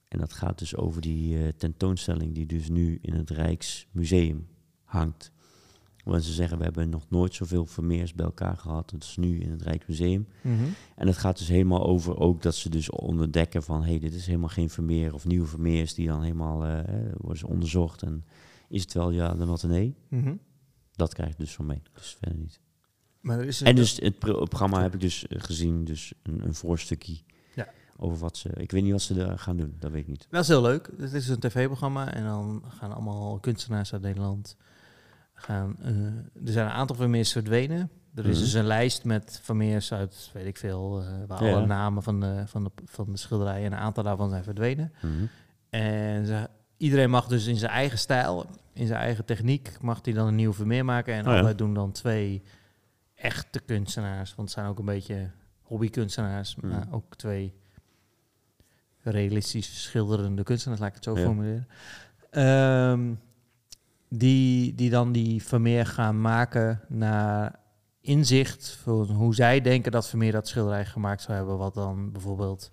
Speaker 2: En dat gaat dus over die eh, tentoonstelling die dus nu in het Rijksmuseum hangt. Waar ze zeggen, we hebben nog nooit zoveel Vermeers bij elkaar gehad. Dat is nu in het Rijksmuseum. En het gaat dus helemaal over ook dat ze dus ontdekken van... hé, hey, dit is helemaal geen Vermeer of nieuwe Vermeers... die dan helemaal eh, worden onderzocht. En is het wel ja, dan wat een nee?
Speaker 1: Mhm.
Speaker 2: Dat krijg ik dus van mee. Dus verder niet.
Speaker 1: Maar er is
Speaker 2: En dus het pro- programma heb ik dus eh, gezien, dus een, een voorstukje
Speaker 1: Ja.
Speaker 2: over wat ze. Ik weet niet wat ze daar gaan doen, dat weet ik niet.
Speaker 1: Dat is heel leuk. Het is een tv-programma en dan gaan allemaal kunstenaars uit Nederland gaan. eh, er zijn een aantal Vermeers verdwenen. Er is
Speaker 2: Mhm.
Speaker 1: dus een lijst met Vermeers uit, weet ik veel, eh, waar
Speaker 2: Ja.
Speaker 1: alle namen van de, van, de, van de schilderijen en een aantal daarvan zijn verdwenen.
Speaker 2: Mhm.
Speaker 1: En ze, iedereen mag dus in zijn eigen stijl, in zijn eigen techniek, mag hij dan een nieuw Vermeer maken. En
Speaker 2: Oh ja.
Speaker 1: altijd doen dan twee echte kunstenaars, want het zijn ook een beetje hobbykunstenaars,
Speaker 2: Mhm.
Speaker 1: maar ook twee realistisch schilderende kunstenaars, laat ik het zo
Speaker 2: Ja.
Speaker 1: formuleren. Ehm, die, die dan die Vermeer gaan maken naar inzicht van hoe zij denken dat Vermeer dat schilderij gemaakt zou hebben. Wat dan bijvoorbeeld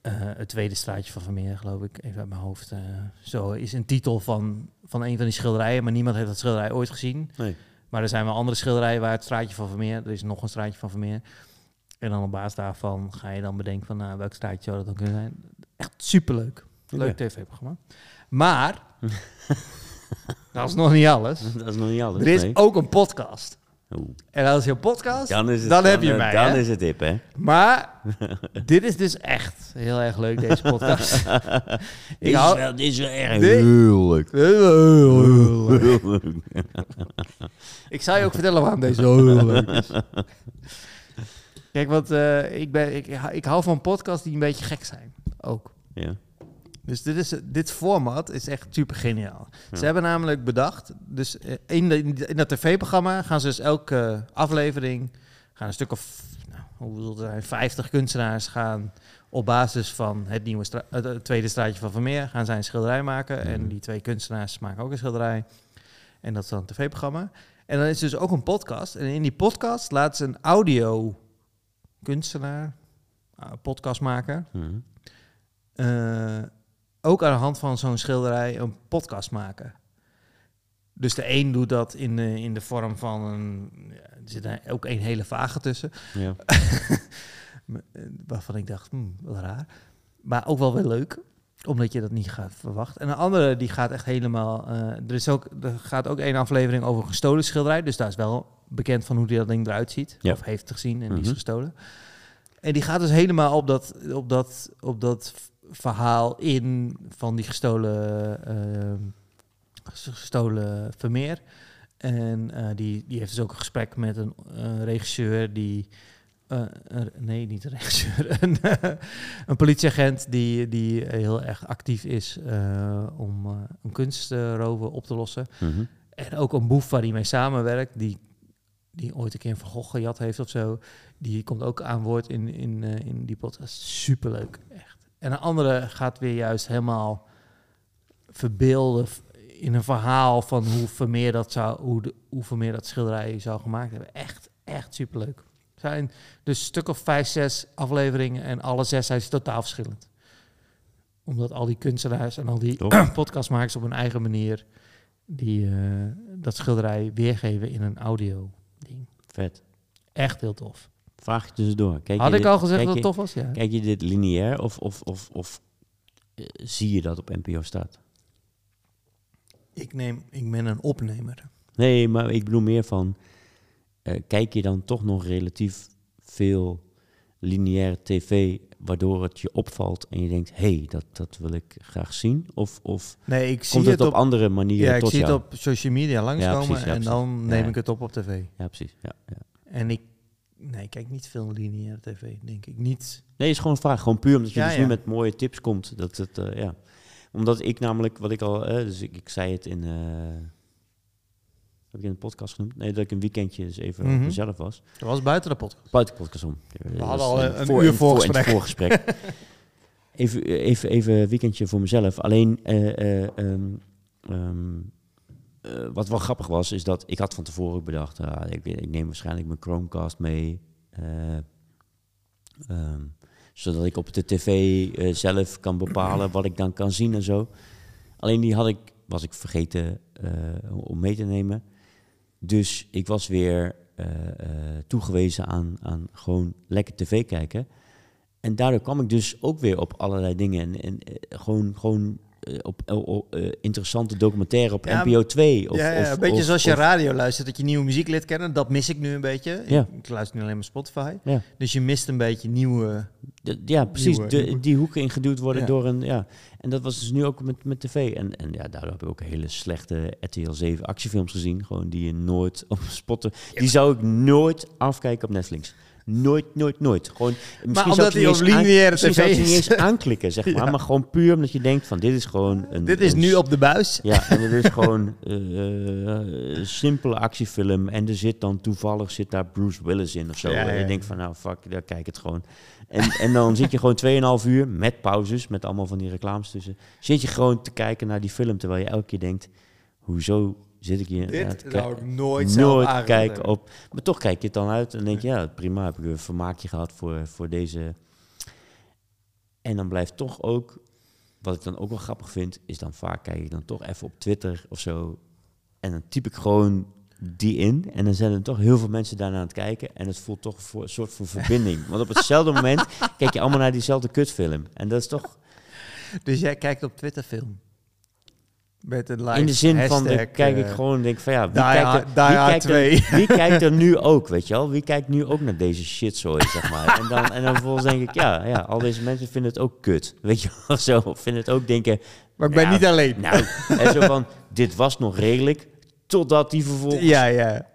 Speaker 1: eh, het tweede straatje van Vermeer, geloof ik, even uit mijn hoofd. eh, zo is een titel van, van een van die schilderijen, maar niemand heeft dat schilderij ooit gezien.
Speaker 2: Nee.
Speaker 1: Maar er zijn wel andere schilderijen waar het straatje van Vermeer, er is nog een straatje van Vermeer. En dan op basis daarvan ga je dan bedenken van nou, welk straatje zou dat dan kunnen zijn. Echt superleuk. Leuk tv-programma. Maar, dat is nog niet alles.
Speaker 2: Dat is nog niet alles.
Speaker 1: Er is
Speaker 2: nee.
Speaker 1: ook een podcast. En als je een podcast,
Speaker 2: Dan, is het,
Speaker 1: dan heb je
Speaker 2: eh,
Speaker 1: mij,
Speaker 2: Dan
Speaker 1: hè?
Speaker 2: is het hip, hè?
Speaker 1: maar dit is dus echt heel erg leuk, deze podcast.
Speaker 2: Dit
Speaker 1: ik
Speaker 2: is,
Speaker 1: hou...
Speaker 2: wel, dit is wel erg heel leuk.
Speaker 1: Ik zal je ook vertellen waarom deze zo heel leuk is. Kijk, want eh, ik, ben, ik, ik hou van podcasts die een beetje gek zijn. Ook.
Speaker 2: Ja.
Speaker 1: Dus dit, is, dit format is echt super geniaal.
Speaker 2: Ja.
Speaker 1: Ze hebben namelijk bedacht, dus eh, in, de, in dat tv-programma gaan ze dus elke aflevering, gaan een stuk of, nou, zijn, 50 kunstenaars gaan op basis van het nieuwe stra- het, het tweede straatje van Vermeer, gaan zij een schilderij maken.
Speaker 2: Mhm.
Speaker 1: En die twee kunstenaars maken ook een schilderij. En dat is dan een tv-programma. En dan is er dus ook een podcast. En in die podcast laten ze een audio kunstenaar, uh, podcast maken,
Speaker 2: Mhm.
Speaker 1: eh, ook aan de hand van zo'n schilderij een podcast maken. Dus de een doet dat in de, in de vorm van een... er zit ook een hele vage tussen.
Speaker 2: Ja.
Speaker 1: eh, Waarvan ik dacht, hmm, wel raar. Maar ook wel weer leuk. Omdat je dat niet gaat verwachten. En een andere die gaat echt helemaal... eh, er, is ook, er gaat ook één aflevering over gestolen schilderij. Dus daar is wel bekend van hoe die dat ding eruit ziet.
Speaker 2: Ja.
Speaker 1: Of heeft gezien en die is
Speaker 2: Mhm.
Speaker 1: gestolen. En die gaat dus helemaal op dat, op dat, op dat verhaal in van die gestolen, eh, gestolen Vermeer. En eh, die, die heeft dus ook een gesprek met een regisseur die... eh, nee, niet een regisseur. een, een politieagent die, die heel erg actief is om een kunstroven op te lossen.
Speaker 2: Mhm.
Speaker 1: En ook een boef waar hij mee samenwerkt, die, die ooit een keer een Van Gogh gejat heeft of zo. Die komt ook aan woord in, in, in die podcast. Superleuk. En een andere gaat weer juist helemaal verbeelden in een verhaal van hoe Vermeer dat, zou, hoe de, hoe Vermeer dat schilderij zou gemaakt hebben. Echt, echt superleuk. Zijn dus een stuk of vijf, zes afleveringen en alle zes zijn ze totaal verschillend. Omdat al die kunstenaars en al die
Speaker 2: Top.
Speaker 1: podcastmakers op hun eigen manier die eh, dat schilderij weergeven in een audio ding.
Speaker 2: Vet.
Speaker 1: Echt heel tof.
Speaker 2: Vraag je tussendoor. Kijk
Speaker 1: Had
Speaker 2: je
Speaker 1: ik
Speaker 2: dit-
Speaker 1: al gezegd dat het
Speaker 2: je-
Speaker 1: tof was? Ja.
Speaker 2: Kijk je dit lineair of, of, of, of eh, zie je dat op NPO staat?
Speaker 1: Ik, neem, ik ben een opnemer.
Speaker 2: Nee, maar ik bedoel meer van... eh, kijk je dan toch nog relatief veel lineaire tv... waardoor het je opvalt en je denkt... hé, hey, dat, dat wil ik graag zien? Of, of
Speaker 1: Nee, ik zie
Speaker 2: komt het
Speaker 1: het
Speaker 2: op,
Speaker 1: op,
Speaker 2: andere manieren
Speaker 1: ja, ik zie
Speaker 2: jou?
Speaker 1: het op social media langskomen
Speaker 2: precies, ja,
Speaker 1: en dan neem
Speaker 2: Ja.
Speaker 1: ik het op op tv.
Speaker 2: Ja, precies. Ja, ja.
Speaker 1: En ik, nee, ik kijk niet veel lineaire tv, denk ik. Niet.
Speaker 2: Nee, is gewoon een vraag. Gewoon puur omdat je
Speaker 1: Ja,
Speaker 2: dus
Speaker 1: ja.
Speaker 2: nu met mooie tips komt. Dat het, eh, ja. Omdat ik namelijk, wat ik al, eh, dus ik, ik zei het in, eh, heb ik in een podcast genoemd? Nee, dat ik een weekendje dus even op mezelf was.
Speaker 1: Dat was buiten de podcast.
Speaker 2: Buiten de podcast om.
Speaker 1: We hadden al een uur voorgesprek.
Speaker 2: in het voorgesprek. even, even, even een weekendje voor mezelf. Alleen, eh, eh, eh, wat wel grappig was, is dat ik had van tevoren bedacht, ik, neem waarschijnlijk mijn Chromecast mee. eh, ehm, zodat ik op de tv eh, zelf kan bepalen wat ik dan kan zien en zo. Alleen die had ik, was ik vergeten om mee te nemen. Dus ik was weer toegewezen aan, aan gewoon lekker tv kijken. En daardoor kwam ik dus ook weer op allerlei dingen. En, en gewoon, gewoon op, op, op, eh, interessante documentaire op
Speaker 1: Ja,
Speaker 2: NPO 2. Of,
Speaker 1: ja, ja,
Speaker 2: of-
Speaker 1: een beetje
Speaker 2: of-
Speaker 1: zoals je
Speaker 2: of-
Speaker 1: radio luistert, dat je nieuwe muziek leert kennen. Dat mis ik nu een beetje.
Speaker 2: Ja.
Speaker 1: Ik, luister nu alleen maar Spotify.
Speaker 2: Ja.
Speaker 1: Dus je mist een beetje nieuwe...
Speaker 2: De- ja, precies.
Speaker 1: Nieuwe-
Speaker 2: de,
Speaker 1: nieuwe-
Speaker 2: die hoeken ingeduwd worden door een... Ja. En dat was dus nu ook met, met tv. En, en ja, daardoor heb ik ook hele slechte RTL 7 actiefilms gezien. Gewoon die je nooit op Spotify... Die zou ik nooit afkijken op Netflix. Nooit, nooit, nooit. Gewoon, misschien zou
Speaker 1: omdat hij op lineaire tv
Speaker 2: zou niet eens aanklikken, zeg maar.
Speaker 1: Ja.
Speaker 2: Maar gewoon puur omdat je denkt van, dit is gewoon een...
Speaker 1: Dit is
Speaker 2: een
Speaker 1: nu op de buis.
Speaker 2: ja, en het is gewoon eh, eh, een simpele actiefilm. En er zit dan toevallig zit daar Bruce Willis in of zo.
Speaker 1: Ja,
Speaker 2: en je denkt van, nou fuck, daar kijk het gewoon. En, en dan zit je gewoon 2,5 uur met pauzes, met allemaal van die reclames tussen. Zit je gewoon te kijken naar die film, terwijl je elke keer denkt, hoezo zit ik hier
Speaker 1: Dit zou ik nooit
Speaker 2: Nooit kijken op. Maar toch kijk je het dan uit en denk je, ja, prima, heb ik een vermaakje gehad voor, voor deze. En dan blijft toch ook, wat ik dan ook wel grappig vind, is dan vaak kijk ik dan toch even op Twitter of zo. En dan typ ik gewoon die in. En dan zijn er toch heel veel mensen daarna aan het kijken. En het voelt toch voor een soort van verbinding. Want op hetzelfde moment kijk je allemaal naar diezelfde kutfilm. En dat is toch
Speaker 1: Dus jij kijkt op Twitter film? Met een
Speaker 2: in de zin van, dan kijk ik
Speaker 1: eh,
Speaker 2: gewoon en denk van ja, wie kijkt, er, wie, kijkt
Speaker 1: 2.
Speaker 2: er, wie kijkt er nu ook, weet je wel? Wie kijkt nu ook naar deze shitzooi, zeg maar. En dan, en dan vervolgens denk ik, ja, ja, al deze mensen vinden het ook kut, weet je wel? Zo, of vinden het ook denken,
Speaker 1: Maar ik ben niet alleen.
Speaker 2: nou, en zo van, dit was nog redelijk, totdat die vervolgens
Speaker 1: ja, ja.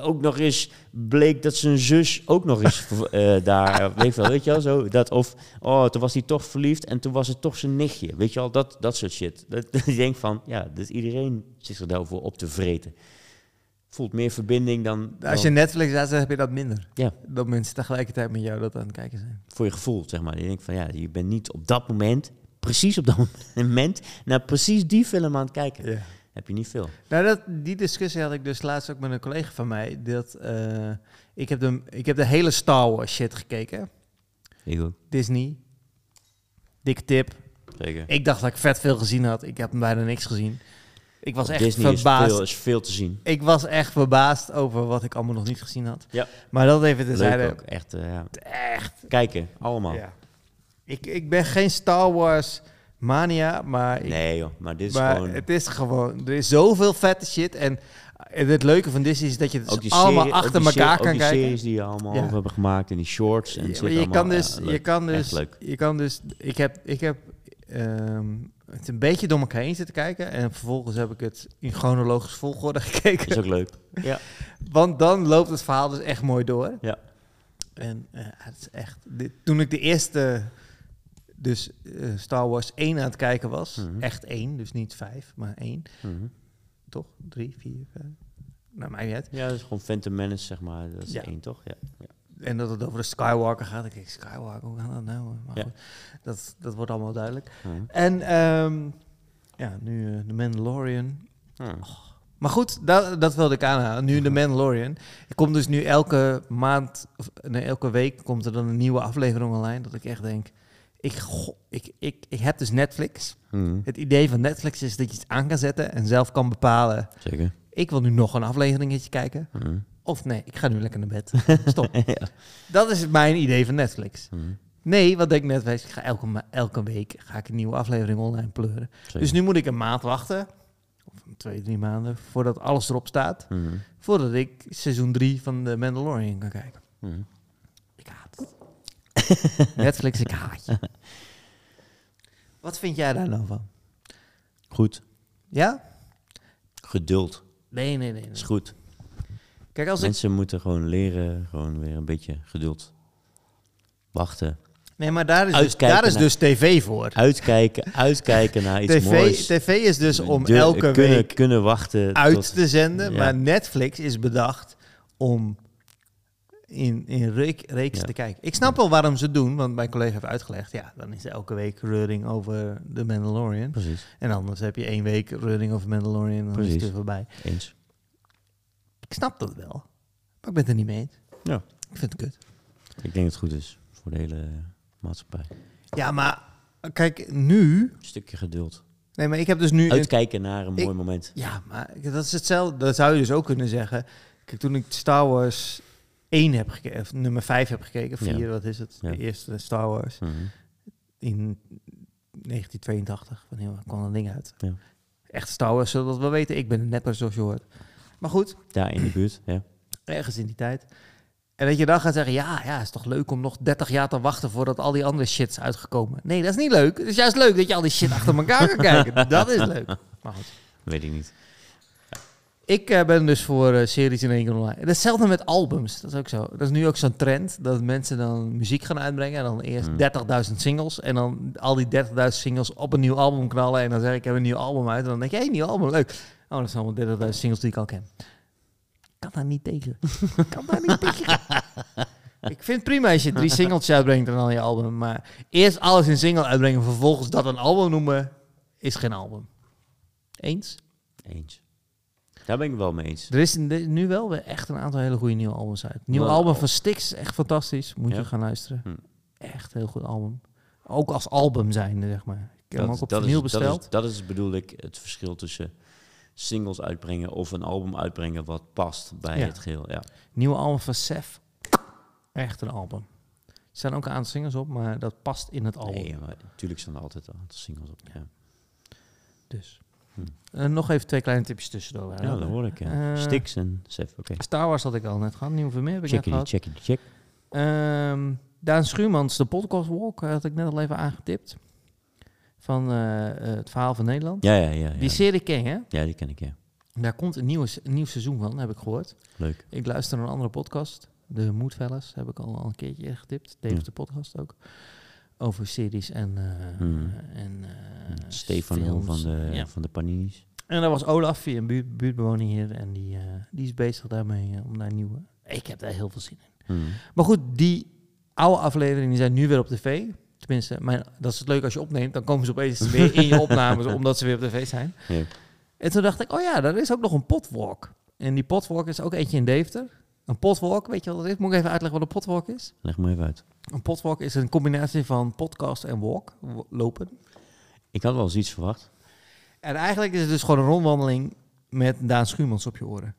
Speaker 2: Ook nog eens bleek dat zijn zus ook nog eens eh, daar, weet wel, weet je wel, zo, dat of, oh, toen was hij toch verliefd en toen was het toch zijn nichtje, weet je wel, dat, dat soort shit. Dat, dat je denkt van, ja, dus iedereen zit zich daarvoor op te vreten. Voelt meer verbinding dan,
Speaker 1: Als je Netflix uitzet, heb je dat minder.
Speaker 2: Ja.
Speaker 1: Dat mensen tegelijkertijd met jou dat aan het kijken zijn.
Speaker 2: voor je gevoel, zeg maar. Je denkt van, ja, je bent niet op dat moment, precies op dat moment, naar precies die film aan het kijken.
Speaker 1: Ja.
Speaker 2: Heb je niet veel.
Speaker 1: Nou, dat, die discussie had ik dus laatst ook met een collega van mij. Dat, eh, ik, heb de, ik heb de hele Star Wars shit gekeken.
Speaker 2: Ik ook,
Speaker 1: Disney. Dikke tip.
Speaker 2: zeker.
Speaker 1: Ik dacht dat ik vet veel gezien had. Ik heb bijna niks gezien. Ik was
Speaker 2: Op
Speaker 1: echt
Speaker 2: Disney is
Speaker 1: verbaasd.
Speaker 2: veel, is veel te zien.
Speaker 1: Ik was echt verbaasd over wat ik allemaal nog niet gezien had.
Speaker 2: Ja.
Speaker 1: Maar dat even terzijde.
Speaker 2: ook, echt, eh, ja.
Speaker 1: Echt.
Speaker 2: Kijken, allemaal.
Speaker 1: Ja. Ik, ik ben geen Star Wars mania, maar, ik,
Speaker 2: Nee joh, maar dit is
Speaker 1: maar
Speaker 2: gewoon...
Speaker 1: het is gewoon... Er is zoveel vette shit. En En het leuke van Disney is dat je het
Speaker 2: Ook
Speaker 1: allemaal
Speaker 2: serie- ook
Speaker 1: achter elkaar
Speaker 2: serie- ook
Speaker 1: kan
Speaker 2: die
Speaker 1: kijken.
Speaker 2: series die je allemaal
Speaker 1: Ja.
Speaker 2: over hebben gemaakt en die shorts. En
Speaker 1: Ja, je kan dus,
Speaker 2: ja,
Speaker 1: je kan dus,
Speaker 2: leuk.
Speaker 1: je kan dus, ik heb, ik heb ehm, het een beetje door elkaar heen zitten kijken en vervolgens heb ik het in chronologisch volgorde gekeken.
Speaker 2: Is ook leuk. Ja.
Speaker 1: Want dan loopt het verhaal dus echt mooi door.
Speaker 2: Ja.
Speaker 1: En eh, het is echt, dit- toen ik de eerste, dus eh, Star Wars 1 aan het kijken was,
Speaker 2: Mhm.
Speaker 1: echt één, dus niet vijf, maar één,
Speaker 2: Mhm.
Speaker 1: toch? Drie, vier, vijf. Nou, mij niet uit.
Speaker 2: Ja, dat is gewoon Phantom Menace, zeg maar. Dat is
Speaker 1: Ja.
Speaker 2: één, toch? Ja. ja.
Speaker 1: En dat het over de Skywalker gaat. Ik denk, Skywalker, hoe gaat dat nou? Maar
Speaker 2: Ja.
Speaker 1: goed, dat, dat wordt allemaal duidelijk.
Speaker 2: Mhm.
Speaker 1: En ehm, ja, nu eh, de Mandalorian.
Speaker 2: Mhm.
Speaker 1: Maar goed, dat, dat wilde ik aanhalen. Nu de Mandalorian. Er komt dus nu elke maand, of nee, elke week komt er dan een nieuwe aflevering online. Dat ik echt denk, ik, go- ik, ik, ik heb dus Netflix.
Speaker 2: Mhm.
Speaker 1: Het idee van Netflix is dat je iets aan kan zetten en zelf kan bepalen.
Speaker 2: Zeker.
Speaker 1: Ik wil nu nog een afleveringetje kijken.
Speaker 2: Mhm.
Speaker 1: Of nee, ik ga nu lekker naar bed. Stop.
Speaker 2: ja.
Speaker 1: Dat is mijn idee van Netflix.
Speaker 2: Mhm.
Speaker 1: Nee, wat denk Netflix? Ik ga elke, elke week ga ik een nieuwe aflevering online pleuren.
Speaker 2: Zeker.
Speaker 1: Dus nu moet ik een maand wachten. Of twee, drie maanden. Voordat alles erop staat. Voordat ik seizoen 3 van The Mandalorian kan kijken.
Speaker 2: Mhm.
Speaker 1: Ik haat het. Netflix, ik haat je. Wat vind jij daar nou van?
Speaker 2: Goed.
Speaker 1: Ja?
Speaker 2: Geduld
Speaker 1: Nee, nee, nee. nee.
Speaker 2: is goed.
Speaker 1: Kijk, als ik...
Speaker 2: Mensen moeten gewoon leren, gewoon weer een beetje geduld. Wachten.
Speaker 1: Nee, maar daar is, dus, daar is dus tv voor.
Speaker 2: Uitkijken, uitkijken naar iets
Speaker 1: TV,
Speaker 2: moois.
Speaker 1: TV is dus om
Speaker 2: De-
Speaker 1: elke
Speaker 2: kunnen,
Speaker 1: week
Speaker 2: Kunnen wachten
Speaker 1: uit
Speaker 2: tot-
Speaker 1: te zenden.
Speaker 2: ja.
Speaker 1: Maar Netflix is bedacht om in, in reek, reeks
Speaker 2: Ja.
Speaker 1: te kijken. Ik snap wel waarom ze het doen, want mijn collega heeft uitgelegd... ja, dan is er elke week reuring over The Mandalorian.
Speaker 2: Precies,
Speaker 1: En anders heb je één week reuring over Mandalorian en dan is het
Speaker 2: Precies.
Speaker 1: voorbij.
Speaker 2: eens.
Speaker 1: Ik snap dat wel, maar ik ben het er niet mee eens.
Speaker 2: Ja.
Speaker 1: Ik vind het kut.
Speaker 2: Ik denk dat het goed is voor de hele maatschappij.
Speaker 1: Ja, maar kijk, nu...
Speaker 2: Een stukje geduld.
Speaker 1: Nee, maar ik heb dus nu...
Speaker 2: Uitkijken naar een
Speaker 1: Ik-
Speaker 2: mooi moment.
Speaker 1: Ja, maar dat is hetzelfde. Dat zou je dus ook kunnen zeggen. Kijk, toen ik Star Wars 1 heb gekeken, of nummer 5 heb gekeken, 4,
Speaker 2: Ja.
Speaker 1: wat is het?
Speaker 2: Ja.
Speaker 1: De eerste Star Wars
Speaker 2: Mhm.
Speaker 1: in 1982. Wanneer kwam dat ding uit?
Speaker 2: Ja.
Speaker 1: Echt Star Wars, zullen we dat wel weten. Ik ben een nepper, zoals je hoort. Maar goed,
Speaker 2: Daar in de buurt, ja.
Speaker 1: ergens in die tijd. En dat je dan gaat zeggen, ja, ja, is toch leuk om nog 30 jaar te wachten voordat al die andere shit is uitgekomen. Nee, dat is niet leuk. Het is juist leuk dat je al die shit achter elkaar kan kijken. Dat is leuk. Maar goed.
Speaker 2: Weet ik niet.
Speaker 1: Ik eh, ben dus voor eh, series in één keer online. En Hetzelfde met albums. Dat is ook zo. Dat is nu ook zo'n trend. Dat mensen dan muziek gaan uitbrengen. En dan eerst
Speaker 2: Hmm.
Speaker 1: 30.000 singles. En dan al die 30.000 singles op een nieuw album knallen. En dan zeg ik, ik heb een nieuw album uit. En dan denk je, hé, nieuw album, leuk. Oh, dat zijn allemaal 30.000 singles die ik al ken. Ik kan daar niet tegen. Ik kan daar niet tegen. Ik vind het prima als je drie singles uitbrengt en dan je album. Maar eerst alles in single uitbrengen. Vervolgens dat een album noemen, is geen album. Eens?
Speaker 2: Eens. Daar ben ik wel mee eens.
Speaker 1: Er is nu wel weer echt een aantal hele goede nieuwe albums uit. Nieuw album van Styx is echt fantastisch. Moet
Speaker 2: Ja?
Speaker 1: je gaan luisteren.
Speaker 2: Hm.
Speaker 1: Echt heel goed album. Ook als album zijnde, zeg maar. Ik heb hem ook op vinyl
Speaker 2: is,
Speaker 1: besteld.
Speaker 2: Dat is, dat is bedoel ik het verschil tussen singles uitbrengen of een album uitbrengen wat past bij
Speaker 1: Ja.
Speaker 2: het geheel. Ja.
Speaker 1: Nieuwe album van Sef. Echt een album. Er staan ook een aantal singles op, maar dat past in het album.
Speaker 2: Nee, maar natuurlijk staan er altijd een aantal singles op. Ja,
Speaker 1: Dus. Eh, nog even twee kleine tipjes tussendoor.
Speaker 2: ja dat hoor ik. Ja.
Speaker 1: Eh,
Speaker 2: Stix en Sef, oké.
Speaker 1: Star Wars had ik al net gehad. Nieuwe Vermeer heb ik net
Speaker 2: Check
Speaker 1: gehad.
Speaker 2: check check.
Speaker 1: Daan Schuurmans, de podcast Walk, had ik net al even aangetipt. Van eh, eh, het verhaal van Nederland.
Speaker 2: Ja, ja, ja. ja.
Speaker 1: Die serie ken je, hè?
Speaker 2: ja, die ken ik, ja.
Speaker 1: Daar komt een, nieuwe, een nieuw seizoen van, heb ik gehoord.
Speaker 2: Leuk.
Speaker 1: Ik luister naar een andere podcast. De Moodfellas heb ik al, al een keertje getipt. Dave
Speaker 2: Ja.
Speaker 1: de podcast ook. Over series en, eh,
Speaker 2: Hmm.
Speaker 1: en eh,
Speaker 2: Stefan van de,
Speaker 1: Ja.
Speaker 2: van de Panini's.
Speaker 1: En dat was Olaf, via een buurt, buurtbewoner hier. En die, eh, die is bezig daarmee om daar nieuwe... Ik heb daar heel veel zin in.
Speaker 2: Mhm.
Speaker 1: Maar goed, die oude afleveringen zijn nu weer op tv. Tenminste, mijn, dat is het leuk als je opneemt. Dan komen ze opeens weer in je opnames omdat ze weer op tv zijn.
Speaker 2: Ja.
Speaker 1: En toen dacht ik, oh ja, er is ook nog een potwalk. En die potwalk is ook eentje in Deventer. Een potwalk, weet je wat dat is? Moet ik even uitleggen wat een potwalk is?
Speaker 2: Leg me even uit.
Speaker 1: Een potwalk is een combinatie van podcast en walk, lopen.
Speaker 2: Ik had wel eens iets verwacht.
Speaker 1: En eigenlijk is het dus gewoon een rondwandeling met Daan Schuurmans op je oren.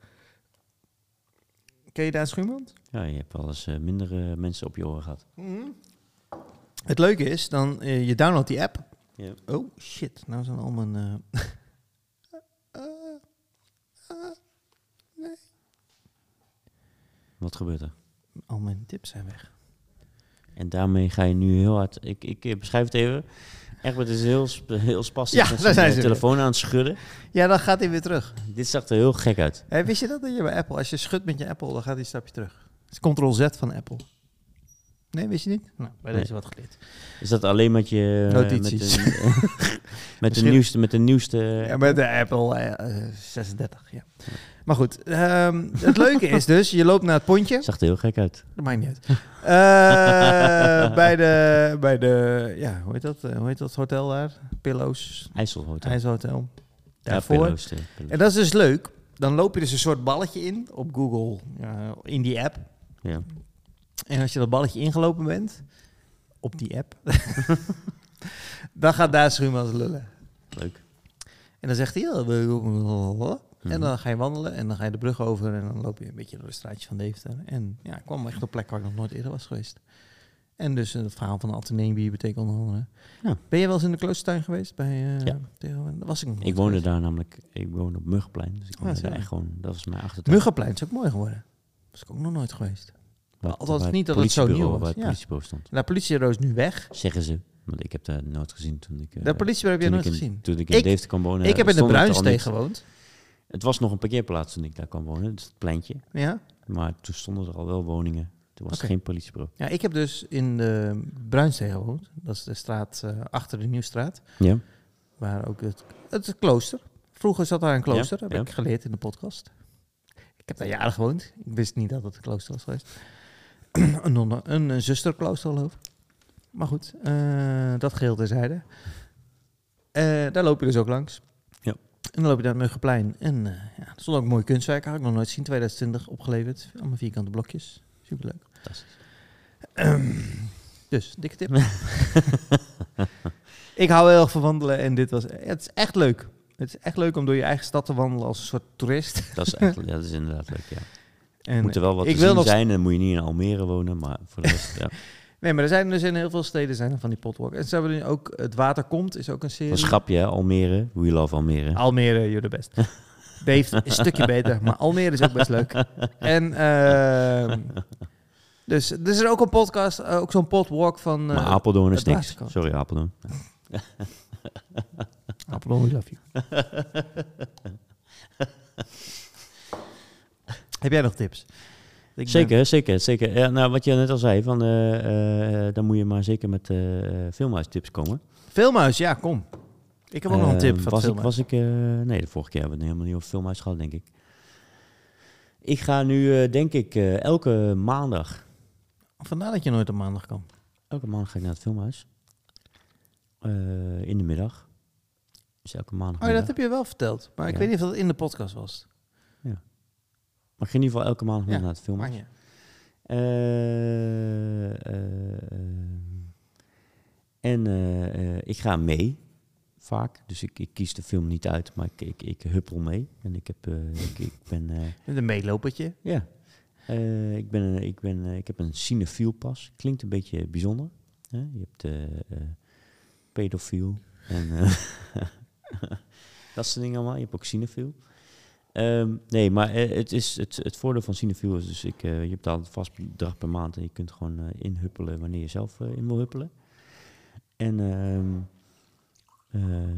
Speaker 1: Ken je Daan Schuurmans?
Speaker 2: Ja, je hebt wel eens eh, mindere mensen op je oren gehad.
Speaker 1: Het leuke is, dan eh, je downloadt die app. Oh shit, nou zijn al mijn. eh,
Speaker 2: Wat gebeurt er?
Speaker 1: Al mijn tips zijn weg.
Speaker 2: En daarmee ga je nu heel hard... Ik, ik beschrijf het even. Egbert is heel, heel spastisch
Speaker 1: Ja,
Speaker 2: zijn
Speaker 1: zijn
Speaker 2: eh, telefoon aan het schudden.
Speaker 1: Ja, dan gaat hij weer terug.
Speaker 2: Dit zag er heel gek uit.
Speaker 1: Hé, wist je dat, dat je bij Apple, als je schudt met je Apple, dan gaat hij een stapje terug. Het is Ctrl-Z van Apple. Nee, wist je niet? Nou, bij
Speaker 2: Nee.
Speaker 1: deze wat geleerd.
Speaker 2: Is dat alleen met je... eh,
Speaker 1: Notities.
Speaker 2: Met, een, met, de nieuwste, met de nieuwste...
Speaker 1: Ja, met de Apple eh, eh, 36, ja. Maar goed, ehm, het leuke is dus, je loopt naar het pontje.
Speaker 2: zag er heel gek uit.
Speaker 1: Dat maakt niet uit. Eh, bij de, bij de, ja, hoe heet dat? eh, hoe heet dat hotel daar? Pillows,
Speaker 2: IJsselhotel.
Speaker 1: IJsselhotel.
Speaker 2: Ja,
Speaker 1: Daarvoor.
Speaker 2: Pillows, eh, Pillows.
Speaker 1: En dat is dus leuk. Dan loop je dus een soort balletje in op Google, ja, in die app.
Speaker 2: Ja.
Speaker 1: En als je dat balletje ingelopen bent, op die app, dan gaat daar Schuurmans lullen.
Speaker 2: Leuk.
Speaker 1: En dan zegt hij, en
Speaker 2: Mhm.
Speaker 1: dan ga je wandelen en dan ga je de brug over en dan loop je een beetje door de straatjes van Deventer. En ja, ik kwam echt op een plek waar ik nog nooit eerder was geweest. En dus eh, het verhaal van de Atheneumbibliotheek onder andere.
Speaker 2: Ja.
Speaker 1: Ben je wel eens in de kloostertuin geweest? Bij, eh,
Speaker 2: Ja.
Speaker 1: Theo? Dat was ik nog
Speaker 2: Ik woonde
Speaker 1: geweest.
Speaker 2: daar namelijk... Ik woonde op Muggenplein. Dus ik woonde
Speaker 1: Ah,
Speaker 2: daar
Speaker 1: zo.
Speaker 2: echt gewoon... Dat was mijn achtertuin.
Speaker 1: Muggenplein is ook mooi geworden. Dat is ik ook nog nooit geweest.
Speaker 2: Waar-
Speaker 1: althans niet dat het zo nieuw was,
Speaker 2: Waar het
Speaker 1: ja.
Speaker 2: politiebureau stond.
Speaker 1: Nou, politiebureau is nu weg.
Speaker 2: Zeggen ze. Want ik heb daar nooit gezien toen ik... eh,
Speaker 1: De politiebureau heb je nooit
Speaker 2: in-
Speaker 1: gezien.
Speaker 2: Toen ik in
Speaker 1: Ik-
Speaker 2: Deventer kwam wonen...
Speaker 1: ik heb in de
Speaker 2: het
Speaker 1: Bruinsteeg gewoond.
Speaker 2: Het was nog een parkeerplaats toen ik daar kwam wonen. Dus het pleintje.
Speaker 1: Ja?
Speaker 2: Maar toen stonden er al wel woningen. Toen was er geen politiebureau.
Speaker 1: ja, ik heb dus in de Bruinsteeg gewoond. Dat is de straat eh, achter de Nieuwstraat.
Speaker 2: Ja.
Speaker 1: Waar ook het, het klooster. Vroeger zat daar een klooster.
Speaker 2: Ja,
Speaker 1: heb
Speaker 2: ja.
Speaker 1: ik geleerd in de podcast. Ik heb daar jaren gewoond. Ik wist niet dat het een klooster was geweest. een, nonne, een, een zusterklooster geloof ik. Maar goed, eh, dat geheel terzijde. Eh daar loop je dus ook langs. En dan loop je naar het Muggenplein. En eh, ja, er stond ook een mooi kunstwerk. Had ik nog nooit zien. 2020 opgeleverd. Allemaal vierkante blokjes. Superleuk.
Speaker 2: Fantastisch.
Speaker 1: Dus, dikke tip. ik hou heel erg van wandelen en dit was... Het is echt leuk. Het is echt leuk om door je eigen stad te wandelen als een soort toerist.
Speaker 2: Dat is, echt, ja, dat is inderdaad leuk, ja.
Speaker 1: En,
Speaker 2: Moet er wel wat
Speaker 1: ik
Speaker 2: te
Speaker 1: wil
Speaker 2: zien
Speaker 1: nog-
Speaker 2: zijn. En dan moet je niet in Almere wonen. Maar voor de rest, ja.
Speaker 1: Nee, maar er zijn dus in heel veel steden zijn er van die potwalk. En ze hebben nu ook Het Water Komt, is ook een serie.
Speaker 2: Dat is een grapje, hè? Almere. We love Almere.
Speaker 1: Almere, you're the best. Dave is een stukje beter, maar Almere is ook best leuk. En ehm, dus er is ook een podcast, eh, ook zo'n potwalk van eh
Speaker 2: maar Apeldoorn is niks.
Speaker 1: Waterkant.
Speaker 2: Sorry, Apeldoorn.
Speaker 1: Apeldoorn, we love you. Heb jij nog tips? Ik ben-
Speaker 2: Zeker, zeker, zeker. Ja, nou, wat je net al zei, van, eh, eh, dan moet je maar zeker met eh filmhuistips komen.
Speaker 1: Filmhuis, ja, kom. Ik heb ook nog een tip
Speaker 2: Eh,
Speaker 1: van
Speaker 2: was
Speaker 1: het
Speaker 2: ik,
Speaker 1: filmhuis.
Speaker 2: was ik, nee, de vorige keer hebben we het helemaal niet over filmhuis gehad, denk ik. Ik ga nu, denk ik, elke maandag,
Speaker 1: Vandaar dat je nooit op maandag kan.
Speaker 2: elke maandag ga ik naar het filmhuis. In de middag. Dus elke maandag.
Speaker 1: Oh ja, dat heb je wel verteld. Maar ik weet niet of dat in de podcast was.
Speaker 2: Maar ik ga in ieder geval elke maandag
Speaker 1: Ja,
Speaker 2: naar het
Speaker 1: ja.
Speaker 2: Eh, eh, eh, en ik ga mee, vaak. Dus ik, ik kies de film niet uit, maar ik, ik, ik huppel mee. En ik, heb, ik, ik ben,
Speaker 1: een meelopertje.
Speaker 2: ja, ik, ben, een- ik, ben, ik heb een cinefiel pas. Klinkt een beetje bijzonder. Hè? Je hebt pedofiel en dat soort dingen allemaal. Je hebt ook cinefiel. Ehm, nee, maar eh, het, is het, het voordeel van cinefiel is dus, ik, eh, je hebt daar een vast bedrag per maand en je kunt gewoon eh, inhuppelen wanneer je zelf in wil huppelen. En ehm, eh,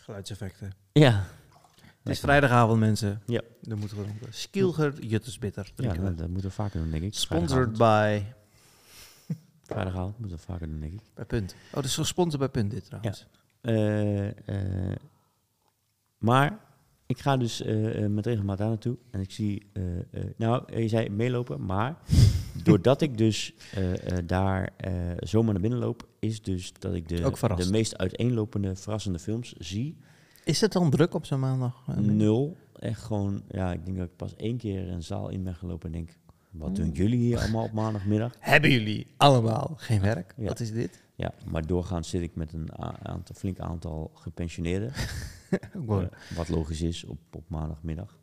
Speaker 1: Geluidseffecten.
Speaker 2: ja,
Speaker 1: Het is vrijdagavond, mensen.
Speaker 2: Ja.
Speaker 1: Dan moeten we. Skilger Juttersbitter
Speaker 2: ja dat, dat moeten we vaker doen, denk ik.
Speaker 1: Sponsored by...
Speaker 2: Vrijdagavond moeten we vaker doen, denk ik.
Speaker 1: Bij Punt. Oh, dat is gesponsord bij Punt dit trouwens.
Speaker 2: Eh, eh, maar ik ga dus eh, met regelmaat daar naartoe. En ik zie, eh, nou, je zei meelopen, maar doordat ik dus daar zomaar naar binnen loop, is dus dat ik de, de meest uiteenlopende, verrassende films zie.
Speaker 1: Is het dan druk op zo'n maandag?
Speaker 2: Nul. Echt gewoon, ja, ik denk dat ik pas één keer een zaal in ben gelopen en denk, wat doen
Speaker 1: Oeh.
Speaker 2: jullie hier allemaal op maandagmiddag?
Speaker 1: Hebben jullie allemaal geen werk?
Speaker 2: Ja.
Speaker 1: Wat is dit?
Speaker 2: Ja, maar doorgaans zit ik met een aantal, flink aantal gepensioneerden. Eh, wat logisch is op, op maandagmiddag.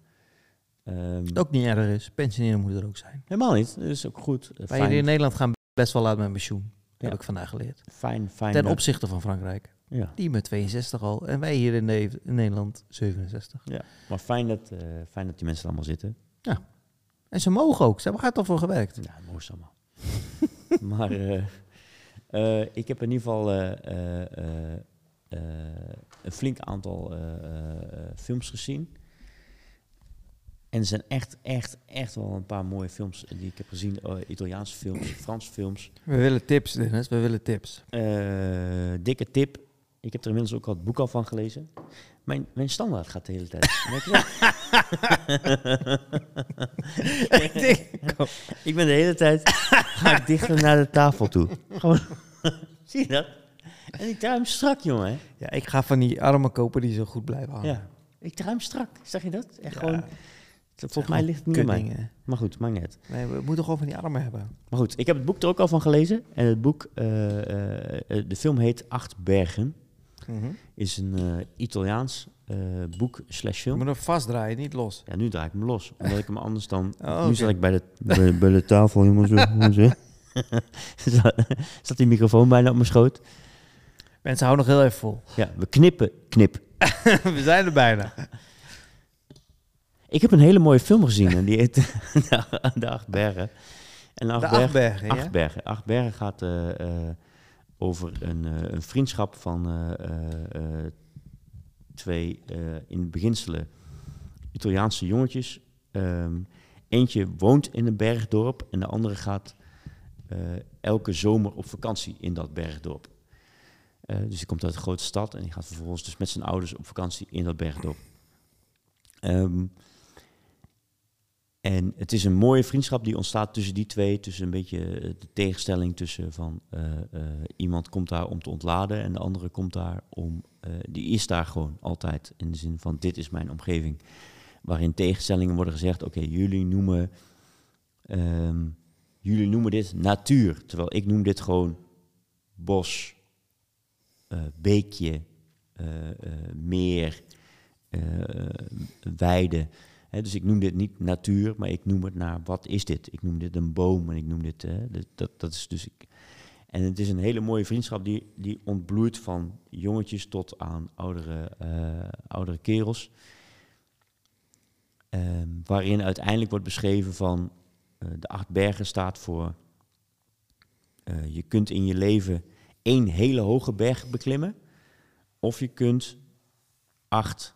Speaker 1: Wat ook niet erg is. Pensioneren moet er ook zijn.
Speaker 2: helemaal niet. Dat is ook goed. Eh,
Speaker 1: Wij hier in Nederland gaan best wel laat met pensioen. Heb ik vandaag geleerd.
Speaker 2: fijn, fijn.
Speaker 1: Ten
Speaker 2: dat-
Speaker 1: opzichte van Frankrijk.
Speaker 2: ja.
Speaker 1: Die met 62 al. En wij hier in, Ne- in Nederland 67.
Speaker 2: ja, maar fijn dat, eh, fijn dat die mensen er allemaal zitten.
Speaker 1: Ja. En ze mogen ook. Ze hebben hard ervoor gewerkt.
Speaker 2: Ja, mooi allemaal. maar eh, ik heb in ieder geval eh, eh, een flink aantal films gezien. En er zijn echt, echt, echt wel een paar mooie films die ik heb gezien. Italiaanse films, Franse films.
Speaker 1: We willen tips, Dennis. We willen tips.
Speaker 2: Dikke tip. Ik heb er inmiddels ook al het boek al van gelezen. Mijn, mijn standaard gaat de hele tijd. Ik ben de hele tijd ga ik dichter naar de tafel toe. Gewoon, zie je dat? En ik draai hem strak, jongen.
Speaker 1: Ja, ik ga van die armen kopen die zo goed blijven hangen.
Speaker 2: Ja. Ik draai hem strak. Zeg je dat?
Speaker 1: Ja,
Speaker 2: gewoon, volgens mij ligt het niet mij. Maar goed, maakt niet uit.
Speaker 1: Nee, we moeten gewoon van die armen hebben.
Speaker 2: Maar goed, ik heb het boek er ook al van gelezen. En het boek, eh, eh, de film heet Acht Bergen. Is een eh, Italiaans eh, boek slash
Speaker 1: Je
Speaker 2: film.
Speaker 1: moet hem vastdraaien, niet los.
Speaker 2: Ja, nu draai ik hem los. Omdat ik hem anders dan...
Speaker 1: Oh,
Speaker 2: Nu zat ik bij de, bij, bij de tafel, jongens. Zat- die microfoon bijna op mijn schoot.
Speaker 1: Mensen, hou nog heel even vol.
Speaker 2: Ja, we knippen, knip.
Speaker 1: we zijn er bijna.
Speaker 2: Ik heb een hele mooie film gezien. En die heet de, Acht Bergen. En Acht Bergen? Acht Bergen. Acht Bergen gaat eh, over een, eh, een vriendschap van eh, eh, twee in beginselen Italiaanse jongetjes. Ehm, eentje woont in een bergdorp en de andere gaat elke zomer op vakantie in dat bergdorp. Dus die komt uit een grote stad en die gaat vervolgens dus met zijn ouders op vakantie in dat bergdorp. Ehm, en het is een mooie vriendschap die ontstaat tussen die twee. Tussen een beetje eh, de tegenstelling tussen van eh, eh, iemand komt daar om te ontladen en de andere komt daar om. die is daar gewoon altijd. In de zin van dit is mijn omgeving. Waarin tegenstellingen worden gezegd: oké, jullie noemen. ehm, jullie noemen dit natuur. Terwijl ik noem dit gewoon bos, beekje, meer, weide. Dus ik noem dit niet natuur, maar ik noem het naar wat is dit? Ik noem dit een boom en ik noem dit- dat, dat is dus ik, en het is een hele mooie vriendschap die, die ontbloeit van jongetjes tot aan oudere, eh, oudere kerels. Ehm, waarin uiteindelijk wordt beschreven van eh, de acht bergen staat voor eh, je kunt in je leven één hele hoge berg beklimmen. Of je kunt acht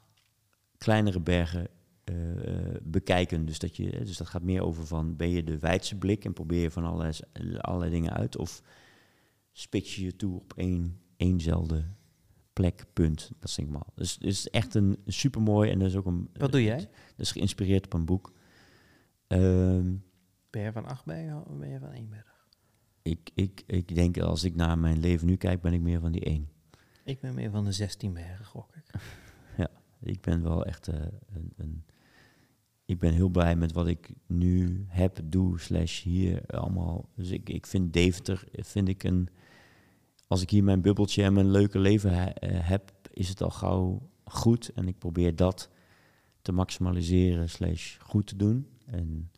Speaker 2: kleinere bergen eh, eh, bekijken. Dus dat, je, dus dat gaat meer over van ben je de wijdse blik en probeer je van allerlei, allerlei dingen uit. Of spits je je toe op één, éénzelfde plek, punt. Dat is denk ik maar. Dus het is echt een supermooi en dat is ook een...
Speaker 1: Wat doe jij?
Speaker 2: Dat is geïnspireerd op een boek. Ehm,
Speaker 1: Ben je van Achtbergen of ben je van Eenberg?
Speaker 2: ik, ik, ik denk als ik naar mijn leven nu kijk, ben ik meer van die één.
Speaker 1: Ik ben meer van de 16 bergen, gok ik.
Speaker 2: Ik ben wel echt eh, een, een... Ik ben heel blij met wat ik nu heb, doe, slash hier allemaal. Dus ik, ik vind Deventer, vind ik een... Als ik hier mijn bubbeltje en mijn leuke leven eh, heb, is het al gauw goed. En ik probeer dat te maximaliseren, slash goed te doen. En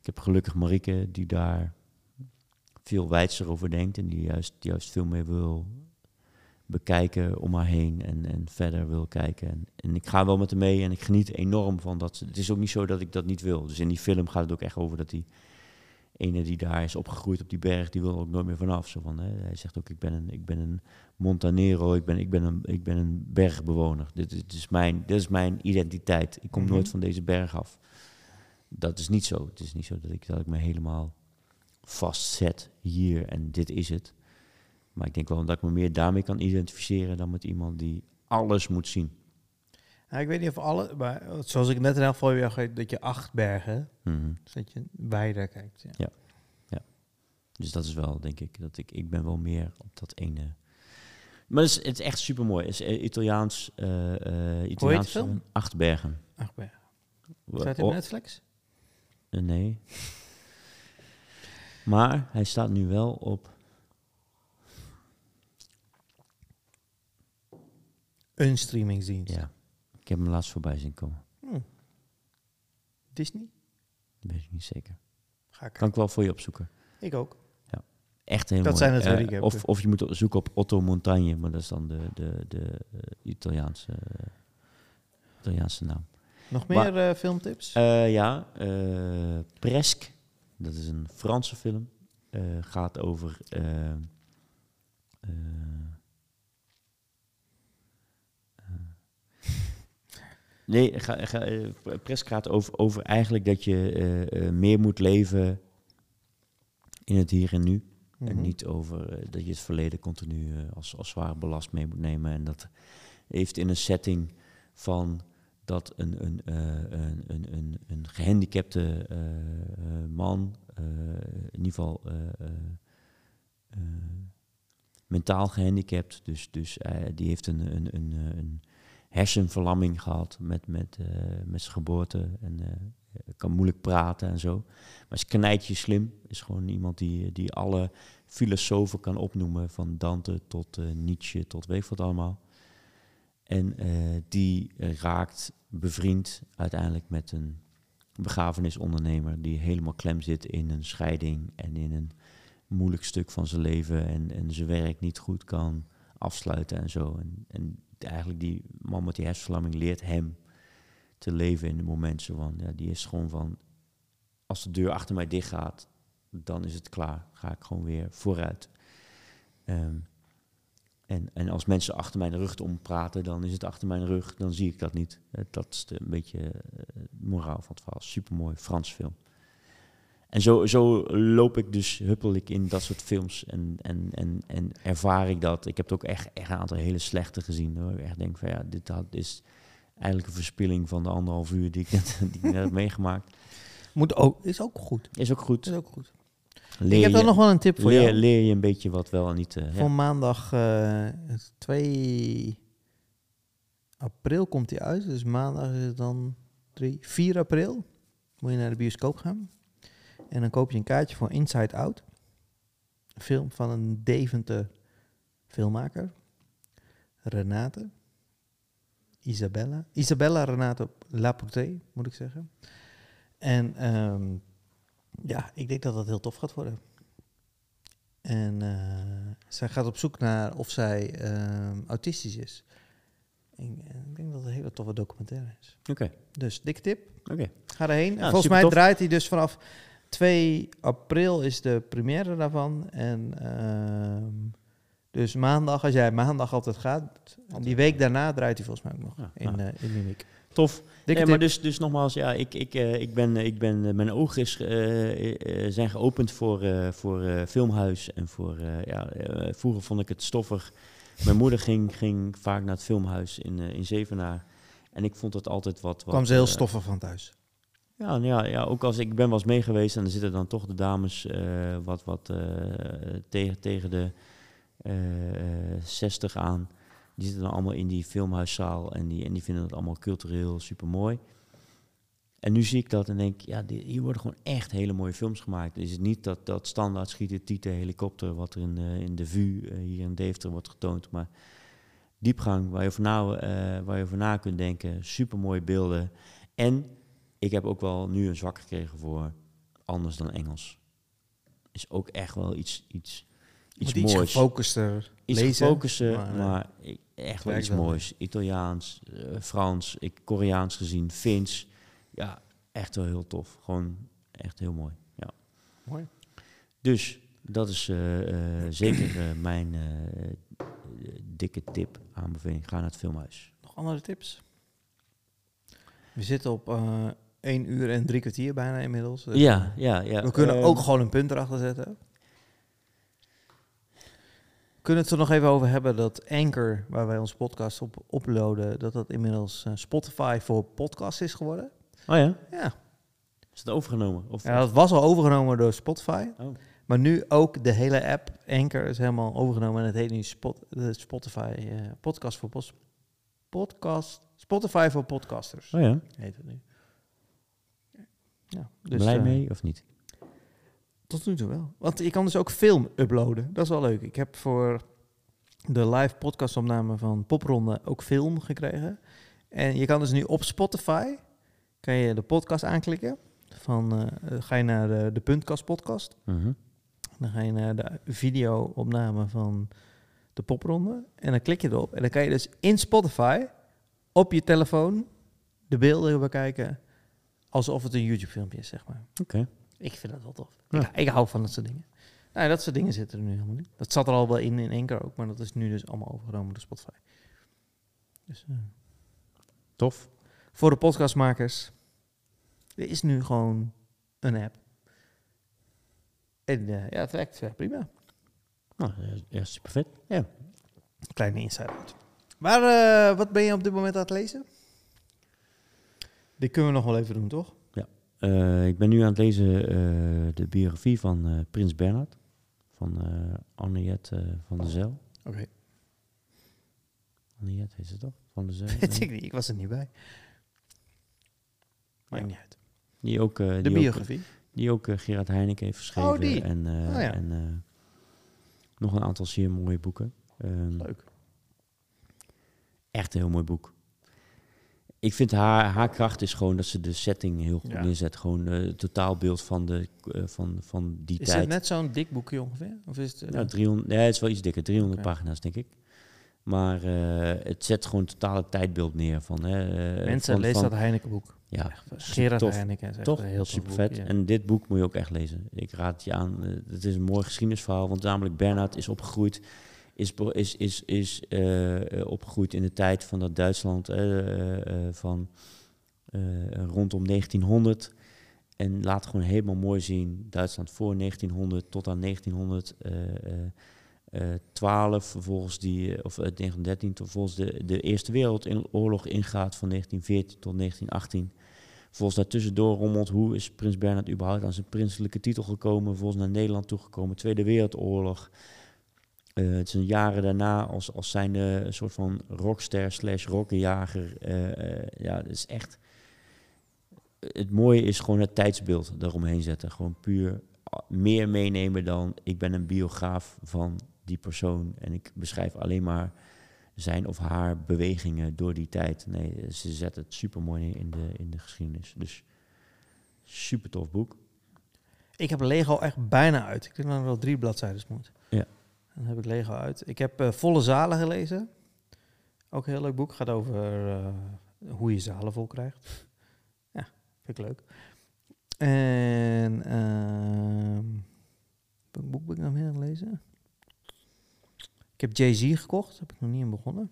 Speaker 2: ik heb gelukkig Marieke, die daar veel wijdser over denkt. En die juist, juist veel meer wil bekijken om haar heen en, en verder wil kijken. En, en ik ga wel met haar mee en ik geniet enorm van dat. Het is ook niet zo dat ik dat niet wil. Dus in die film gaat het ook echt over dat die ene die daar is opgegroeid op die berg, die wil er ook nooit meer vanaf. Zo van, hè, hij zegt ook, ik ben een, ik ben een Montanero, ik ben, ik ben, een, ik ben een bergbewoner. Dit, is- dit, is mijn, dit is mijn identiteit. Ik kom
Speaker 1: Mhm.
Speaker 2: nooit van deze berg af. Dat is niet zo. Het is niet zo dat ik, dat ik me helemaal vastzet hier en dit is het. Maar ik denk wel dat ik me meer daarmee kan identificeren dan met iemand die alles moet zien.
Speaker 1: Nou, ik weet niet of alle, maar zoals ik net in elk geval weer dat je acht bergen,
Speaker 2: Mhm.
Speaker 1: dus dat je wijder kijkt. Ja.
Speaker 2: Dus dat is wel, denk ik, dat ik, ik ben wel meer op dat ene. Maar het is, het is echt super mooi. Het is eh, Italiaans, eh eh Italiaans
Speaker 1: film?
Speaker 2: acht bergen.
Speaker 1: Acht bergen. Staat hij
Speaker 2: oh,
Speaker 1: op Netflix?
Speaker 2: eh, nee. Maar hij staat nu wel op.
Speaker 1: Een streamingsdienst.
Speaker 2: Ja, ik heb hem laatst voorbij zien komen.
Speaker 1: Hm. Disney?
Speaker 2: Weet ik niet zeker.
Speaker 1: Ga ik.
Speaker 2: Kan ik wel voor je opzoeken.
Speaker 1: Ik ook.
Speaker 2: Echt heel
Speaker 1: Dat
Speaker 2: mooi.
Speaker 1: zijn
Speaker 2: Eh,
Speaker 1: ik heb.
Speaker 2: Of, of je moet zoeken op Otto Montagne, maar dat is dan de, de, de eh, Italiaanse, Italiaanse naam.
Speaker 1: Nog
Speaker 2: Maar-
Speaker 1: meer eh, filmtips?
Speaker 2: Eh, ja, eh Presque, dat is een Franse film. Eh, gaat over. eh, eh, eh, nee, ga, ga, eh, Presque gaat over, over eigenlijk dat je eh, eh, meer moet leven in het hier en nu. En
Speaker 1: Mhm.
Speaker 2: niet over dat je het verleden continu als, als zware belast mee moet nemen. En dat heeft in een setting van dat een, een, een, een, een, een gehandicapte eh, eh, man, in ieder geval mentaal gehandicapt, dus, dus die heeft een, een, een, een hersenverlamming gehad met, met, eh, met zijn geboorte en eh, kan moeilijk praten en zo. Maar is knijtje slim, is gewoon iemand die, die alle filosofen kan opnoemen, van Dante tot eh, Nietzsche tot weet wat allemaal. En die raakt bevriend uiteindelijk met een begrafenisondernemer die helemaal klem zit in een scheiding en in een moeilijk stuk van zijn leven en, en zijn werk niet goed kan afsluiten en zo. En, en eigenlijk die man met die hersenverlamming leert hem te leven in de momenten van, ja, die is gewoon van, als de deur achter mij dicht gaat, dan is het klaar. Ga ik gewoon weer vooruit. Ehm, en, en als mensen achter mijn rug om praten, dan is het achter mijn rug, dan zie ik dat niet. Eh, dat is de, een beetje eh, moraal van het verhaal. Supermooi Frans film. En zo, zo loop ik dus, huppel ik in dat soort films en, en, en, en ervaar ik dat. Ik heb ook echt, echt een aantal hele slechte gezien. Hoor. Ik echt denk van ja, dit had, is eigenlijk een verspilling van de anderhalf uur die ik net, die ik net heb meegemaakt.
Speaker 1: Moet ook, is ook goed.
Speaker 2: Is ook goed.
Speaker 1: Is ook goed.
Speaker 2: Leer
Speaker 1: ik heb dan nog wel een tip voor
Speaker 2: leer,
Speaker 1: jou.
Speaker 2: leer je een beetje wat wel en niet. ja.
Speaker 1: Voor maandag eh 2 april komt hij uit. Dus maandag is het dan 3, 4 april. Moet je naar de bioscoop gaan. En dan koop je een kaartje voor Inside Out. Een film van een Deventer filmmaker. Renate. Isabella. Isabella Renate Laporte, moet ik zeggen. En ehm, ja, ik denk dat dat heel tof gaat worden. En eh, zij gaat op zoek naar of zij ehm, autistisch is. Ik, ik denk dat het een hele toffe documentaire is.
Speaker 2: Oké,
Speaker 1: Dus dikke tip.
Speaker 2: oké.
Speaker 1: Ga erheen.
Speaker 2: Ja,
Speaker 1: Volgens mij
Speaker 2: tof.
Speaker 1: draait hij dus vanaf 2 april is de première daarvan. En ehm, dus maandag, als jij maandag altijd gaat, die week daarna draait hij volgens mij ook nog
Speaker 2: Ja,
Speaker 1: in,
Speaker 2: nou.
Speaker 1: eh, in Munich.
Speaker 2: Tof.
Speaker 1: Dikke
Speaker 2: Ja, maar dus, dus nogmaals, ja, ik, ik, eh, ik ben, ik ben, eh, mijn ogen is, zijn geopend voor, voor filmhuis. En voor, ja, vroeger vond ik het stoffig. Mijn moeder ging, ging vaak naar het filmhuis in, in Zevenaar. En ik vond het altijd wat... wat
Speaker 1: kwam ze heel stoffig van thuis.
Speaker 2: Ja, nou ja, ja, ook als ik ben eens mee geweest en dan zitten dan toch de dames eh, wat, wat eh, tegen, tegen de eh, eh, 60 aan. Die zitten dan allemaal in die filmhuiszaal en die, en die vinden het allemaal cultureel super mooi. En nu zie ik dat en denk, ja, die- hier worden gewoon echt hele mooie films gemaakt. Is het niet dat, dat standaard schieten, tieten, helikopter, wat er in, in de VU hier in Deventer wordt getoond, maar diepgang waar je over na, waar je over na kunt denken, super mooie beelden. En ik heb ook wel nu een zwak gekregen voor anders dan Engels. Is ook echt wel iets, iets, iets
Speaker 1: Moet iets
Speaker 2: moois.
Speaker 1: gefocuster
Speaker 2: iets
Speaker 1: lezen. maar,
Speaker 2: maar,
Speaker 1: eh,
Speaker 2: ik- echt wel iets moois. Italiaans, eh, Frans, ik, Koreaans gezien, Fins. Ja, echt wel heel tof. Gewoon echt heel mooi. Ja.
Speaker 1: Mooi.
Speaker 2: Dus dat is eh, zeker mijn dikke tip, aanbeveling. Ga naar het filmhuis.
Speaker 1: Nog andere tips? We zitten op 1 uur en drie kwartier bijna inmiddels. Dus,
Speaker 2: Ja, ja, ja.
Speaker 1: We kunnen
Speaker 2: Ehm,
Speaker 1: ook gewoon een punt erachter zetten. We kunnen het er nog even over hebben dat Anchor, waar wij onze podcast op uploaden, dat dat inmiddels eh, Spotify voor podcast is geworden.
Speaker 2: Oh ja?
Speaker 1: Ja.
Speaker 2: Is het overgenomen? Of,
Speaker 1: ja, dat was al overgenomen door Spotify.
Speaker 2: Oh.
Speaker 1: Maar nu ook de hele app Anchor is helemaal overgenomen en het heet nu Spot, de Spotify eh, podcast voor podcast Spotify voor podcasters
Speaker 2: Oh ja?
Speaker 1: heet het nu. Ja, dus,
Speaker 2: Blij
Speaker 1: eh,
Speaker 2: mee of niet?
Speaker 1: Tot nu toe wel. Want je kan dus ook film uploaden. Dat is wel leuk. Ik heb voor de live podcastopname van Popronde ook film gekregen. En je kan dus nu op Spotify kan je de podcast aanklikken. Van, eh, ga je naar de, de Puntkast podcast.
Speaker 2: Mhm.
Speaker 1: Dan ga je naar de video-opname van de popronde. En dan klik je erop. En dan kan je dus in Spotify op je telefoon de beelden bekijken alsof het een YouTube-filmpje is, zeg maar.
Speaker 2: Oké.
Speaker 1: Ik vind dat wel tof.
Speaker 2: Ja.
Speaker 1: Ik, ik hou van dat soort dingen. Nou, dat soort dingen zitten er nu helemaal niet. Dat zat er al wel in, in één keer ook, maar dat is nu dus allemaal overgenomen door Spotify. Dus, eh,
Speaker 2: Tof.
Speaker 1: voor de podcastmakers, er is nu gewoon een app. En eh, ja, het werkt prima.
Speaker 2: Nou, ja, super vet. Ja.
Speaker 1: Kleine insight out. Maar eh, wat ben je op dit moment aan het lezen? Die kunnen we nog wel even doen, toch?
Speaker 2: Eh, ik ben nu aan het lezen eh, de biografie van eh, Prins Bernhard. Van Anniette eh, van der Zel.
Speaker 1: Oké.
Speaker 2: Anniette heet ze toch? Van der Zel.
Speaker 1: Weet ik niet, ik was er niet bij. Maakt
Speaker 2: Ja.
Speaker 1: niet uit.
Speaker 2: Die ook,
Speaker 1: De
Speaker 2: die ook,
Speaker 1: biografie.
Speaker 2: die ook Gerard Heineken heeft geschreven.
Speaker 1: Oh, die.
Speaker 2: En,
Speaker 1: Oh, ja.
Speaker 2: en nog een aantal zeer mooie boeken. Ehm,
Speaker 1: Leuk.
Speaker 2: echt een heel mooi boek. Ik vind haar, haar kracht is gewoon dat ze de setting heel goed
Speaker 1: Ja.
Speaker 2: neerzet. Gewoon eh, het totaalbeeld van, de, eh, van, van die
Speaker 1: Is
Speaker 2: tijd.
Speaker 1: het net zo'n dik boekje ongeveer? Of is het, eh,
Speaker 2: Ja, 300, nee, het is wel iets dikker, 300
Speaker 1: Oké.
Speaker 2: pagina's denk ik. Maar eh, het zet gewoon totale tijdbeeld neer van... Hè, eh,
Speaker 1: Mensen,
Speaker 2: van, van-
Speaker 1: dat Heineken boek.
Speaker 2: Ja,
Speaker 1: Gerard
Speaker 2: tof.
Speaker 1: Heineken is echt
Speaker 2: Toch?
Speaker 1: een heel
Speaker 2: Super
Speaker 1: boek,
Speaker 2: vet.
Speaker 1: ja.
Speaker 2: En dit boek moet je ook echt lezen. Ik raad het je aan. Eh, het is een mooi geschiedenisverhaal. Want namelijk Bernhard is opgegroeid... Is, is, is, is eh, eh, opgegroeid in de tijd van dat Duitsland... eh, van rondom 1900... En laat gewoon helemaal mooi zien. Duitsland voor 1900 tot aan 1912, vervolgens die, of eh, 1913, tot vervolgens de, de Eerste Wereldoorlog ingaat van 1914 tot 1918. Vervolgens daartussendoor rommelt hoe is Prins Bernhard überhaupt aan zijn prinselijke titel gekomen. Vervolgens naar Nederland toegekomen, Tweede Wereldoorlog. Eh, het zijn jaren daarna als, als zijn een soort van rockster slash rockenjager. Eh, eh, ja, het is echt... Het mooie is gewoon het tijdsbeeld daaromheen zetten. Gewoon puur ah, meer meenemen dan ik ben een biograaf van die persoon. En ik beschrijf alleen maar zijn of haar bewegingen door die tijd. Nee, ze zet het super mooi in de, in de geschiedenis. Dus super tof boek.
Speaker 1: Ik heb Lego echt bijna uit. Ik denk dat er wel drie bladzijden moet.
Speaker 2: Ja.
Speaker 1: Dan heb ik Lego uit. Ik heb eh, Volle Zalen gelezen. Ook een heel leuk boek. Gaat over eh, hoe je zalen vol krijgt. Ja, vind ik leuk. En ehm welk boek ben ik nog meer aan het lezen? Ik heb Jay-Z gekocht. Heb ik nog niet in begonnen.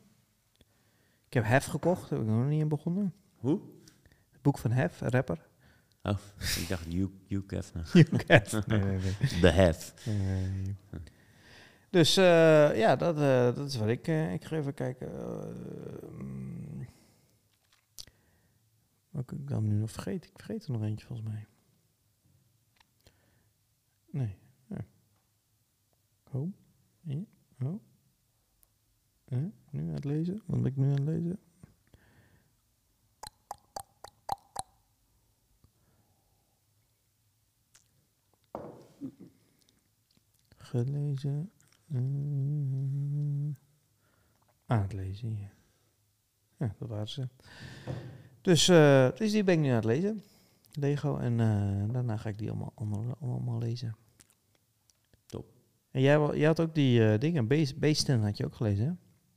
Speaker 1: Ik heb Hef gekocht. Heb ik nog niet in begonnen.
Speaker 2: Hoe?
Speaker 1: Het boek van Hef, een rapper.
Speaker 2: Oh, ik dacht Hugh, Hugh Hefner.
Speaker 1: nee, nee.
Speaker 2: The Hef.
Speaker 1: Dus eh, ja, dat, eh, dat is wat ik... eh, ik ga even kijken. welke ik dan nu nog vergeet. Ik vergeet er nog eentje volgens mij. Nee. Ja. Ja. Oh. Nu aan het lezen? Wat ben ik nu aan het lezen? Gelezen. Eh, aan het lezen, ja. Ja, dat waren ze. Dus, eh, dus die ben ik nu aan het lezen. Lego. En eh, daarna ga ik die allemaal, allemaal, allemaal lezen.
Speaker 2: Top.
Speaker 1: En jij, had ook die eh, dingen. Beest- Beesten had je ook gelezen, hè?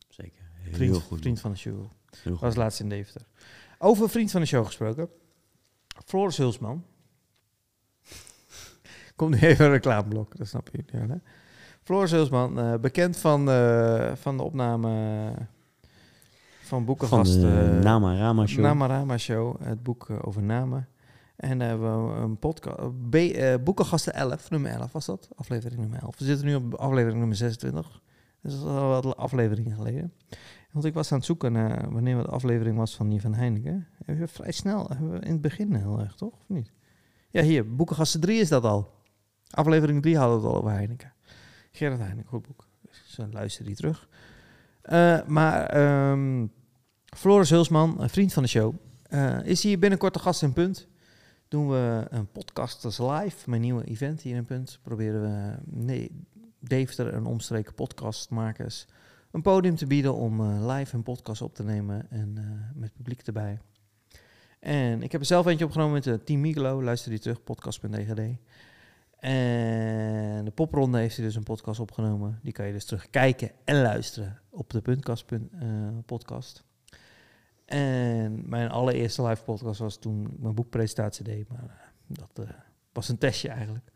Speaker 2: Zeker. Heel
Speaker 1: Vriend,
Speaker 2: goed.
Speaker 1: vriend van de show.
Speaker 2: Heel goed.
Speaker 1: Was laatst in Deventer. Over vriend van de show gesproken. Floris Hulsman. Komt nu even een reclameblok, dat snap je. Ja, hè? Floris Hulsman, eh, bekend van, eh, van de opname van
Speaker 2: Van
Speaker 1: Boekengast.
Speaker 2: de
Speaker 1: eh,
Speaker 2: Show.
Speaker 1: Namarama Show, het boek over namen. En daar hebben we een podcast. B, Boekengasten 11, nummer 11 was dat, aflevering nummer 11. We zitten nu op aflevering nummer 26. Dus dat is al wat afleveringen geleden. Want ik was aan het zoeken naar wanneer de aflevering was van die van Heineken. Hebben we vrij snel, hebben we in het begin heel erg, toch? Of niet? Ja, hier, Boekengasten 3 is dat al. Aflevering 3 hadden we het al over Heineken. Heineken, goed boek. Dus luister die terug. Eh, maar ehm, Floris Hulsman, een vriend van de show, eh, is hier binnenkort de gast in Punt. Doen we een podcasters live, mijn nieuwe event hier in Punt. Proberen we nee, Deventer en omstreken podcastmakers een podium te bieden om eh, live een podcast op te nemen en met publiek erbij. En ik heb er zelf eentje opgenomen met uh, Team Migelo. Luister die terug, podcast.dgd. En de popronde heeft hij dus een podcast opgenomen. Die kan je dus terugkijken en luisteren op de Puntkast pun- eh, podcast. En mijn allereerste live podcast was toen ik mijn boekpresentatie deed. Maar eh, dat eh, was een testje eigenlijk.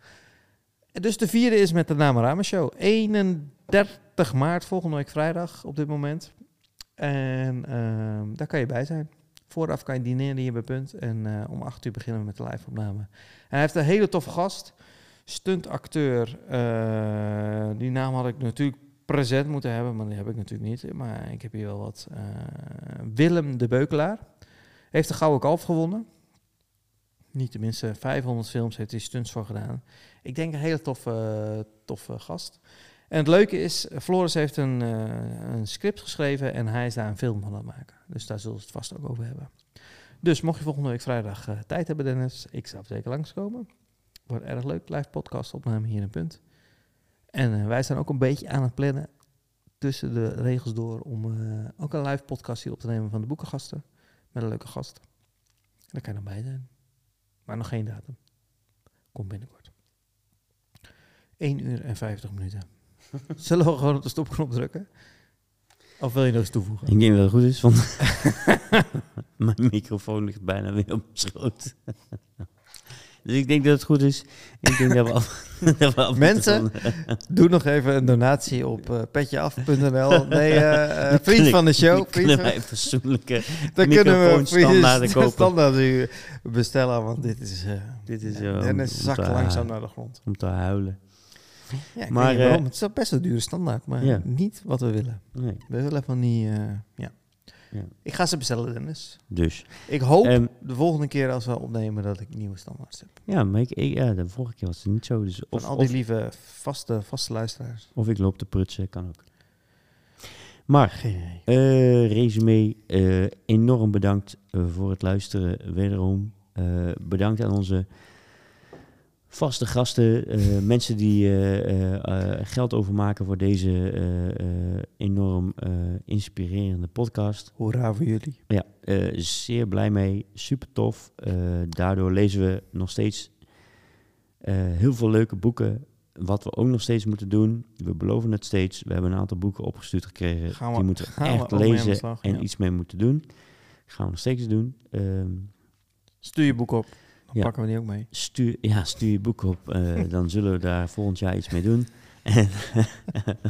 Speaker 1: En dus de vierde is met de Namarama Show. 31 maart, volgende week vrijdag op dit moment. En ehm, daar kan je bij zijn. Vooraf kan je dineren hier bij Punt. En om 8 uur beginnen we met de live-opname. En hij heeft een hele toffe gast. Stuntacteur. eh die naam had ik natuurlijk present moeten hebben, maar die heb ik natuurlijk niet. Maar ik heb hier wel wat. eh, Willem de Beukelaar. Heeft de Gouden Kalf gewonnen. Niet tenminste 500 films heeft hij stunts voor gedaan. Ik denk een hele toffe, toffe gast. En het leuke is, Floris heeft een, eh, een script geschreven en hij is daar een film van aan het maken. Dus daar zullen ze het vast ook over hebben. Dus mocht je volgende week vrijdag tijd hebben, Dennis, ik zou zeker langskomen. Wordt erg leuk, live podcast opname hier in Punt. En eh, wij zijn ook een beetje aan het plannen tussen de regels door om eh, ook een live podcast hier op te nemen van de boekengasten. Met een leuke gast. Daar kan je dan bij zijn. Maar nog geen datum. Komt binnenkort. 1 uur en 50 minuten. Zullen we gewoon op de stopknop drukken? Of wil je nog iets toevoegen?
Speaker 2: Ik denk dat het goed is, want mijn microfoon ligt bijna weer op schoot. dus ik denk dat het goed is. Ik denk dat we af, dat we af
Speaker 1: Mensen, Doe nog even een donatie op eh petjeaf.nl. Nee, eh, eh, vriend van de show. Vriend
Speaker 2: kunnen wij fatsoenlijke
Speaker 1: dan kunnen we
Speaker 2: microfoonstandaarden kopen.
Speaker 1: standaard bestellen, want dit is, eh
Speaker 2: Dit is,
Speaker 1: Dennis
Speaker 2: om
Speaker 1: zakt langzaam naar de grond.
Speaker 2: om te huilen.
Speaker 1: Ja,
Speaker 2: Maar,
Speaker 1: waarom. Het is best een dure standaard, maar
Speaker 2: Ja.
Speaker 1: niet wat we willen.
Speaker 2: Nee,
Speaker 1: We willen van die, ja.
Speaker 2: Ja.
Speaker 1: Ik ga ze bestellen, Dennis.
Speaker 2: dus.
Speaker 1: Ik hoop
Speaker 2: Ehm,
Speaker 1: de volgende keer als we opnemen dat ik nieuwe standaards heb.
Speaker 2: ja, maar ik, ik- ja, de vorige keer was het niet zo. Dus
Speaker 1: Van al die
Speaker 2: of,
Speaker 1: lieve vaste, vaste luisteraars.
Speaker 2: of ik loop te prutsen, kan ook. Maar, eh resume, eh, enorm bedankt eh, voor het luisteren wederom. Bedankt aan onze vaste gasten, eh, mensen die eh, eh, geld overmaken voor deze enorm inspirerende podcast.
Speaker 1: Hoera voor jullie.
Speaker 2: Ja, zeer blij mee. Super tof. Daardoor lezen we nog steeds heel veel leuke boeken. Wat we ook nog steeds moeten doen. We beloven het steeds. We hebben een aantal boeken opgestuurd gekregen.
Speaker 1: Gaan we-
Speaker 2: die moeten we
Speaker 1: gaan we
Speaker 2: echt lezen
Speaker 1: slag,
Speaker 2: en
Speaker 1: ja.
Speaker 2: iets mee moeten doen. gaan we nog steeds doen. Ehm,
Speaker 1: Stuur je boek op. Dan
Speaker 2: Ja.
Speaker 1: pakken we die ook mee.
Speaker 2: stuur, ja, stuur je boek op. eh, dan zullen we daar volgend jaar iets mee doen. En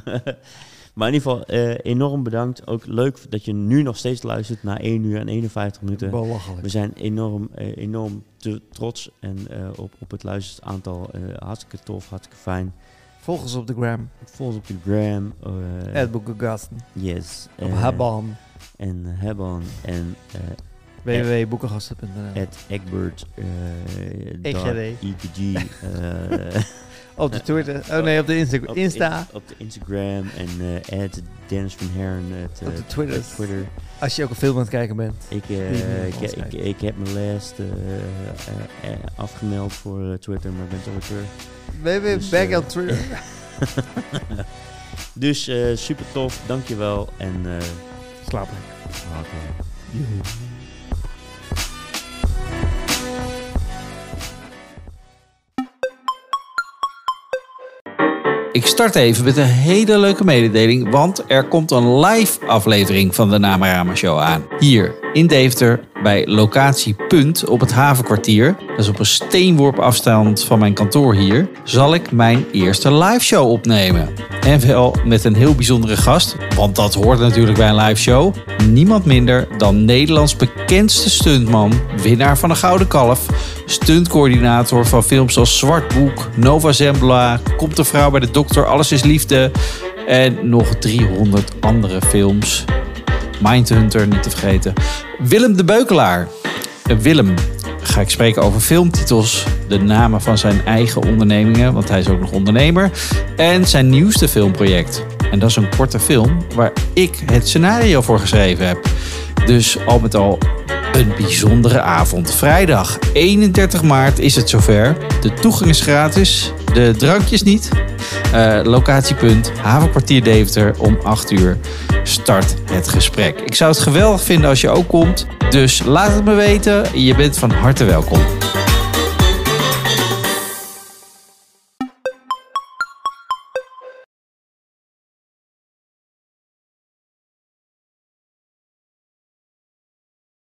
Speaker 2: maar in ieder geval, eh, enorm bedankt. Ook leuk dat je nu nog steeds luistert naar 1 uur en 51 minuten.
Speaker 1: Belachelijk.
Speaker 2: We zijn enorm, eh, enorm te trots en, op, op het luisteraantal. hartstikke tof, hartstikke fijn.
Speaker 1: Volg ons op de gram.
Speaker 2: Volg ons op de gram.
Speaker 1: At Boekengasten.
Speaker 2: yes.
Speaker 1: Op
Speaker 2: eh,
Speaker 1: Habban.
Speaker 2: En Hebban en
Speaker 1: www.boekengasten.nl
Speaker 2: at Egbert. eh EPG. eh,
Speaker 1: Op de Twitter. Oh nee, op de Insta.
Speaker 2: op de
Speaker 1: Insta.
Speaker 2: in- op de Instagram en at Dennis van Herren. at,
Speaker 1: Op de Twitter.
Speaker 2: Twitter.
Speaker 1: Als je ook een film aan het kijken bent.
Speaker 2: Ik, ik, ik, heb mijn eh, afgemeld voor Twitter, maar ik ben toch weer terug.
Speaker 1: www.
Speaker 2: Dus,
Speaker 1: Back on Twitter.
Speaker 2: Dus super tof, dankjewel en eh
Speaker 1: Slaap lekker.
Speaker 3: Ik start even met een hele leuke mededeling, want er komt een live aflevering van de Namarama Show aan. Hier in Deventer bij locatie Punt op het havenkwartier. Dat is op een steenworp afstand van mijn kantoor hier. Zal ik mijn eerste live show opnemen. En wel met een heel bijzondere gast, want dat hoort natuurlijk bij een live show. Niemand minder dan Nederlands bekendste stuntman, winnaar van de Gouden Kalf, stuntcoördinator van films als Zwart Boek, Nova Zembla, Komt de vrouw bij de dokter, Alles is liefde en nog 300 andere films. Mindhunter niet te vergeten. Willem de Beukelaar. Eh, Willem ga ik spreken over filmtitels, de namen van zijn eigen ondernemingen, want hij is ook nog ondernemer, en zijn nieuwste filmproject. En dat is een korte film waar ik het scenario voor geschreven heb. Dus al met al een bijzondere avond. Vrijdag 31 maart is het zover. De toegang is gratis, de drankjes niet. Eh, locatiepunt Havenkwartier Deventer om 8 uur start het gesprek. Ik zou het geweldig vinden als je ook komt. Dus laat het me weten. Je bent van harte welkom.